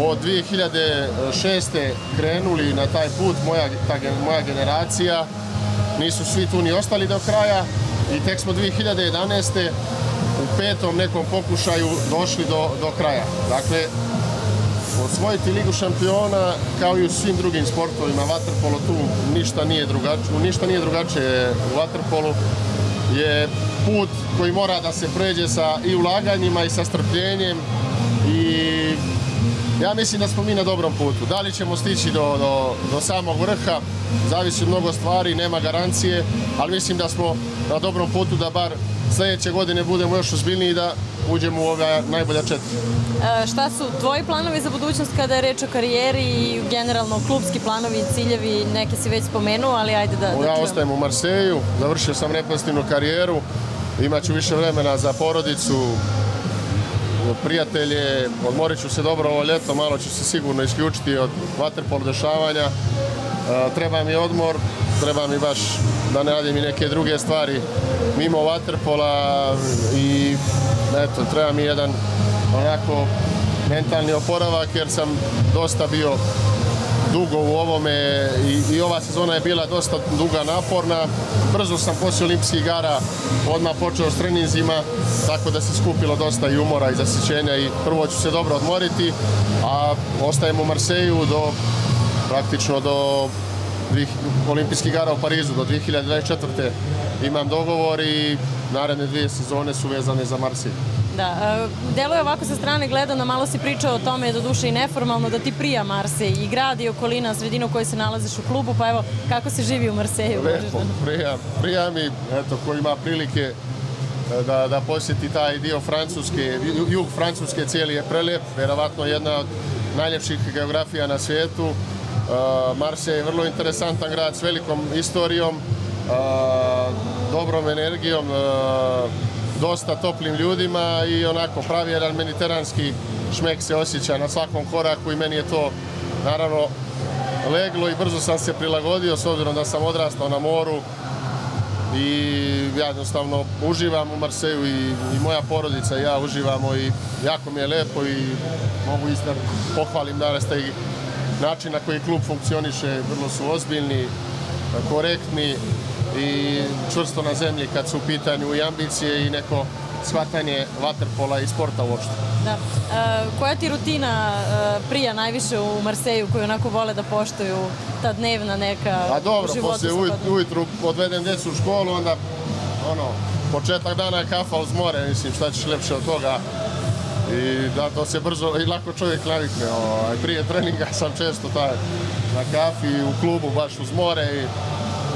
od 2006. krenuli na taj put, moja, ta, moja generacija, nisu svi tu ni ostali do kraja i tek smo 2011 u petom nekom pokušaju došli do, do kraja. Dakle, osvojiti Ligu šampiona kao i u svim drugim sportovima, vaterpolo tu ništa nije drugačije, ništa nije drugačije u vaterpolu je put koji mora da se pređe sa i ulaganjima i sa strpljenjem i ja mislim da smo mi na dobrom putu. Da li ćemo stići do, do, do samog vrha, zavisi mnogo stvari, nema garancije, ali mislim da smo na dobrom putu da bar sledeće godine budemo još ozbiljniji da uđemo u ove najbolja četiri. E, šta su tvoji planovi za budućnost kada je reč o karijeri i generalno klubski planovi i ciljevi, neke si već spomenuo, ali ajde da, da Ja ostajem u Marseju, završio sam reprezentativnu karijeru, imaću više vremena za porodicu, prijatelje, odmorit ću se dobro ovo ljeto, malo ću se sigurno isključiti od vaterpolo dešavanja. E, treba mi odmor, treba mi baš da ne radim i neke druge stvari mimo waterpola i eto, treba mi jedan onako mentalni oporavak jer sam dosta bio dugo u ovome i, i ova sezona je bila dosta duga, naporna. Brzo sam poslije olimpijskih igara odmah počeo s treninzima, tako da se skupilo dosta i umora i zasićenja i prvo ću se dobro odmoriti, a ostajem u Marseju do praktično do olimpijskih igara u Parizu do 2024. imam dogovor i naredne dvije sezone su vezane za Marsilj. Da, e, delo je ovako sa strane gledano, malo si pričao o tome, do duše i neformalno, da ti prija Marsej i grad i okolina, sredinu u kojoj se nalaziš u klubu, pa evo, kako se živi u Marseju? Lepo, prija, prija mi, eto, ko ima prilike e, da, da posjeti taj dio Francuske, jug Francuske cijeli je prelep, verovatno jedna od najljepših geografija na svijetu, Marse je vrlo interesantan grad s velikom istorijom, dobrom energijom, dosta toplim ljudima i onako pravi jedan mediteranski šmek se osjeća na svakom koraku i meni je to naravno leglo i brzo sam se prilagodio s obzirom da sam odrastao na moru i ja jednostavno uživam u Marseju i, i moja porodica i ja uživamo i jako mi je lepo i mogu isto pohvalim danas taj način na koji klub funkcioniše, vrlo su ozbiljni, korektni i čvrsto na zemlji kad su u pitanju i ambicije i neko shvatanje vaterpola i sporta uopšte. Da. E, koja ti rutina e, prija najviše u Marseju koju onako vole da poštuju ta dnevna neka A dobro, posle ujutru odvedem decu u školu, onda ono, početak dana je kafa uz more, mislim šta ćeš lepše od toga i da to se brzo i lako čovjek navikne. Ovaj, prije treninga sam često taj na kafi u klubu baš uz more i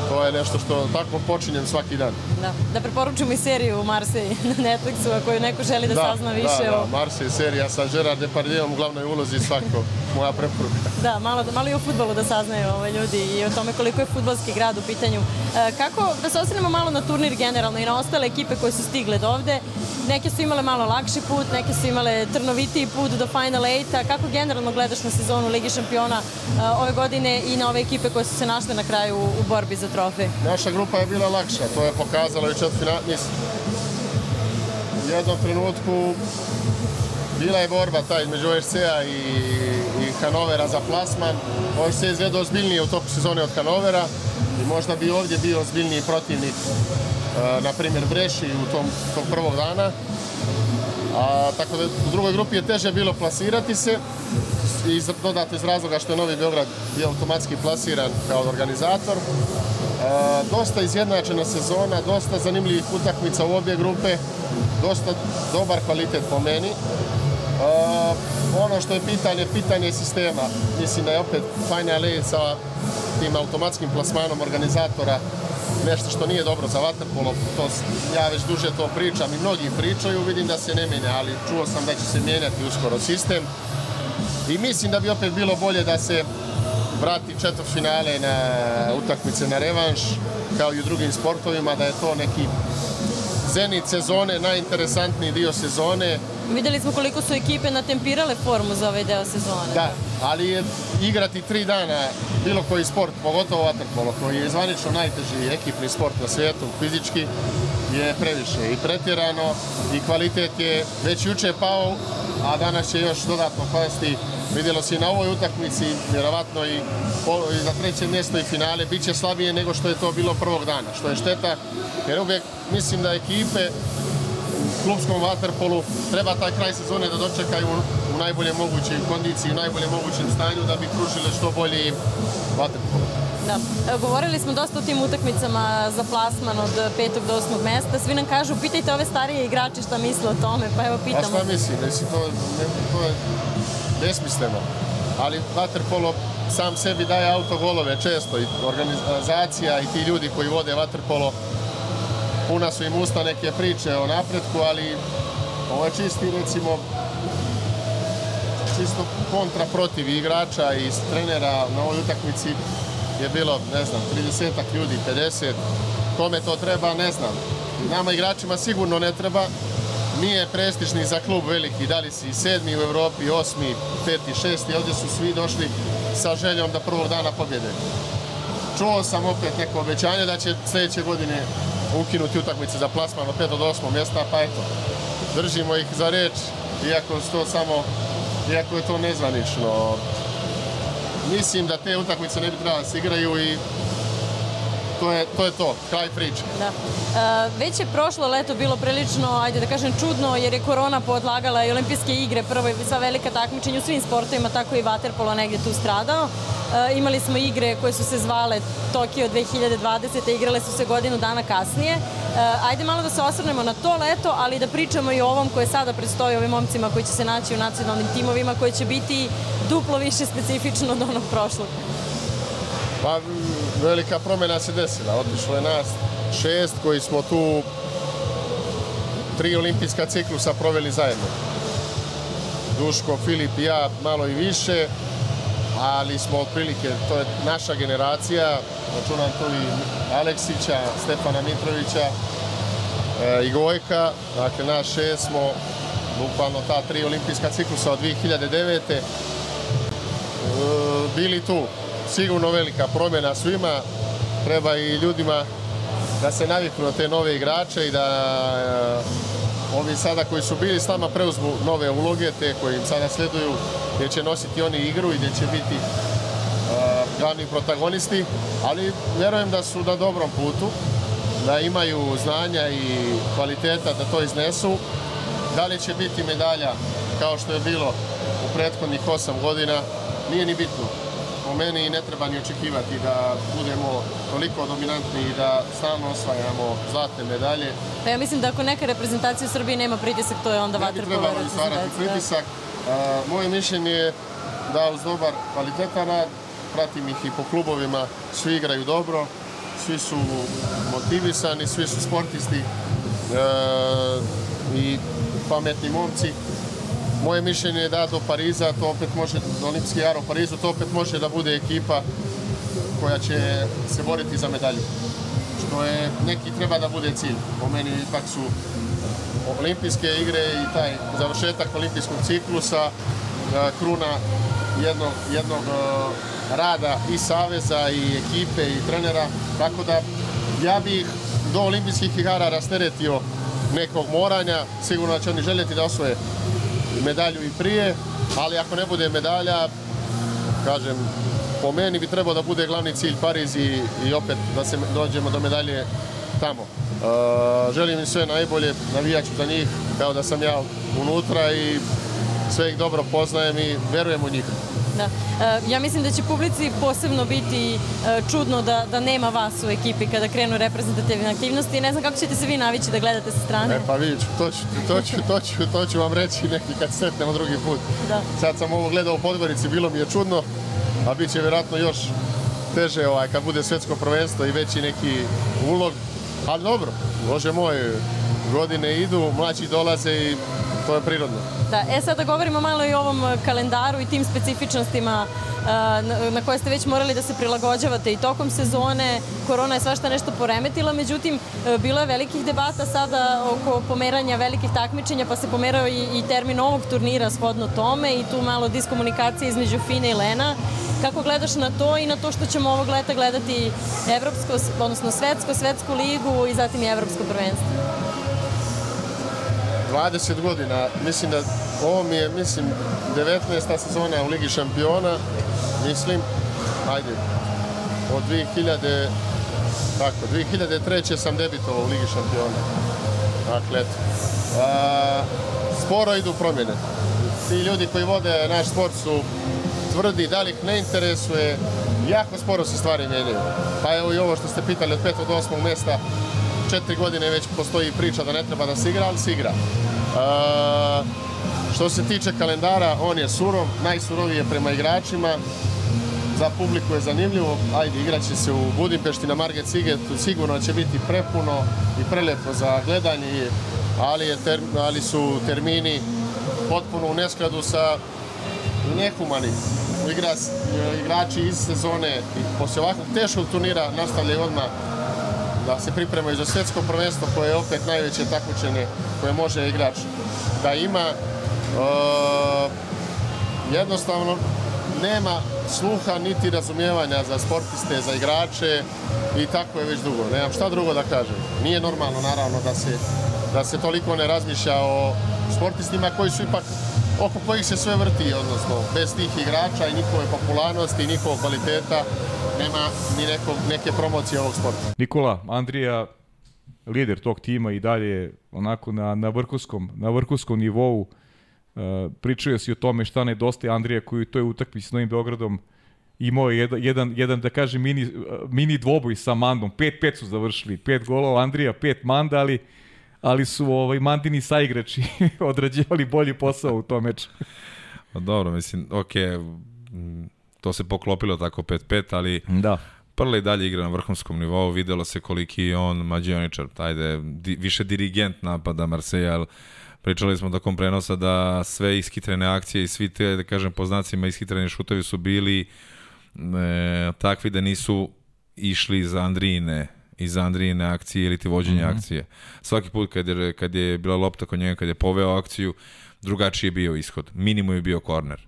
to je nešto što tako počinjem svaki dan. Da, da preporučimo i seriju Marseille na Netflixu ako je neko želi da, da sazna da, više da, o... Da, Marseille serija sa Gerard Depardieuom u glavnoj ulozi svako, moja preporuka. Da, malo, malo i o futbolu da saznaju ovaj ljudi i o tome koliko je futbolski grad u pitanju. E, kako, da se osvrnemo malo na turnir generalno i na ostale ekipe koje su stigle do ovde, neke su imale malo lakši put, neke su imale trnovitiji put do Final 8-a. Kako generalno gledaš na sezonu Ligi šampiona uh, ove godine i na ove ekipe koje su se našle na kraju u, u borbi za trofej? Naša grupa je bila lakša, to je pokazalo i četvrtina, mislim. U jednom trenutku bila je borba ta između OSC-a i, i Hanovera za plasman. OSC je izgledao ozbiljnije u toku sezone od Hanovera i možda bi ovdje bio ozbiljniji protivnik, na primjer Breši u tom, tom prvog dana. A, tako da u drugoj grupi je teže bilo plasirati se i dodato iz razloga što je Novi Beograd bio automatski plasiran kao organizator. A, dosta izjednačena sezona, dosta zanimljivih utakmica u obje grupe, dosta dobar kvalitet po meni. A, ono što je pitanje, pitanje sistema. Mislim da je opet Final Eight sa tim automatskim plasmanom organizatora nešto što nije dobro za vaterpolo, to ja već duže to pričam i mnogi pričaju, vidim da se ne mijenja, ali čuo sam da će se mijenjati uskoro sistem. I mislim da bi opet bilo bolje da se vrati četvrt finale na utakmice na revanš, kao i u drugim sportovima, da je to neki zenit sezone, najinteresantniji dio sezone. Videli smo koliko su ekipe natempirale formu za ovaj deo sezone. Da, ali je igrati tri dana bilo koji sport, pogotovo vaterpolo, koji je zvanično najteži ekipni sport na svijetu, fizički, je previše i pretjerano i kvalitet je već juče pao, a danas će još dodatno pasti. Vidjelo se i na ovoj utakmici, vjerovatno i, i za treće mjesto i finale, bit će slabije nego što je to bilo prvog dana, što je šteta, jer uvijek mislim da ekipe klubskom vaterpolu treba taj kraj sezone da dočekaju u najbolje mogućoj kondiciji, u najbolje mogućem stanju da bi pružile što bolji vaterpol. Da. Govorili smo dosta o tim utakmicama za plasman od petog do osmog mesta. Svi nam kažu, pitajte ove starije igrače šta misle o tome, pa evo pitamo. Pa šta misli? Mislim, to, to je besmisleno. Ali vaterpolo sam sebi daje autogolove često i organizacija i ti ljudi koji vode vaterpolo puna su im usta neke priče o napretku, ali ovo je čisti, recimo, čisto kontra protiv igrača i trenera na ovoj utakmici je bilo, ne znam, 30 ljudi, 50. Kome to treba, ne znam. Nama igračima sigurno ne treba. Nije prestižni za klub veliki, da li si sedmi u Evropi, osmi, peti, šesti, ovdje su svi došli sa željom da prvog dana pobjede. Čuo sam opet neko obećanje da će sljedeće godine ukinuti utakmice za plasman od 5 do 8 mjesta, pa eto, držimo ih za reč, iako to samo, iako je to nezvanično. Mislim da te utakmice ne bi trebalo da se igraju i to je, to je to, kraj priče. Da. E, već je prošlo leto bilo prilično, ajde da kažem, čudno, jer je korona podlagala i olimpijske igre, prvo i sva velika takmičenja u svim sportovima, tako i vaterpolo negdje tu stradao. E, imali smo igre koje su se zvale Tokio 2020. igrale su se godinu dana kasnije. E, ajde malo da se osvrnemo na to leto, ali da pričamo i o ovom koje sada predstoji ovim momcima koji će se naći u nacionalnim timovima, koji će biti duplo više specifično od onog prošlog. Pa velika promjena se desila. Otišlo je nas šest koji smo tu tri olimpijska ciklusa proveli zajedno. Duško, Filip i ja malo i više, ali smo otprilike, to je naša generacija, računam tu i Aleksića, Stefana Mitrovića e, i Gojka, dakle naš šest smo bukvalno ta tri olimpijska ciklusa od 2009. E, bili tu sigurno velika promjena svima. Treba i ljudima da se naviknu na te nove igrače i da uh, ovi sada koji su bili s nama preuzmu nove uloge, te koji im sada sleduju, gdje će nositi oni igru i gdje će biti uh, glavni protagonisti, ali vjerujem da su na dobrom putu, da imaju znanja i kvaliteta da to iznesu. Da li će biti medalja kao što je bilo u prethodnih 8 godina, nije ni bitno po meni ne treba ni očekivati da budemo toliko dominantni i da stalno osvajamo zlatne medalje. Pa ja mislim da ako neka reprezentacija u Srbiji nema pritisak, to je onda vaterpolo reprezentacija. Ne bi trebalo stvarati pritisak. moje mišljenje je da uz dobar kvalitetan rad, pratim ih i po klubovima, svi igraju dobro, svi su motivisani, svi su sportisti e, i pametni momci moje mišljenje je da do Pariza to opet može, do olimpijski jara u Parizu, to opet može da bude ekipa koja će se boriti za medalju. Što je, neki treba da bude cilj. Po meni ipak su olimpijske igre i taj završetak olimpijskog ciklusa e, kruna jednog, jednog e, rada i saveza i ekipe i trenera. Tako da ja bih do olimpijskih igara rasteretio nekog moranja. Sigurno da će oni željeti da osvoje medalju i prije, ali ako ne bude medalja, kažem, po meni bi trebao da bude glavni cilj Pariz i, i opet da se dođemo do medalje tamo. Uh, želim im sve najbolje, navijaću za njih kao da sam ja unutra i sve ih dobro poznajem i verujem u njih. Da. E, ja mislim da će publici posebno biti e, čudno da, da nema vas u ekipi kada krenu reprezentativne aktivnosti. Ne znam kako ćete se vi navići da gledate sa strane. E, pa vidiš, to ću, to, ću, to, ću, to ću vam reći neki kad sretnemo drugi put. Da. Sad sam ovo gledao u Podgorici, bilo mi je čudno, a bit će vjerojatno još teže ovaj, kad bude svetsko prvenstvo i veći neki ulog. Ali dobro, Bože moj, godine idu, mlađi dolaze i to je prirodno. Da, e sad da govorimo malo i o ovom kalendaru i tim specifičnostima na koje ste već morali da se prilagođavate i tokom sezone. Korona je svašta nešto poremetila, međutim, e, bilo je velikih debata sada oko pomeranja velikih takmičenja, pa se pomerao i, i termin ovog turnira shodno tome i tu malo diskomunikacije između Fine i Lena. Kako gledaš na to i na to što ćemo ovog leta gledati evropsko, odnosno svetsko, svetsku ligu i zatim i evropsko prvenstvo? 20 godina, mislim da ovo mi je, mislim, 19. sezona u Ligi šampiona, mislim, ajde, od 2000, tako, 2003. sam debitovao u Ligi šampiona. Dakle, eto. A, sporo idu promjene. Ti ljudi koji vode naš sport su tvrdi da li ih ne interesuje, jako sporo se stvari mijenjaju. Pa evo i ovo što ste pitali od 5. do 8. mjesta, četiri godine već postoji priča da ne treba da se igra, ali se igra. Uh, što se tiče kalendara, on je surov, najsuroviji je prema igračima, za publiku je zanimljivo, ajde igrat će se u Budimpešti na Marget Sigetu, sigurno će biti prepuno i prelepo za gledanje, ali, je ter, ali su termini potpuno u neskladu sa nehumani. Igra, igrači iz sezone i poslije ovakvog teškog turnira nastavljaju odmah da se pripremaju za svjetsko prvenstvo koje je opet najveće takmičenje koje može igrač da ima. E, jednostavno nema sluha niti razumijevanja za sportiste, za igrače i tako je već dugo. Nemam šta drugo da kažem. Nije normalno naravno da se, da se toliko ne razmišlja o sportistima koji su ipak oko kojih se sve vrti, odnosno bez tih igrača i njihove popularnosti i njihovog kvaliteta nema ni neko, neke promocije ovog sporta. Nikola, Andrija, lider tog tima i dalje onako na, na, vrhunskom, na vrhunskom nivou. Uh, pričaju si o tome šta nedostaje Andrija koji u toj utakmici s Novim Beogradom imao je jedan, jedan, jedan, da kažem, mini, mini dvoboj sa Mandom. 5-5 su završili, 5 golova Andrija, 5 Manda, ali, ali su ovaj, Mandini saigrači odrađivali bolji posao u tom meču. Pa dobro, mislim, okay, to se poklopilo tako 5-5, ali da. Prle i dalje igra na vrhunskom nivou, videlo se koliki je on mađioničar, tajde, di, više dirigent napada Marseja, pričali smo tokom prenosa da sve iskitrene akcije i svi te, da kažem, po znacima ishitreni šutovi su bili e, takvi da nisu išli za Andrijine i za Andrijine akcije ili ti vođenje mm -hmm. akcije. Svaki put kad je, kad je bila lopta kod njega, kad je poveo akciju, drugačiji je bio ishod. Minimum je bio korner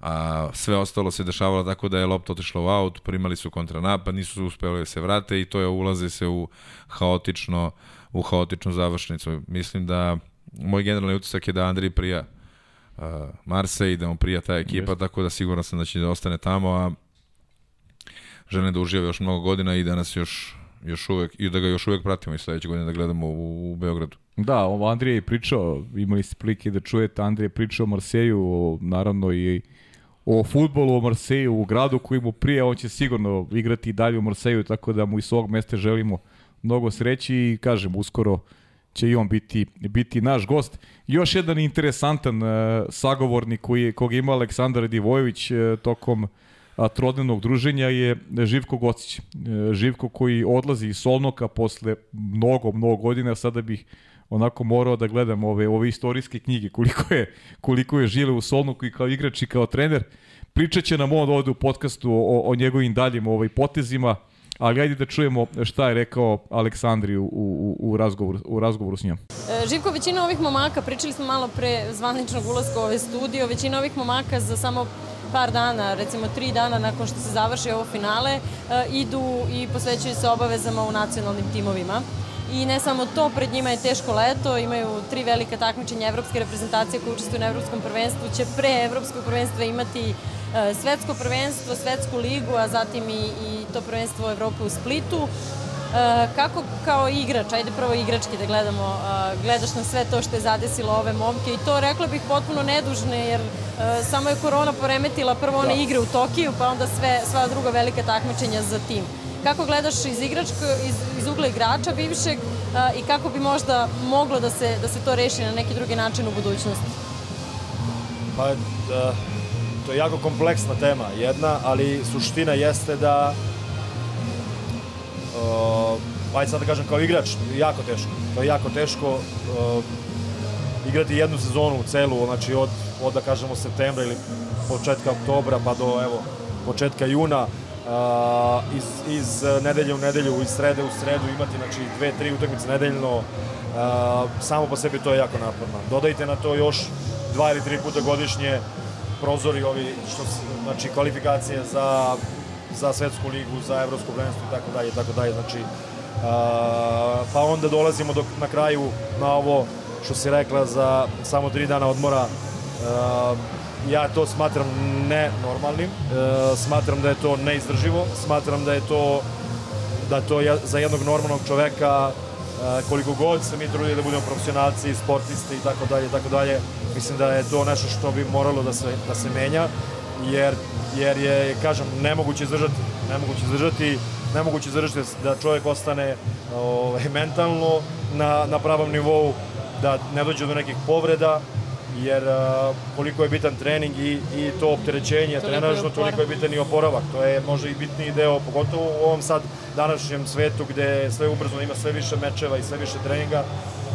a sve ostalo se dešavalo tako da je lopta otišla u aut, primali su kontranapad, nisu uspeli da se vrate i to je ulaze se u haotično u haotičnu završnicu. Mislim da moj generalni utisak je da Andri prija uh, Marse i da mu prija ta ekipa, yes. tako da sigurno sam da će da ostane tamo, a želim da uživa još mnogo godina i da nas još još uvek, i da ga još uvek pratimo i sledeće godine da gledamo u, u Beogradu. Da, ovo Andrija je pričao, imali ste prilike da čujete, Andrija je pričao o Marseju, naravno i o futbolu u Marseju, u gradu koji mu prije, on će sigurno igrati i dalje u Marseju, tako da mu iz svog mesta želimo mnogo sreći i kažem, uskoro će i on biti, biti naš gost. Još jedan interesantan uh, sagovornik koji, koga ima Aleksandar Divojević uh, tokom uh, trodnevnog druženja je Živko Gocić. Uh, Živko koji odlazi iz Solnoka posle mnogo, mnogo godina, sada bih onako morao da gledam ove ove istorijske knjige koliko je koliko je žile u Solnoku i kao igrač i kao trener. Pričaće nam on ovde u podcastu o, o njegovim daljim ovaj potezima, ali ajde da čujemo šta je rekao Aleksandri u, u, u, razgovoru, u razgovoru s njom. E, Živko, većina ovih momaka, pričali smo malo pre zvaničnog ulaska u ove studio, većina ovih momaka za samo par dana, recimo tri dana nakon što se završi ovo finale, e, idu i posvećuju se obavezama u nacionalnim timovima. i ne samo to, pred njima je teško leto, imaju tri velika takmičenja evropske reprezentacije koje učestvuju na evropskom prvenstvu, će pre evropskog prvenstva imati e, svetsko prvenstvo, svetsku ligu, a zatim i, i to prvenstvo Evrope u Splitu. E, kako kao igrač, ajde prvo igrački da gledamo, e, gledaš na sve to što je zadesilo ove momke i to rekla bih potpuno nedužne jer e, samo je korona poremetila prvo one da. igre u Tokiju pa onda sve, sva druga velika takmičenja za tim. Kako gledaš iz, igračka, iz, iz ugla igrača bivšeg i kako bi možda moglo da se, da se to reši na neki drugi način u budućnosti? Pa, da, to je jako kompleksna tema jedna, ali suština jeste da ajde sad da kažem kao igrač, jako teško. To je jako teško uh, igrati jednu sezonu u celu, znači od, od da kažemo septembra ili početka oktobra pa do evo početka juna uh, iz, iz nedelje u nedelju, iz srede u sredu imati znači dve, tri utakmice nedeljno uh, samo po sebi to je jako naporno. Dodajte na to još dva ili tri puta godišnje prozori ovi što znači kvalifikacije za za svetsku ligu, za evropsko prvenstvo i tako dalje tako dalje. Znači, pa onda dolazimo do, na kraju na ovo što si rekla za samo tri dana odmora. Ja to smatram nenormalnim, smatram da je to neizdrživo, smatram da je to da to je za jednog normalnog čoveka koliko god se mi trudili da budemo profesionalci, sportisti i tako dalje i tako dalje, mislim da je to nešto što bi moralo da se, da se menja, jer jer je, kažem, nemoguće izdržati, nemoguće izdržati, nemoguće izdržati da čovjek ostane ovaj, mentalno na, na pravom nivou, da ne dođe do nekih povreda, jer a, koliko je bitan trening i, i to opterećenje trenažno, toliko je bitan i oporavak. To je možda i bitniji deo, pogotovo u ovom sad današnjem svetu gde sve ubrzo ima sve više mečeva i sve više treninga.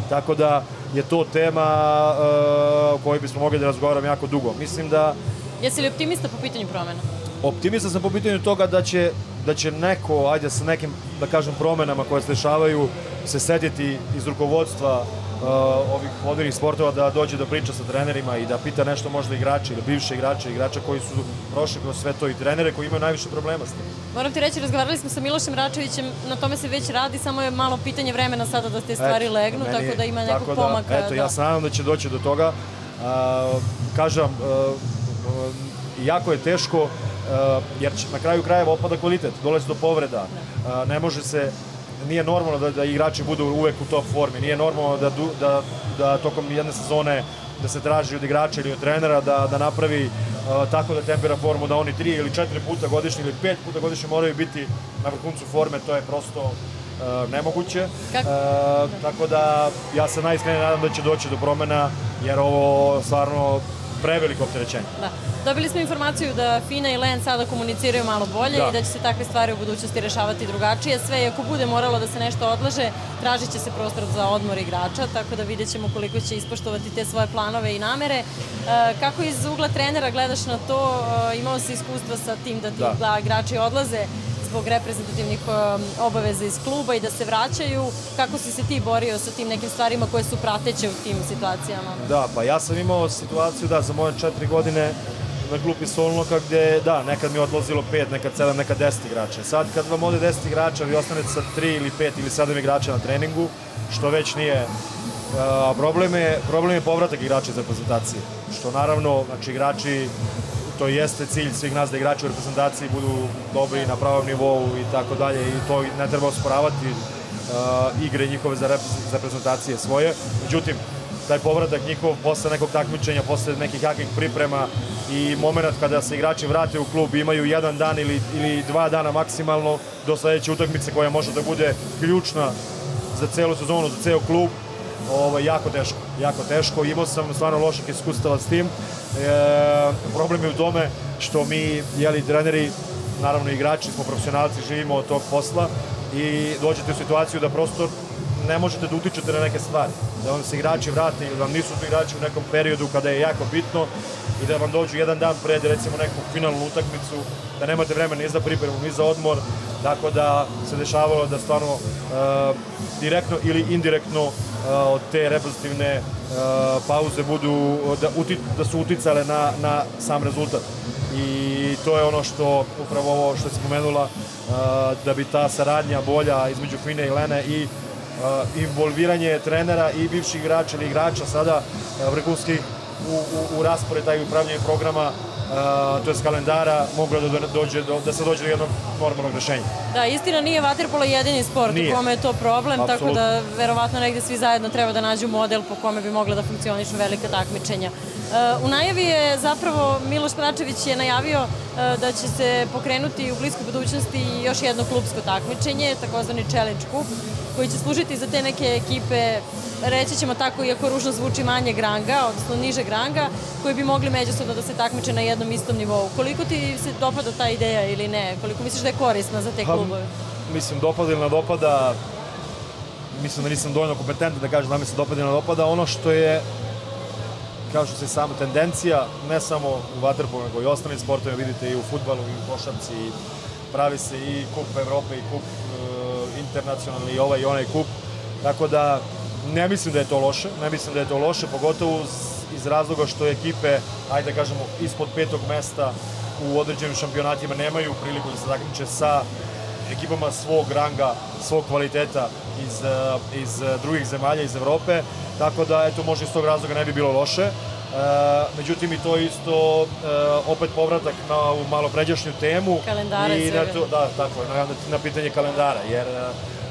Tako da je to tema uh, o kojoj bismo mogli da razgovaramo jako dugo. Mislim da Jesi li optimista po pitanju promena? Optimista sam po pitanju toga da će, da će neko, ajde sa nekim, da kažem, promenama koje se dešavaju, se setiti iz rukovodstva uh, ovih vodilnih sportova da dođe da priča sa trenerima i da pita nešto možda igrače ili bivše igrače, igrača koji su prošli kroz sve to i trenere koji imaju najviše problema s tim. Moram ti reći, razgovarali smo sa Milošem Račevićem, na tome se već radi, samo je malo pitanje vremena sada da te stvari eto, legnu, meni, tako da ima nekog da, pomaka. Eto, da. ja se nadam da će doći do toga. Uh, kažem, uh, jako je teško jer na kraju krajeva opada kvalitet, dolazi do povreda, uh, ne može se nije normalno da, da igrači budu uvek u top formi, nije normalno da, da, da tokom jedne sezone da se traži od igrača ili od trenera da, da napravi uh, tako da tempira formu, da oni tri ili četiri puta godišnje ili pet puta godišnje moraju biti na vrhuncu forme, to je prosto uh, nemoguće. Kako? Uh, tako da ja se najiskrenije nadam da će doći do promena, jer ovo stvarno preveliko opterećenje. Da. Dobili smo informaciju da Fina i Len sada komuniciraju malo bolje da. i da će se takve stvari u budućnosti rešavati drugačije. Sve i ako bude moralo da se nešto odlaže, tražit će se prostor za odmor igrača, tako da vidjet ćemo koliko će ispoštovati te svoje planove i namere. E, kako iz ugla trenera gledaš na to? E, imao si iskustva sa tim da ti da. igrači odlaze zbog reprezentativnih um, obaveza iz kluba i da se vraćaju. Kako si se ti borio sa tim nekim stvarima koje su prateće u tim situacijama? Da, pa ja sam imao situaciju da za moje četiri godine na klupi Solnoka gde, da, nekad mi je odlazilo 5, nekad 7, nekad 10 igrača. Sad kad vam ode 10 igrača, vi ostanete sa 3 ili 5 ili 7 igrača na treningu, što već nije a, problem je, problem je povratak igrača iz reprezentacije. Što naravno, znači igrači to jeste cilj svih nas da igrači u reprezentaciji budu dobri na pravom nivou i tako dalje i to ne treba osporavati uh, igre njihove za, rep za reprezentacije svoje. Međutim, taj povratak njihov posle nekog takmičenja, posle nekih jakih priprema i moment kada se igrači vrate u klub imaju jedan dan ili, ili dva dana maksimalno do sledeće utakmice koja može da bude ključna za celu sezonu, za ceo klub, ovo, jako teško, jako teško. Imao sam stvarno loših iskustava s tim. E, problem je u tome što mi, jeli, treneri, naravno igrači, smo profesionalci, živimo od tog posla i dođete u situaciju da prosto ne možete da utičete na neke stvari. Da vam se igrači vrate ili vam nisu tu igrači u nekom periodu kada je jako bitno i da vam dođu jedan dan pred recimo neku finalnu utakmicu, da nemate vremena ni za pripremu, ni za odmor, tako da se dešavalo da stvarno uh, direktno ili indirektno uh, od te reprezentativne uh, pauze budu, da, uti, da su uticale na, na sam rezultat. I to je ono što, upravo ovo što je spomenula, uh, da bi ta saradnja bolja između Fine i Lene i involviranje trenera i bivših igrača ili igrača sada vrhunskih u, u, u raspored taj upravljanje programa to je kalendara moglo da dođe do, da se dođe do jednog normalnog rešenja. Da, istina nije vaterpolo jedini sport nije. u kome je to problem, Absolut. tako da verovatno negde svi zajedno treba da nađu model po kome bi mogla da funkcionišu velika takmičenja. U najavi je zapravo Miloš Pračević je najavio da će se pokrenuti u bliskoj budućnosti još jedno klubsko takmičenje, takozvani Challenge Cup, koji će služiti za te neke ekipe reći ćemo tako, iako ružno zvuči manje granga, odnosno niže granga, koji bi mogli međusobno da se takmiče na jednom istom nivou. Koliko ti se dopada ta ideja ili ne? Koliko misliš da je korisna za te klubove? Ha, mislim, dopada ili ne dopada, mislim da nisam dovoljno kompetentan da kažem da mi se dopada ili ne dopada. Ono što je kao što se sama tendencija, ne samo u vaterpolu, nego i ostalim sportovima, vidite i u futbalu, i u košarci, i pravi se i kup Evrope, i kup uh, internacionalni, i ovaj i onaj kup. Tako da Ne mislim da je to loše, ne mislim da je to loše, pogotovo iz razloga što ekipe, ajde da kažemo, ispod petog mesta u određenim šampionatima nemaju priliku da se takmiče sa ekipama svog ranga, svog kvaliteta iz, eh, iz drugih zemalja, iz Evrope, tako da eto možda iz tog razloga ne bi bilo loše. E, međutim i to isto e, opet povratak na ovu malo pređašnju temu kalendara i na to, da tako na, na pitanje kalendara jer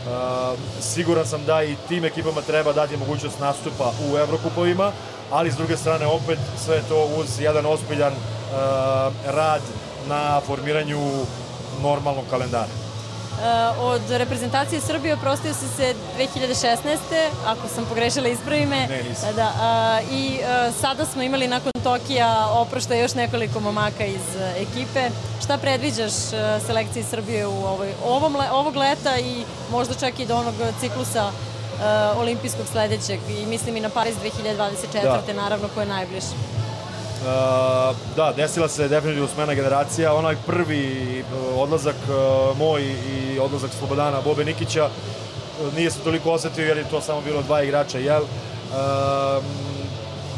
Uh, siguran sam da i tim ekipama treba dati mogućnost nastupa u Evrokupovima, ali s druge strane opet sve to uz jedan ozbiljan uh, rad na formiranju normalnog kalendara. Uh, od reprezentacije Srbije oprostio si se 2016. Ako sam pogrešila ispravi me. Ne, nisam. Da, uh, I uh, sada smo imali nakon Tokija oprošta još nekoliko momaka iz ekipe. Šta predviđaš selekciji Srbije u ovoj, ovom, ovog leta i možda čak i do onog ciklusa uh, olimpijskog sledećeg i mislim i na Paris 2024. Da. naravno ko je najbliže. Uh, da, desila se definitivno smena generacija. Onaj prvi uh, odlazak uh, moj i odlazak Slobodana Bobe Nikića nije se toliko osetio jer je to samo bilo dva igrača, jel?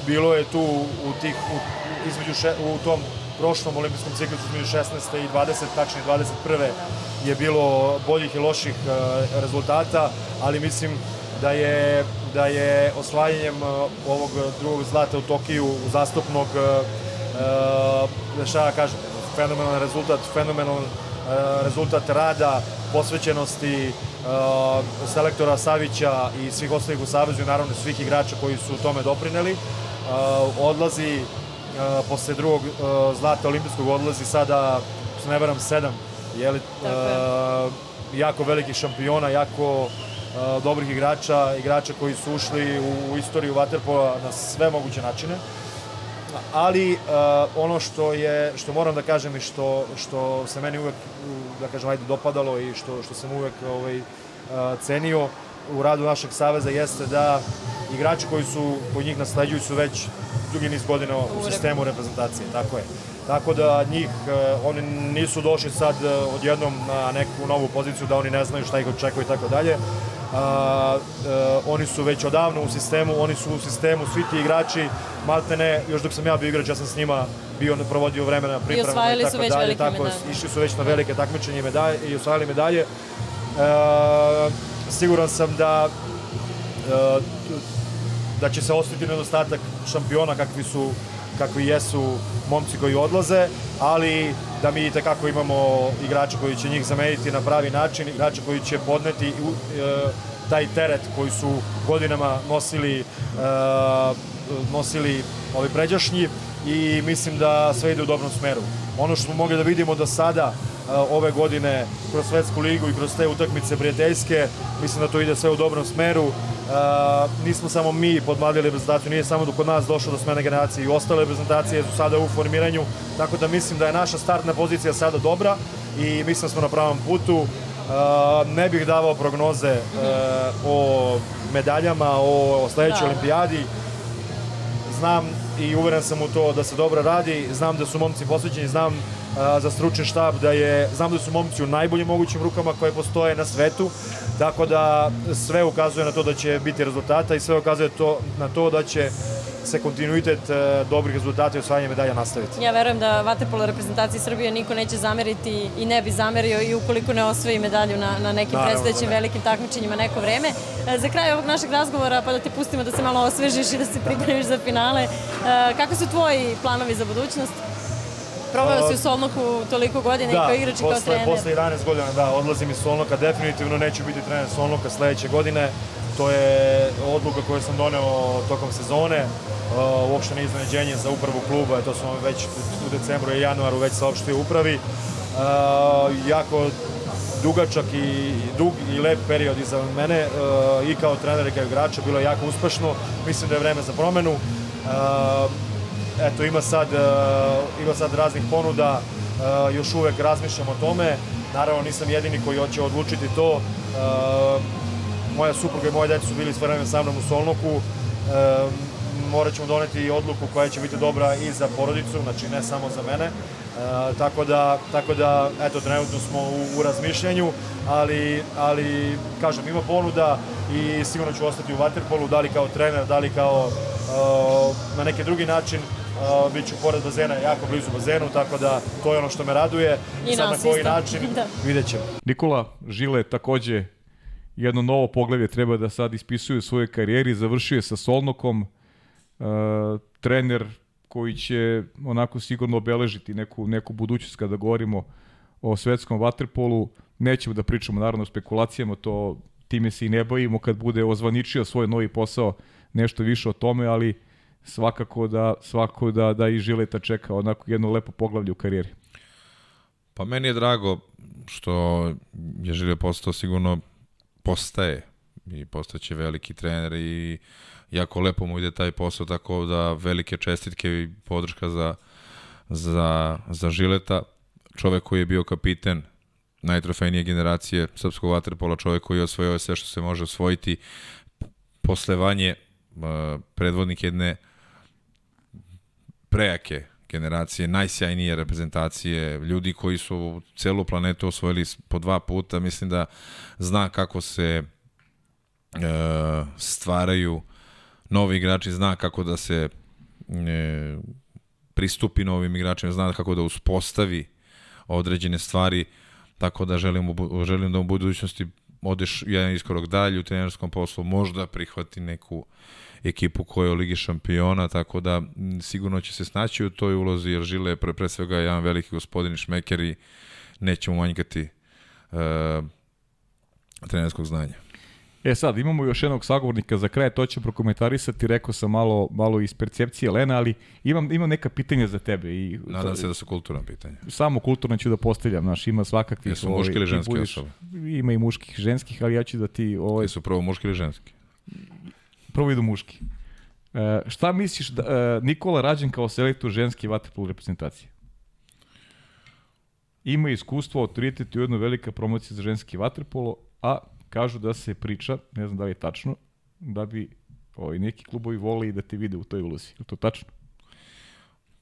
Bilo je tu u tih, u, između še, u tom prošlom olimpijskom ciklusu između 16. i 20, tačnije 21. je bilo boljih i loših rezultata, ali mislim da je, da je osvajanjem uh, ovog drugog zlata u Tokiju zastupnog uh, šta da kažem, fenomenalan rezultat, fenomenalan rezultat rada, posvećenosti selektora Savića i svih ostalih u Savezu i naravno svih igrača koji su tome doprineli. Odlazi posle drugog zlata olimpijskog odlazi sada, se ne veram, sedam jeli, jako velikih šampiona, jako dobrih igrača, igrača koji su ušli u, u istoriju Waterpola na sve moguće načine. Ali uh, ono što je što moram da kažem i što što se meni uvek da kažem ajde dopadalo i što što sam uvek ovaj uh, cenio u radu našeg saveza jeste da igrači koji su koji njih nasleđuju su već dugi niz godina u sistemu reprezentacije, tako je. Tako da njih, oni nisu došli sad odjednom na neku novu poziciju da oni ne znaju šta ih očekuje i tako dalje a, a, oni su već odavno u sistemu, oni su u sistemu, svi ti igrači, maltene, još dok sam ja bio igrač, ja sam s njima bio provodio vremena pripremama i, i tako dalje, tako medalje. išli su već na velike takmičenje medalje i osvajali medalje. A, siguran sam da a, da će se ostati nedostatak šampiona kakvi su kakvi jesu momci koji odlaze, ali da mi tekako imamo igrača koji će njih zameniti na pravi način, igrača koji će podneti e, taj teret koji su godinama nosili e, nosili ovi pređašnji i mislim da sve ide u dobrom smeru. Ono što smo mogli da vidimo do sada e, ove godine kroz Svetsku ligu i kroz te utakmice prijateljske, mislim da to ide sve u dobrom smeru. Uh, nismo samo mi podmladili reprezentaciju, nije samo kod nas došlo do smene generacije i ostale reprezentacije su sada u formiranju, tako da mislim da je naša startna pozicija sada dobra i mislim da smo na pravom putu. Uh, ne bih davao prognoze o medaljama, o, o sledećoj da. olimpijadi. Znam i uveren sam u to da se dobro radi, znam da su momci posvećeni, znam za stručni štab da je, znam da su momci u najboljim mogućim rukama koje postoje na svetu, tako da sve ukazuje na to da će biti rezultata i sve ukazuje to, na to da će se kontinuitet e, dobrih rezultata i osvajanja medalja nastaviti. Ja verujem da Vaterpolo reprezentaciji Srbije niko neće zameriti i ne bi zamerio i ukoliko ne osvoji medalju na, na nekim Naravno, predstojećim da ne. velikim takmičenjima neko vreme. E, Za kraj ovog našeg razgovora, pa da te pustimo da se malo osvežiš i da se pripremiš za finale, e, kako su tvoji planovi za budućnost? Proveo si u Solnoku toliko godina i kao igrač i kao posle, trener. posle 11 godina, da, odlazim iz Solnoka, definitivno neću biti trener Solnoka sledeće godine. To je odluka koju sam doneo tokom sezone, uh, uopšte ne iznenađenje za upravu kluba, to smo već u decembru i januaru već saopštio upravi. Uh, jako dugačak i dug i lep period iza mene uh, i kao trener i kao igrača bilo je jako uspešno. Mislim da je vreme za promenu. Eto ima sad, ima sad raznih ponuda, još uvek razmišljam o tome. Naravno nisam jedini koji hoće odlučiti to. Moja supruga i moje dete su bili sve vreme sa mnom u Solnoku. Uh, morat ćemo doneti odluku koja će biti dobra i za porodicu, znači ne samo za mene. Uh, tako da, tako da, eto, trenutno smo u, u razmišljanju, ali, ali, kažem, ima ponuda i sigurno ću ostati u Waterpolu, da li kao trener, da li kao uh, na neki drugi način, uh, bit ću pored bazena, jako blizu bazenu, tako da to je ono što me raduje. I Sad nas na koji isto. način, Da. vidjet ćemo. Nikola Žile takođe jedno novo poglavlje treba da sad ispisuje u svojoj karijeri, završio je sa Solnokom, uh, trener koji će onako sigurno obeležiti neku, neku budućnost kada govorimo o svetskom vaterpolu. Nećemo da pričamo naravno o spekulacijama, to time se i ne bavimo kad bude ozvaničio svoj novi posao nešto više o tome, ali svakako da svakako da da i Žileta čeka onako jedno lepo poglavlje u karijeri. Pa meni je drago što je Žilje postao sigurno postaje i postaće veliki trener i jako lepo mu ide taj posao, tako da velike čestitke i podrška za, za, za Žileta. Čovek koji je bio kapiten najtrofejnije generacije srpskog vaterpola, čovek koji je osvojio sve što se može osvojiti, posle Vanje, uh, predvodnik jedne prejake generacije, najsjajnije reprezentacije, ljudi koji su celu planetu osvojili po dva puta, mislim da zna kako se e, stvaraju novi igrači, zna kako da se e, pristupi novim igračima, zna kako da uspostavi određene stvari, tako da želim, želim da u budućnosti odeš jedan iskorak dalje u trenerskom poslu, možda prihvati neku ekipu koja je u Ligi šampiona, tako da sigurno će se snaći u toj ulozi, jer Žile je pre, pre svega jedan veliki gospodin i šmeker i nećemo manjkati uh, trenerskog znanja. E sad, imamo još jednog sagovornika za kraj, to ću prokomentarisati, rekao sam malo, malo iz percepcije Lena, ali imam, imam neka pitanja za tebe. I, Nadam se da su kulturna pitanja. Samo kulturno ću da postavljam, znaš, ima svakakvih... Jesu muški ili ti ženske budeš- osobe? Ima i muških i ženskih, ali ja ću da ti... Ovaj, Jesu prvo muški ili ženski? Prvo idu muški. E, šta misliš da e, Nikola rađen kao selektor ženske vaterpolo reprezentacije? Ima iskustvo, autoritet i ujedno velika promocija za ženski vaterpolo, a kažu da se priča, ne znam da li je tačno, da bi ovaj, neki klubovi vole i da te vide u toj ulozi. Je to tačno?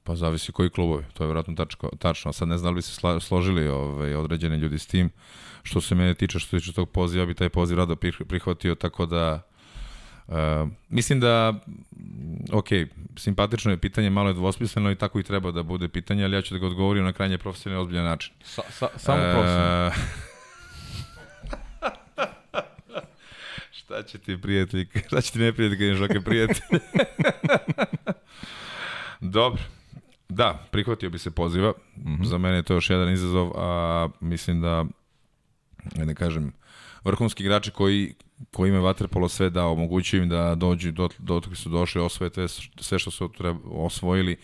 Pa zavisi koji klubovi, to je vjerojatno tačko, tačno. Sad ne znam da bi se sla, složili ovaj, određeni ljudi s tim. Što se mene tiče, što se tiče tog poziva, bi taj poziv rado prih- prihvatio, tako da Uh, mislim da, mm, ok, simpatično je pitanje, malo je dvosmisleno i tako i treba da bude pitanje, ali ja ću da ga odgovorim na krajnje profesionalni ozbiljan način. Sa, sa, samo E, profesionalno. šta će ti prijatelj, šta će ti neprijatelj kad imaš ovakve prijatelje? Dobro. Da, prihvatio bi se poziva. Mm -hmm. Za mene je to još jedan izazov, a mislim da, ne da kažem, vrhunski igrači koji, koji imaju vaterpolo sve da omogućuju im da dođu do, do toga su došli, osvoje te, sve što su treba, osvojili.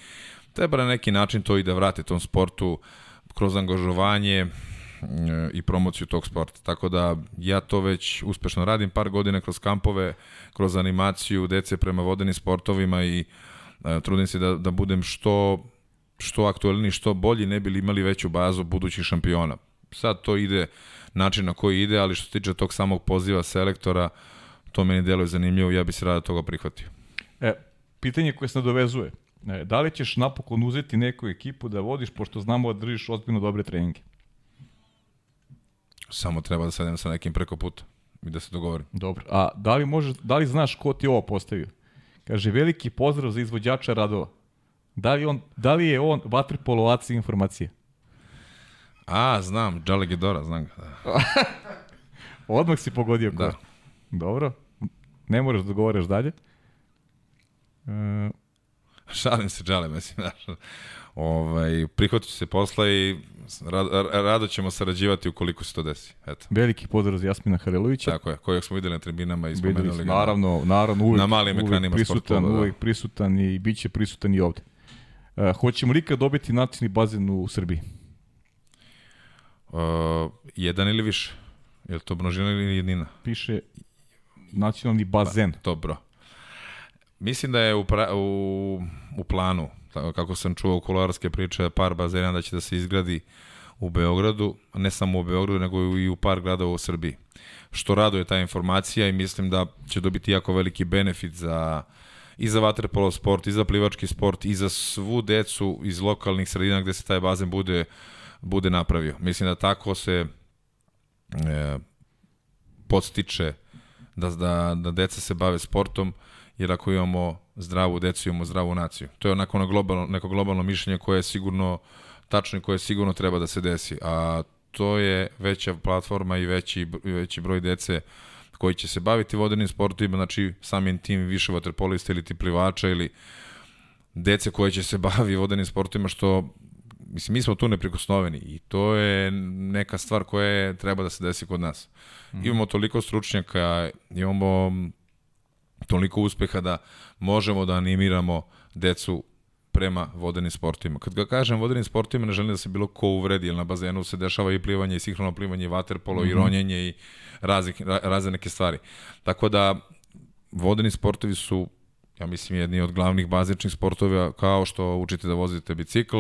Treba na neki način to i da vrate tom sportu kroz angažovanje e, i promociju tog sporta. Tako da ja to već uspešno radim par godina kroz kampove, kroz animaciju dece prema vodenim sportovima i e, trudim se da, da budem što što aktuelni, što bolji, ne bili imali veću bazu budućih šampiona. Sad to ide način na koji ide, ali što se tiče tog samog poziva selektora, to meni deluje zanimljivo i ja bi se rado toga prihvatio. E, pitanje koje se nadovezuje. E, da li ćeš napokon uzeti neku ekipu da vodiš, pošto znamo da držiš ozbiljno dobre treninge? Samo treba da sedem sa nekim preko puta i da se dogovorim. Dobro. A da li, možeš, da li znaš ko ti ovo postavio? Kaže, veliki pozdrav za izvođača radova. Da li, on, da li je on vatripolovac informacije? A, znam, Džale Gedora, znam ga. Da. Odmah si pogodio ko. Da. Dobro. Ne moraš da govoreš dalje. E, Šalim se, Džale, mislim, znaš. Ovaj, prihvatit ću se posla i rado, rado ćemo sarađivati ukoliko se to desi. Eto. Veliki pozdrav za Jasmina Harelovića. Tako je, kojeg smo videli na tribinama i spomenuli ga. Naravno, naravno, uvijek, na malim uvijek ekranima prisutan, sportova, da. uvijek prisutan i bit će prisutan i ovde. Uh, hoćemo li ikad dobiti nacionalni bazen u Srbiji? Uh, jedan ili više? Je li to množina ili jednina? Piše nacionalni bazen. Pa, dobro. Mislim da je u, pra, u, u planu, kako sam čuo u kuloarske priče, par bazena da će da se izgradi u Beogradu, ne samo u Beogradu, nego i u par gradova u Srbiji. Što raduje ta informacija i mislim da će dobiti jako veliki benefit za i za vaterpolo sport, i za plivački sport, i za svu decu iz lokalnih sredina gde se taj bazen bude, bude napravio. Mislim da tako se e, podstiče da, da, da deca se bave sportom, jer ako imamo zdravu decu, imamo zdravu naciju. To je onako ono globalno, neko globalno mišljenje koje je sigurno tačno i koje sigurno treba da se desi. A to je veća platforma i veći, veći broj dece koji će se baviti vodenim sportovima, znači samim tim više vaterpolista ili ti plivača ili dece koje će se baviti vodenim sportovima, što mislim, mi smo tu neprikosnoveni i to je neka stvar koja je, treba da se desi kod nas. Mm. Imamo toliko stručnjaka, imamo toliko uspeha da možemo da animiramo decu prema vodenim sportima. Kad ga kažem vodenim sportima, ne želim da se bilo ko uvredi, jer na bazenu se dešava i plivanje, i sinhrono plivanje, i vaterpolo, mm -hmm. i ronjenje, i razne, razne neke stvari. Tako da, vodeni sportovi su ja mislim, jedni od glavnih bazičnih sportova, kao što učite da vozite bicikl,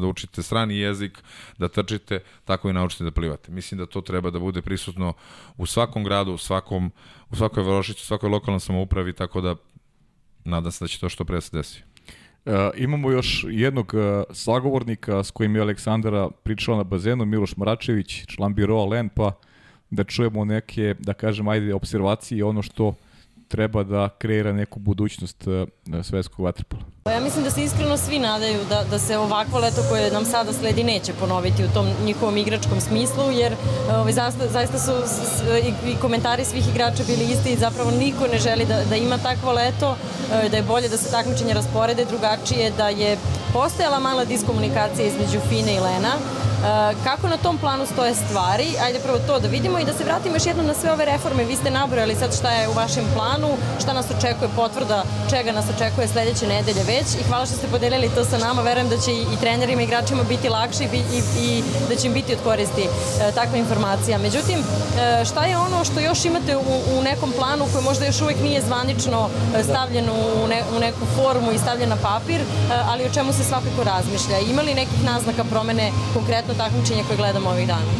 da učite strani jezik, da trčite, tako i naučite da plivate. Mislim da to treba da bude prisutno u svakom gradu, u, svakom, u svakoj Vrošiću, u svakoj lokalnoj samoupravi, tako da nadam se da će to što pre se desi. E, imamo još jednog e, sagovornika s kojim je Aleksandara pričala na bazenu, Miloš Mračević, član biroa LEN, pa da čujemo neke, da kažem, ajde, observacije ono što treba da kreira neku budućnost uh, svetskog vaterpola. Pa ja mislim da se iskreno svi nadaju da, da se ovakvo leto koje nam sada sledi neće ponoviti u tom njihovom igračkom smislu, jer ovaj, zaista, zaista su s, i, i komentari svih igrača bili isti i zapravo niko ne želi da, da ima takvo leto, e, da je bolje da se takmičenje rasporede drugačije, da je postojala mala diskomunikacija između Fine i Lena, Kako na tom planu stoje stvari? Ajde prvo to da vidimo i da se vratimo još jednom na sve ove reforme. Vi ste nabrojali sad šta je u vašem planu, šta nas očekuje potvrda, čega nas očekuje sledeće nedelje već i hvala što ste podelili to sa nama. Verujem da će i, trenerima i igračima biti lakše i, i, i da će im biti od koristi e, takva informacija. Međutim, e, šta je ono što još imate u, u nekom planu koji možda još uvek nije zvanično e, stavljen u, ne, u neku formu i stavljen na papir, e, ali o čemu se svakako razmišlja? Ima li nekih naznaka promene konkretno takmičenje koje gledamo ovih dana.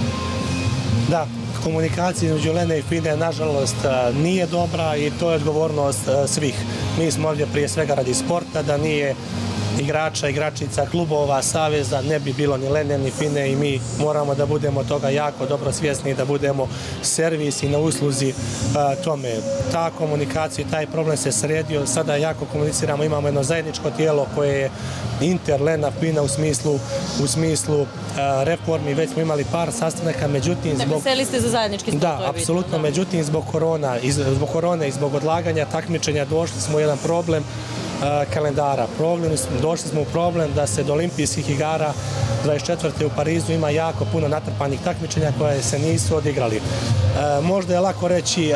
Da, komunikacija između Lene i Fide nažalost nije dobra i to je odgovornost svih. Mi smo ovdje prije svega radi sporta, da nije igrača, igračica, klubova, saveza, ne bi bilo ni Lene ni Fine i mi moramo da budemo toga jako dobro svjesni da budemo servis i na usluzi a, tome. Ta komunikacija, taj problem se sredio, sada jako komuniciramo, imamo jedno zajedničko tijelo koje je Inter, Lena, Fina u smislu, u smislu a, reformi, već smo imali par sastanaka, međutim dakle, zbog... Dakle, ste za zajednički stol, Da, apsolutno, međutim zbog korona, iz, zbog korone i zbog odlaganja takmičenja došli smo u jedan problem kalendara. Problem, došli smo u problem da se do olimpijskih igara 24. u Parizu ima jako puno natrpanih takmičenja koje se nisu odigrali. Možda je lako reći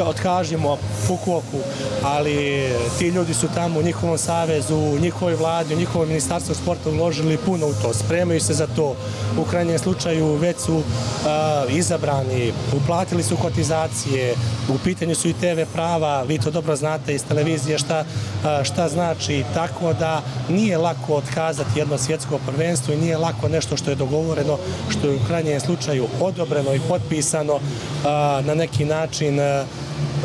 otkažimo Fukuoku, ali ti ljudi su tamo u njihovom savezu, u njihovoj vladi, u njihovom ministarstvu sporta uložili puno u to, spremaju se za to. U krajnjem slučaju već su izabrani, uplatili su kotizacije, u pitanju su i TV prava, vi to dobro znate iz televizije šta, uh, šta znači, tako da nije lako otkazati jedno svjetsko prvenstvo i nije lako nešto što je dogovoreno, što je u krajnjem slučaju odobreno i potpisano na neki način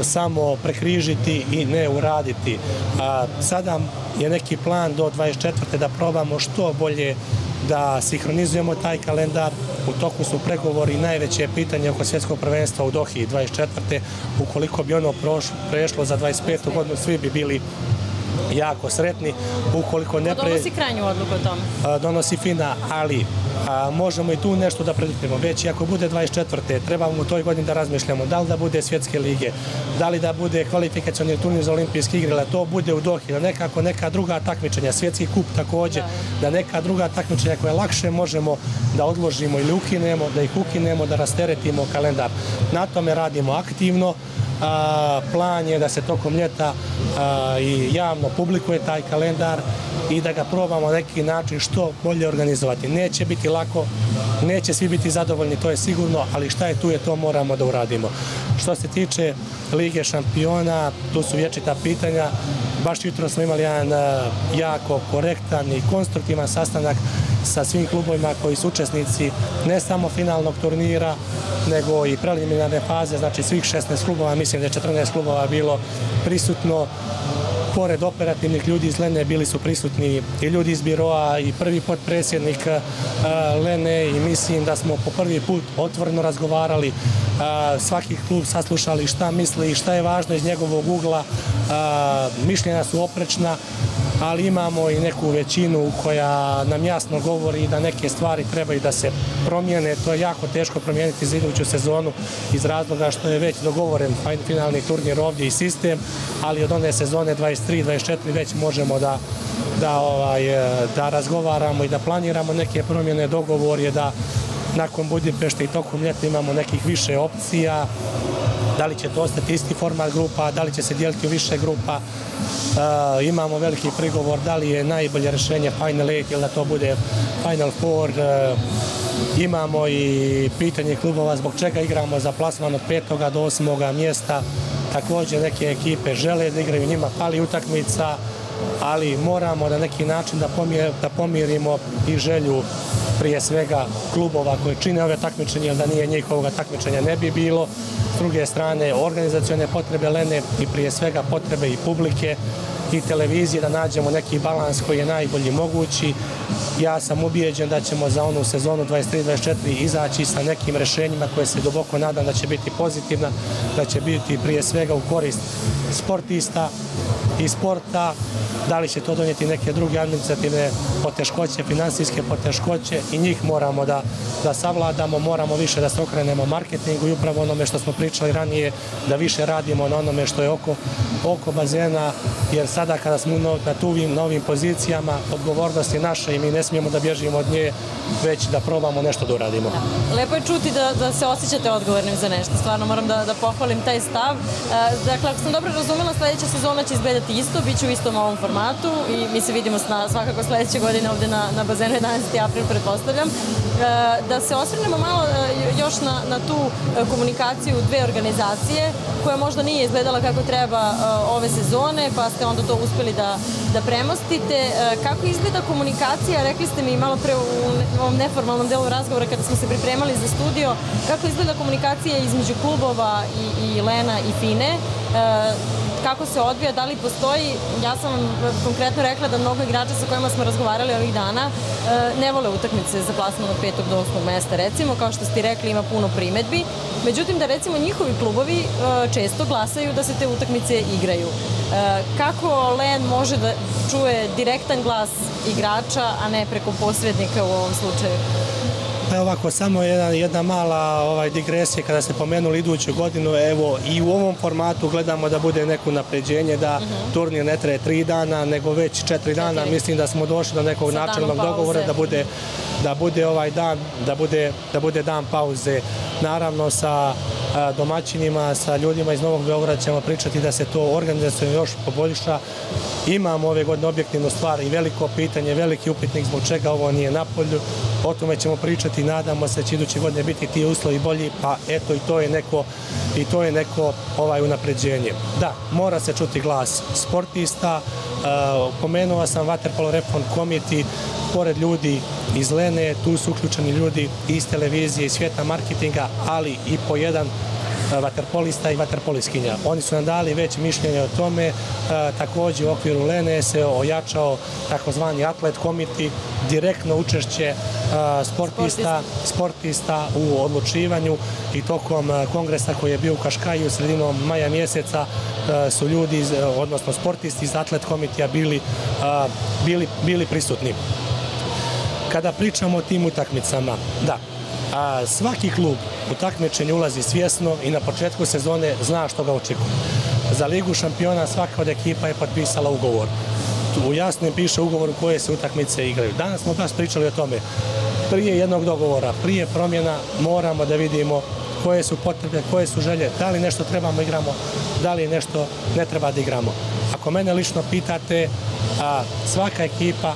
samo prekrižiti i ne uraditi. A, sada je neki plan do 24. da probamo što bolje da sinhronizujemo taj kalendar. U toku su pregovori najveće pitanje oko svjetskog prvenstva u Dohi 24. Ukoliko bi ono prošlo, prešlo za 25. godinu, svi bi bili jako sretni. Ukoliko ne pre... donosi krajnju odluku o tome? Donosi FINA, ali a, možemo i tu nešto da predupimo. Već i ako bude 24. trebamo u toj godini da razmišljamo da li da bude svjetske lige, da li da bude kvalifikacioni turnir za olimpijske igre, da to bude u Dohi, da nekako neka druga takmičenja, svjetski kup takođe, da. da neka druga takmičenja koje lakše možemo da odložimo ili ukinemo, da ih ukinemo, da rasteretimo kalendar. Na tome radimo aktivno, a, plan je da se tokom ljeta a, i javno publikuje taj kalendar i da ga probamo na neki način što bolje organizovati. Neće biti lako, neće svi biti zadovoljni, to je sigurno, ali šta je tu je to moramo da uradimo. Što se tiče Lige šampiona, tu su vječita pitanja. Baš jutro smo imali jedan jako korektan i konstruktivan sastanak sa svim klubovima koji su učesnici ne samo finalnog turnira, nego i preliminarne faze, znači svih 16 klubova, mislim da je 14 klubova bilo prisutno pored operativnih ljudi iz Lene bili su prisutni i ljudi iz biroa i prvi potpredsjednik Lene i mislim da smo po prvi put otvoreno razgovarali svaki klub saslušali šta misli i šta je važno iz njegovog ugla mišljenja su oprečna ali imamo i neku većinu koja nam jasno govori da neke stvari trebaju da se promijene. To je jako teško promijeniti za iduću sezonu iz razloga što je već dogovoren finalni turnir ovdje i sistem, ali od one sezone 23-24 već možemo da da, ovaj, da razgovaramo i da planiramo neke promjene. Dogovor je da nakon Budimpešte i tokom ljeta imamo nekih više opcija, da li će to ostati isti format grupa, da li će se dijeliti u više grupa. Uh, imamo veliki prigovor da li je najbolje rešenje Final 8 ili da to bude Final 4. Uh, imamo i pitanje klubova zbog čega igramo za plasman od 5. do 8. mjesta. Također neke ekipe žele da igraju njima pali utakmica, ali moramo na neki način da, da pomirimo i želju prije svega klubova koje čine ove takmičenje, jer da nije njihovoga takmičenja ne bi bilo. S druge strane, organizacione potrebe Lene i prije svega potrebe i publike i televizije da nađemo neki balans koji je najbolji mogući. Ja sam ubijeđen da ćemo za onu sezonu 23-24 izaći sa nekim rešenjima koje se duboko nadam da će biti pozitivna, da će biti prije svega u korist sportista i sporta, da li će to donijeti neke druge administrativne poteškoće, finansijske poteškoće i njih moramo da, da savladamo, moramo više da se okrenemo marketingu i upravo onome što smo pričali ranije, da više radimo na onome što je oko, oko bazena, jer sada kada smo na tuvim novim pozicijama, odgovornost je naša i mi ne smijemo da bježimo od nje, već da probamo nešto da uradimo. Da. Lepo je čuti da, da se osjećate odgovornim za nešto, stvarno moram da, da pohvalim taj stav. E, dakle, ako sam dobro razumela, sledeća sezona će izgledati isto, bit će u istom ovom formatu i mi se vidimo svakako sledeće godine ovde na, na bazenu 11. april, pretpostavljam. E, da se osvrnemo malo e, još na, na tu komunikaciju dve organizacije, koja možda nije izgledala kako treba ove sezone, pa ste onda to uspeli da, da premostite. E, kako izgleda komunikacija, rekli ste mi malo pre u ovom neformalnom delu razgovora kada smo se pripremali za studio, kako izgleda komunikacija između klubova i, i Lena i Fine, e, kako se odvija, da li postoji, ja sam konkretno rekla da mnogo igrača sa kojima smo razgovarali ovih dana ne vole utakmice za plasman od petog do osmog mesta, recimo, kao što ste rekli, ima puno primetbi, međutim da recimo njihovi klubovi često glasaju da se te utakmice igraju. E, kako Len može da čuje direktan glas igrača, a ne preko posrednika u ovom slučaju? Pa ovako, samo jedna, jedna mala ovaj, digresija kada ste pomenuli iduću godinu, evo i u ovom formatu gledamo da bude neko napređenje, da uh mhm. -huh. turnir ne traje tri dana, nego već četiri dana, mislim da smo došli do nekog Sa načelnog dogovora da bude, da bude ovaj dan, da bude, da bude dan pauze. Naravno sa domaćinima, sa ljudima iz Novog Beograda ćemo pričati da se to organizacijno još poboljša. Imamo ove godine objektivnu stvar i veliko pitanje, veliki upitnik zbog čega ovo nije na polju. O tome ćemo pričati nadamo se da će iduće godine biti ti uslovi bolji, pa eto i to je neko i to je neko ovaj unapređenje. Da, mora se čuti glas sportista, pomenuo sam Waterpolo Reform Committee, pored ljudi iz Lene, tu su uključeni ljudi iz televizije, iz svijeta marketinga, ali i po jedan vaterpolista i vaterpoliskinja. Oni su nam dali već mišljenje o tome, takođe u okviru Lene se ojačao takozvani atlet komiti, direktno učešće sportista, sportista u odlučivanju i tokom kongresa koji je bio u Kaškaju sredinom maja mjeseca su ljudi, odnosno sportisti iz atlet komitija bili, bili, bili prisutni. Kada pričamo o tim utakmicama, da, a, svaki klub u takmičenje ulazi svjesno i na početku sezone zna što ga očekuje. Za Ligu šampiona svaka od ekipa je potpisala ugovor. U jasno piše ugovor u koje se utakmice igraju. Danas smo baš pričali o tome. Prije jednog dogovora, prije promjena moramo da vidimo koje su potrebe, koje su želje, da li nešto trebamo igramo, da li nešto ne treba da igramo. Ako mene lično pitate, a, svaka ekipa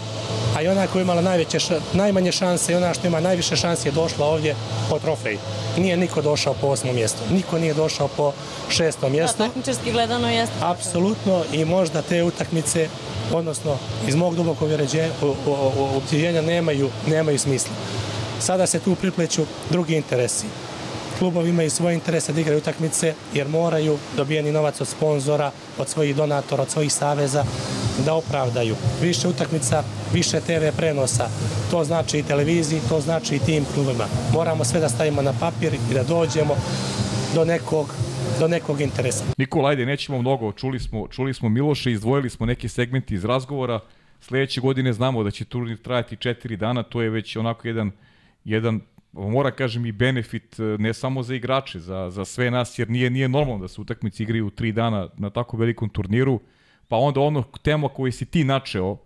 a i ona koja je imala najveće, najmanje šanse i ona što ima najviše šanse je došla ovdje po trofej. Nije niko došao po osmom mjestu, niko nije došao po šestom mjestu. Da, takmičarski gledano jeste. Apsolutno i možda te utakmice, odnosno iz mog dubokog ubjeđenja nemaju, nemaju smisla. Sada se tu pripleću drugi interesi klubovi imaju svoje interese da igraju utakmice jer moraju dobijeni novac od sponzora, od svojih donatora, od svojih saveza da opravdaju. Više utakmica, više TV prenosa. To znači i televiziji, to znači i tim klubima. Moramo sve da stavimo na papir i da dođemo do nekog do nekog interesa. Nikola, ajde, nećemo mnogo. Čuli smo, čuli smo Miloša, izdvojili smo neki segmenti iz razgovora. Sledeće godine znamo da će turnir trajati četiri dana, to je već onako jedan, jedan mora kažem i benefit e, ne samo za igrače, za, za sve nas, jer nije nije normalno da se utakmice igraju u tri dana na tako velikom turniru, pa onda ono tema koji si ti načeo,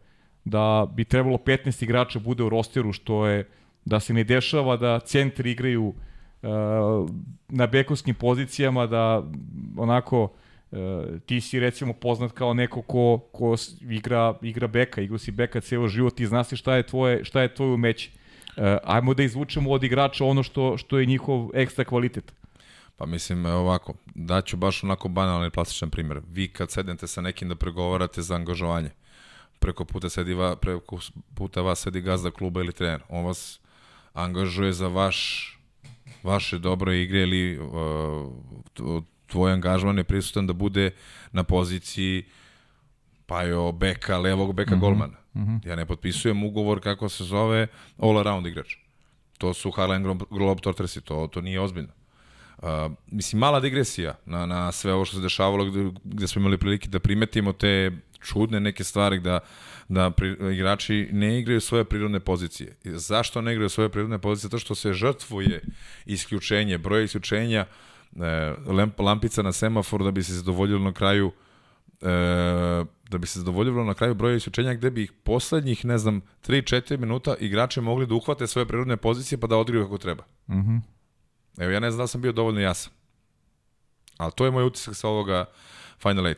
da bi trebalo 15 igrača bude u rosteru, što je da se ne dešava da centri igraju uh, na bekovskim pozicijama, da onako uh, ti si recimo poznat kao neko ko, ko igra, igra beka, igra si beka ceo život i znaš šta je tvoje, šta je tvoje umeće ajmo da izvučemo od igrača ono što, što je njihov ekstra kvalitet. Pa mislim, ovako, daću baš onako banalni plastičan primjer. Vi kad sednete sa nekim da pregovarate za angažovanje, preko puta, sedi va, preko puta vas sedi gazda kluba ili trener. On vas angažuje za vaš, vaše dobro igre ili uh, tvoj angažman je prisutan da bude na poziciji pa jo beka, levog beka mm -hmm. golmana. Mm -hmm. Ja ne potpisujem ugovor kako se zove all around igrač. To su Harlem Globetrottersi, to, to nije ozbiljno. Uh, mislim, mala digresija na, na sve ovo što se dešavalo gde, gde smo imali prilike da primetimo te čudne neke stvari da, da pri, igrači ne igraju svoje prirodne pozicije. Zašto ne igraju svoje prirodne pozicije? Zato što se žrtvuje isključenje, broj isključenja, e, lampica na semaforu da bi se zadovoljilo na kraju e, da bi se zadovoljilo na kraju broja isključenja gde bi ih poslednjih, ne znam, 3-4 minuta igrači mogli da uhvate svoje prirodne pozicije pa da odigraju kako treba. Mm -hmm. Evo, ja ne znam da sam bio dovoljno jasan. Ali to je moj utisak sa ovoga Final 8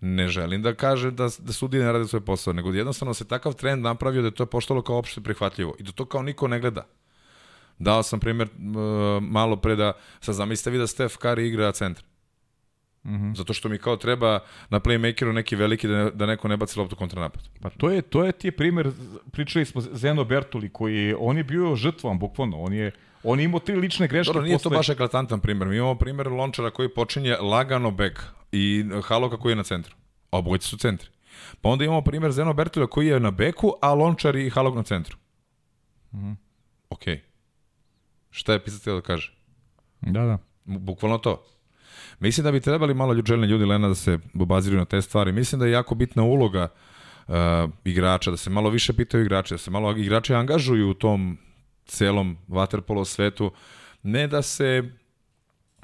Ne želim da kažem da, da sudije ne rade svoj posao, nego jednostavno se takav trend napravio da je to poštalo kao opšte prihvatljivo i da to kao niko ne gleda. Dao sam primjer malo pre da, sad zamislite vi da Steph Curry igra centar. Mm -hmm. Zato što mi kao treba na playmakeru neki veliki da, ne, da neko ne baci loptu kontra napad. Pa to je, to je ti primer, pričali smo Zeno Bertoli, koji on je bio žrtvan, bukvalno, on je On je imao tri lične greške. Dobro, nije posle... to baš eklatantan primer. Mi imamo primer Lončara koji počinje lagano bek i Haloka koji je na centru. Obojice su centri. Pa onda imamo primer Zeno Bertolja koji je na beku, a Lončar i Halog na centru. Mm -hmm. Ok. Šta je pisatelj da kaže? Da, da. Bukvalno to. Mislim da bi trebali malo željni ljudi Lena da se obaziraju na te stvari. Mislim da je jako bitna uloga uh, igrača, da se malo više pitaju igrače, da se malo igrači angažuju u tom celom waterpolo svetu, ne da se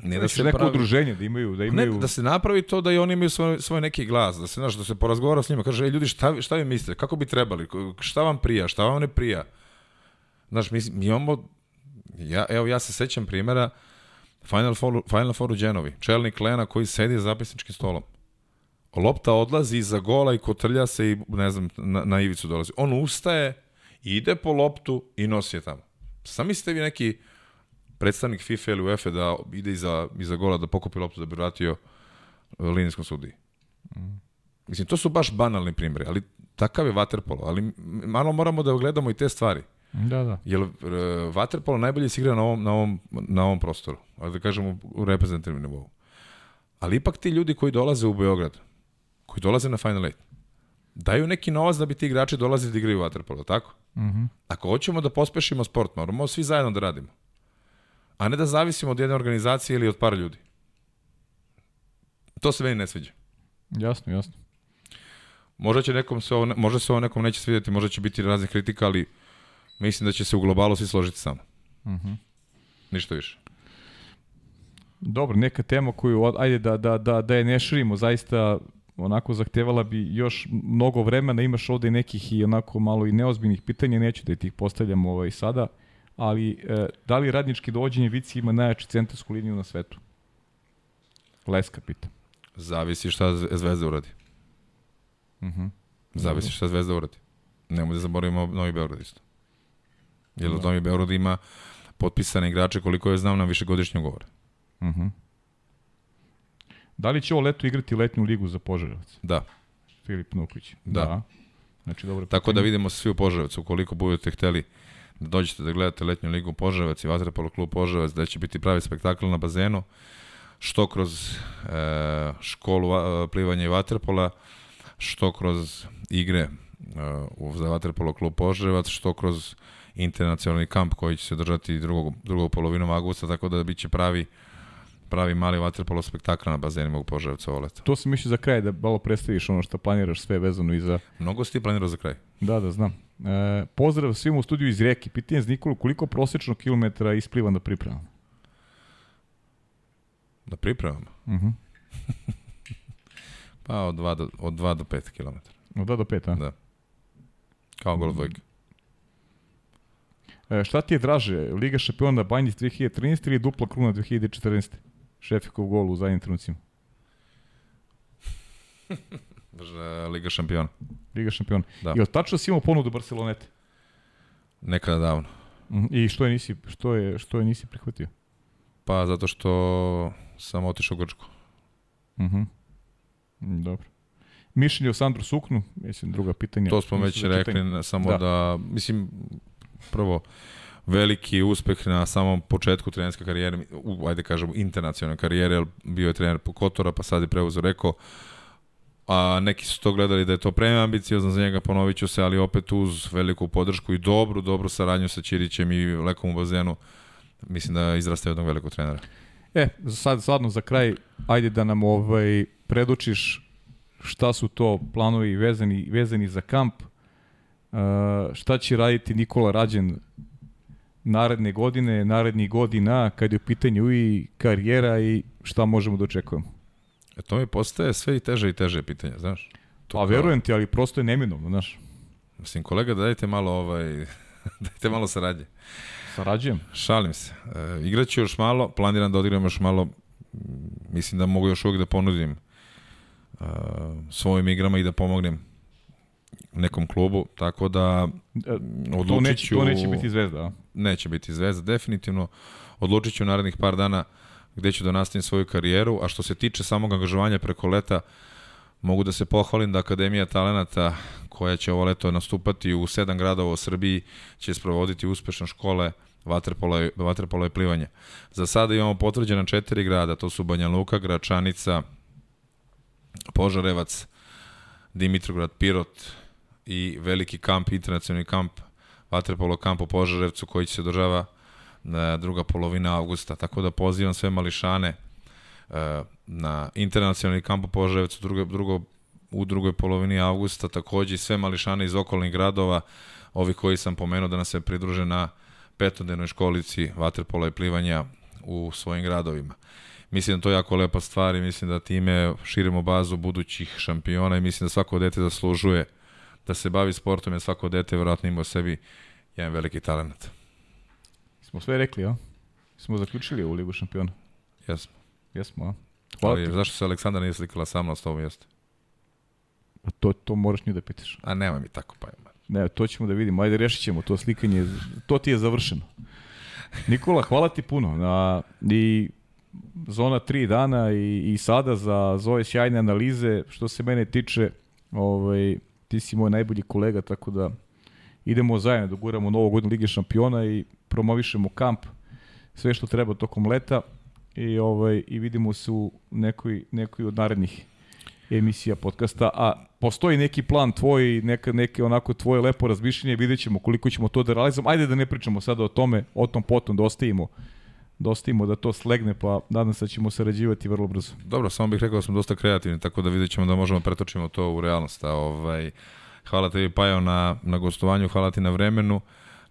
ne da se neko pravi, udruženje da imaju da imaju ne, da se napravi to da i oni imaju svoj, svoj neki glas da se znaš da se porazgovara s njima kaže ej ljudi šta šta vi mislite? Kako bi trebali? Šta vam prija? Šta vam ne prija? Znaš mi, mi imamo ja evo ja se sećam primera Final Four, Final Four u Genovi. Čelnik Lena koji sedi za zapisničkim stolom. Lopta odlazi iza gola i kotrlja se i, ne znam, na, na ivicu dolazi. On ustaje, ide po loptu i nosi je tamo. Sam mislite vi neki predstavnik FIFA ili UEFA da ide iza, iza gola da pokupi loptu da bi vratio e, linijskom sudiji. Mislim, to su baš banalni primjeri, ali takav je waterpolo, ali malo moramo da gledamo i te stvari. Da, da. Jer uh, Waterpolo najbolje se igra na ovom, na ovom, na ovom prostoru, da kažemo u reprezentativnom nivou. Ali ipak ti ljudi koji dolaze u Beograd, koji dolaze na Final Eight, daju neki novac da bi ti igrači dolazili da igraju Waterpolo, tako? Mm -hmm. Ako hoćemo da pospešimo sport, moramo svi zajedno da radimo. A ne da zavisimo od jedne organizacije ili od par ljudi. To se meni ne sviđa. Jasno, jasno. Možda će nekom se ovo, možda se ovo nekom neće svidjeti, možda će biti raznih kritika, ali mislim da će se u globalu svi složiti samo. Mm -hmm. Ništa više. Dobro, neka tema koju, ajde da, da, da, da je ne širimo, zaista onako zahtevala bi još mnogo vremena, imaš ovde nekih i onako malo i neozbiljnih pitanja, neću da ti ih postavljam ovaj sada, ali e, da li radnički dovođenje Vici ima najjači centarsku liniju na svetu? Leska pita. Zavisi šta Zvezda uradi. Uh -huh. Zavisi šta Zvezda uradi. Nemo da zaboravimo Novi Beograd isto. Jer da. Novi Beograd ima potpisane igrače koliko je znam na višegodišnje ugovore. Uh -huh. Da li će ovo leto igrati letnju ligu za Požarevac? Da. Filip Nuković. Da. da. Znači, dobro Tako da vidimo svi u Požarevcu, ukoliko budete hteli da dođete da gledate letnju ligu Požarevac i Vatrepolo klub Požarevac, da će biti pravi spektakl na bazenu, što kroz e, školu e, plivanja i vaterpola, što kroz igre e, za vaterpolo klub Požarevac, što kroz internacionalni kamp koji će se držati drugog, drugog polovinom avgusta, tako da biće pravi pravi mali vaterpolo spektakl na bazenima u Požarevcu ovo leto. To se mišli za kraj, da malo predstaviš ono što planiraš sve vezano i za... Mnogo si ti planirao za kraj. Da, da, znam. E, pozdrav svima u studiju iz Rijeke. Pitanje za Nikolu, koliko prosečno kilometara ispliva na pripremama? Na pripremama? Uh -huh. pa od 2 do, od 2 do 5 km. Od 2 do 5, a? Da. Kao gol dvojka. E, šta ti je draže, Liga šampiona Banjic 2013 ili dupla kruna 2014? Šefikov gol u zadnjim trenucima. Liga šampiona. Liga šampiona. Da. I od tačno si imao ponudu Barcelonete? Nekada davno. Mhm. I što je nisi, što je, što je nisi prihvatio? Pa zato što sam otišao u Grčku. Mhm. Uh -huh. Dobro. Mišljenje o Sandru Suknu, mislim druga pitanja. To smo već rekli, pitanje. samo da. da, mislim, prvo, veliki uspeh na samom početku trenerske karijere, u, ajde kažemo internacionalne karijere, bio je trener Kotora, pa sad je preuzeo Reko, a neki su to gledali da je to preambiciozno za njega, ponovit ću se, ali opet uz veliku podršku i dobru, dobru saradnju sa Ćirićem i Lekom u bazenu, mislim da izraste jednog velikog trenera. E, sad, sadno za kraj, ajde da nam ovaj, predučiš šta su to planovi vezani, vezani za kamp, šta će raditi Nikola Rađen naredne godine, narednih godina, kad je u pitanju i karijera i šta možemo da očekujemo? E, to mi postaje sve i teže i teže pitanje, znaš? To pa verujem ti, ali prosto je neminovno, znaš. Mislim, kolega, dajte malo, ovaj, dajte malo saradnje. Sarađujem. Šalim se. E, igraću još malo, planiram da odigram još malo, mislim da mogu još uvijek da ponudim uh, svojim igrama i da pomognem nekom klubu, tako da odlučit to neće, to neće biti zvezda, a? Neće biti zvezda, definitivno. Odlučit ću u narednih par dana gde ću da nastavim svoju karijeru, a što se tiče samog angažovanja preko leta, mogu da se pohvalim da Akademija talenata koja će ovo leto nastupati u sedam gradova u Srbiji će sprovoditi uspešne škole vaterpola, vaterpola i plivanja. Za sada imamo potvrđena četiri grada, to su Banja Luka, Gračanica, Požarevac, Dimitrograd, Pirot i veliki kamp, internacionalni kamp, vaterpolo kamp u Požarevcu koji će se održava na druga polovina avgusta. Tako da pozivam sve mališane e, na internacionalni kamp u Požarevcu drugo, drugo, u drugoj polovini avgusta, takođe i sve mališane iz okolnih gradova, ovi koji sam pomenuo da nas se pridruže na petodenoj školici vaterpola i plivanja u svojim gradovima. Mislim da to je jako lepa stvar i mislim da time širimo bazu budućih šampiona i mislim da svako dete zaslužuje da se bavi sportom, jer svako dete vjerojatno ima u sebi jedan veliki talent. Smo sve rekli, a? Smo zaključili ovu ligu šampiona. Jesmo. Jesmo, a? Hvala Ali ti. zašto se Aleksandar nije slikala sa mnom s tobom jeste? A to, to moraš nju da pitaš. A nema mi tako pa ima. Ne, to ćemo da vidimo. Ajde, rešit ćemo to slikanje. To ti je završeno. Nikola, hvala ti puno. Na, I zona tri dana i, i sada za, za ove sjajne analize. Što se mene tiče, ovaj, ti si moj najbolji kolega, tako da idemo zajedno da guramo novu godinu Lige šampiona i promovišemo kamp, sve što treba tokom leta i ovaj i vidimo se u nekoj nekoj od narednih emisija podcasta, a postoji neki plan tvoj, neka, neke onako tvoje lepo razmišljenje, vidjet ćemo koliko ćemo to da realizujemo. Ajde da ne pričamo sada o tome, o tom potom da ostavimo da ostavimo da to slegne, pa nadam se da ćemo sarađivati vrlo brzo. Dobro, samo bih rekao da smo dosta kreativni, tako da vidjet ćemo da možemo da pretočimo to u realnost. A, ovaj, hvala tebi Pajo na, na gostovanju, hvala ti na vremenu.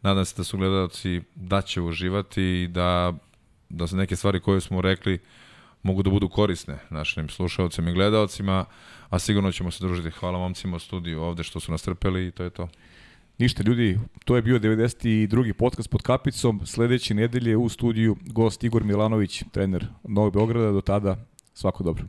Nadam se da su gledalci da će uživati i da, da se neke stvari koje smo rekli mogu da budu korisne našim slušalcima i gledalcima, a sigurno ćemo se družiti. Hvala momcima u studiju ovde što su nas trpeli i to je to. Ništa ljudi, to je bio 92. podcast pod kapicom. Sledeće nedelje u studiju gost Igor Milanović, trener Novog Beograda. Do tada, svako dobro.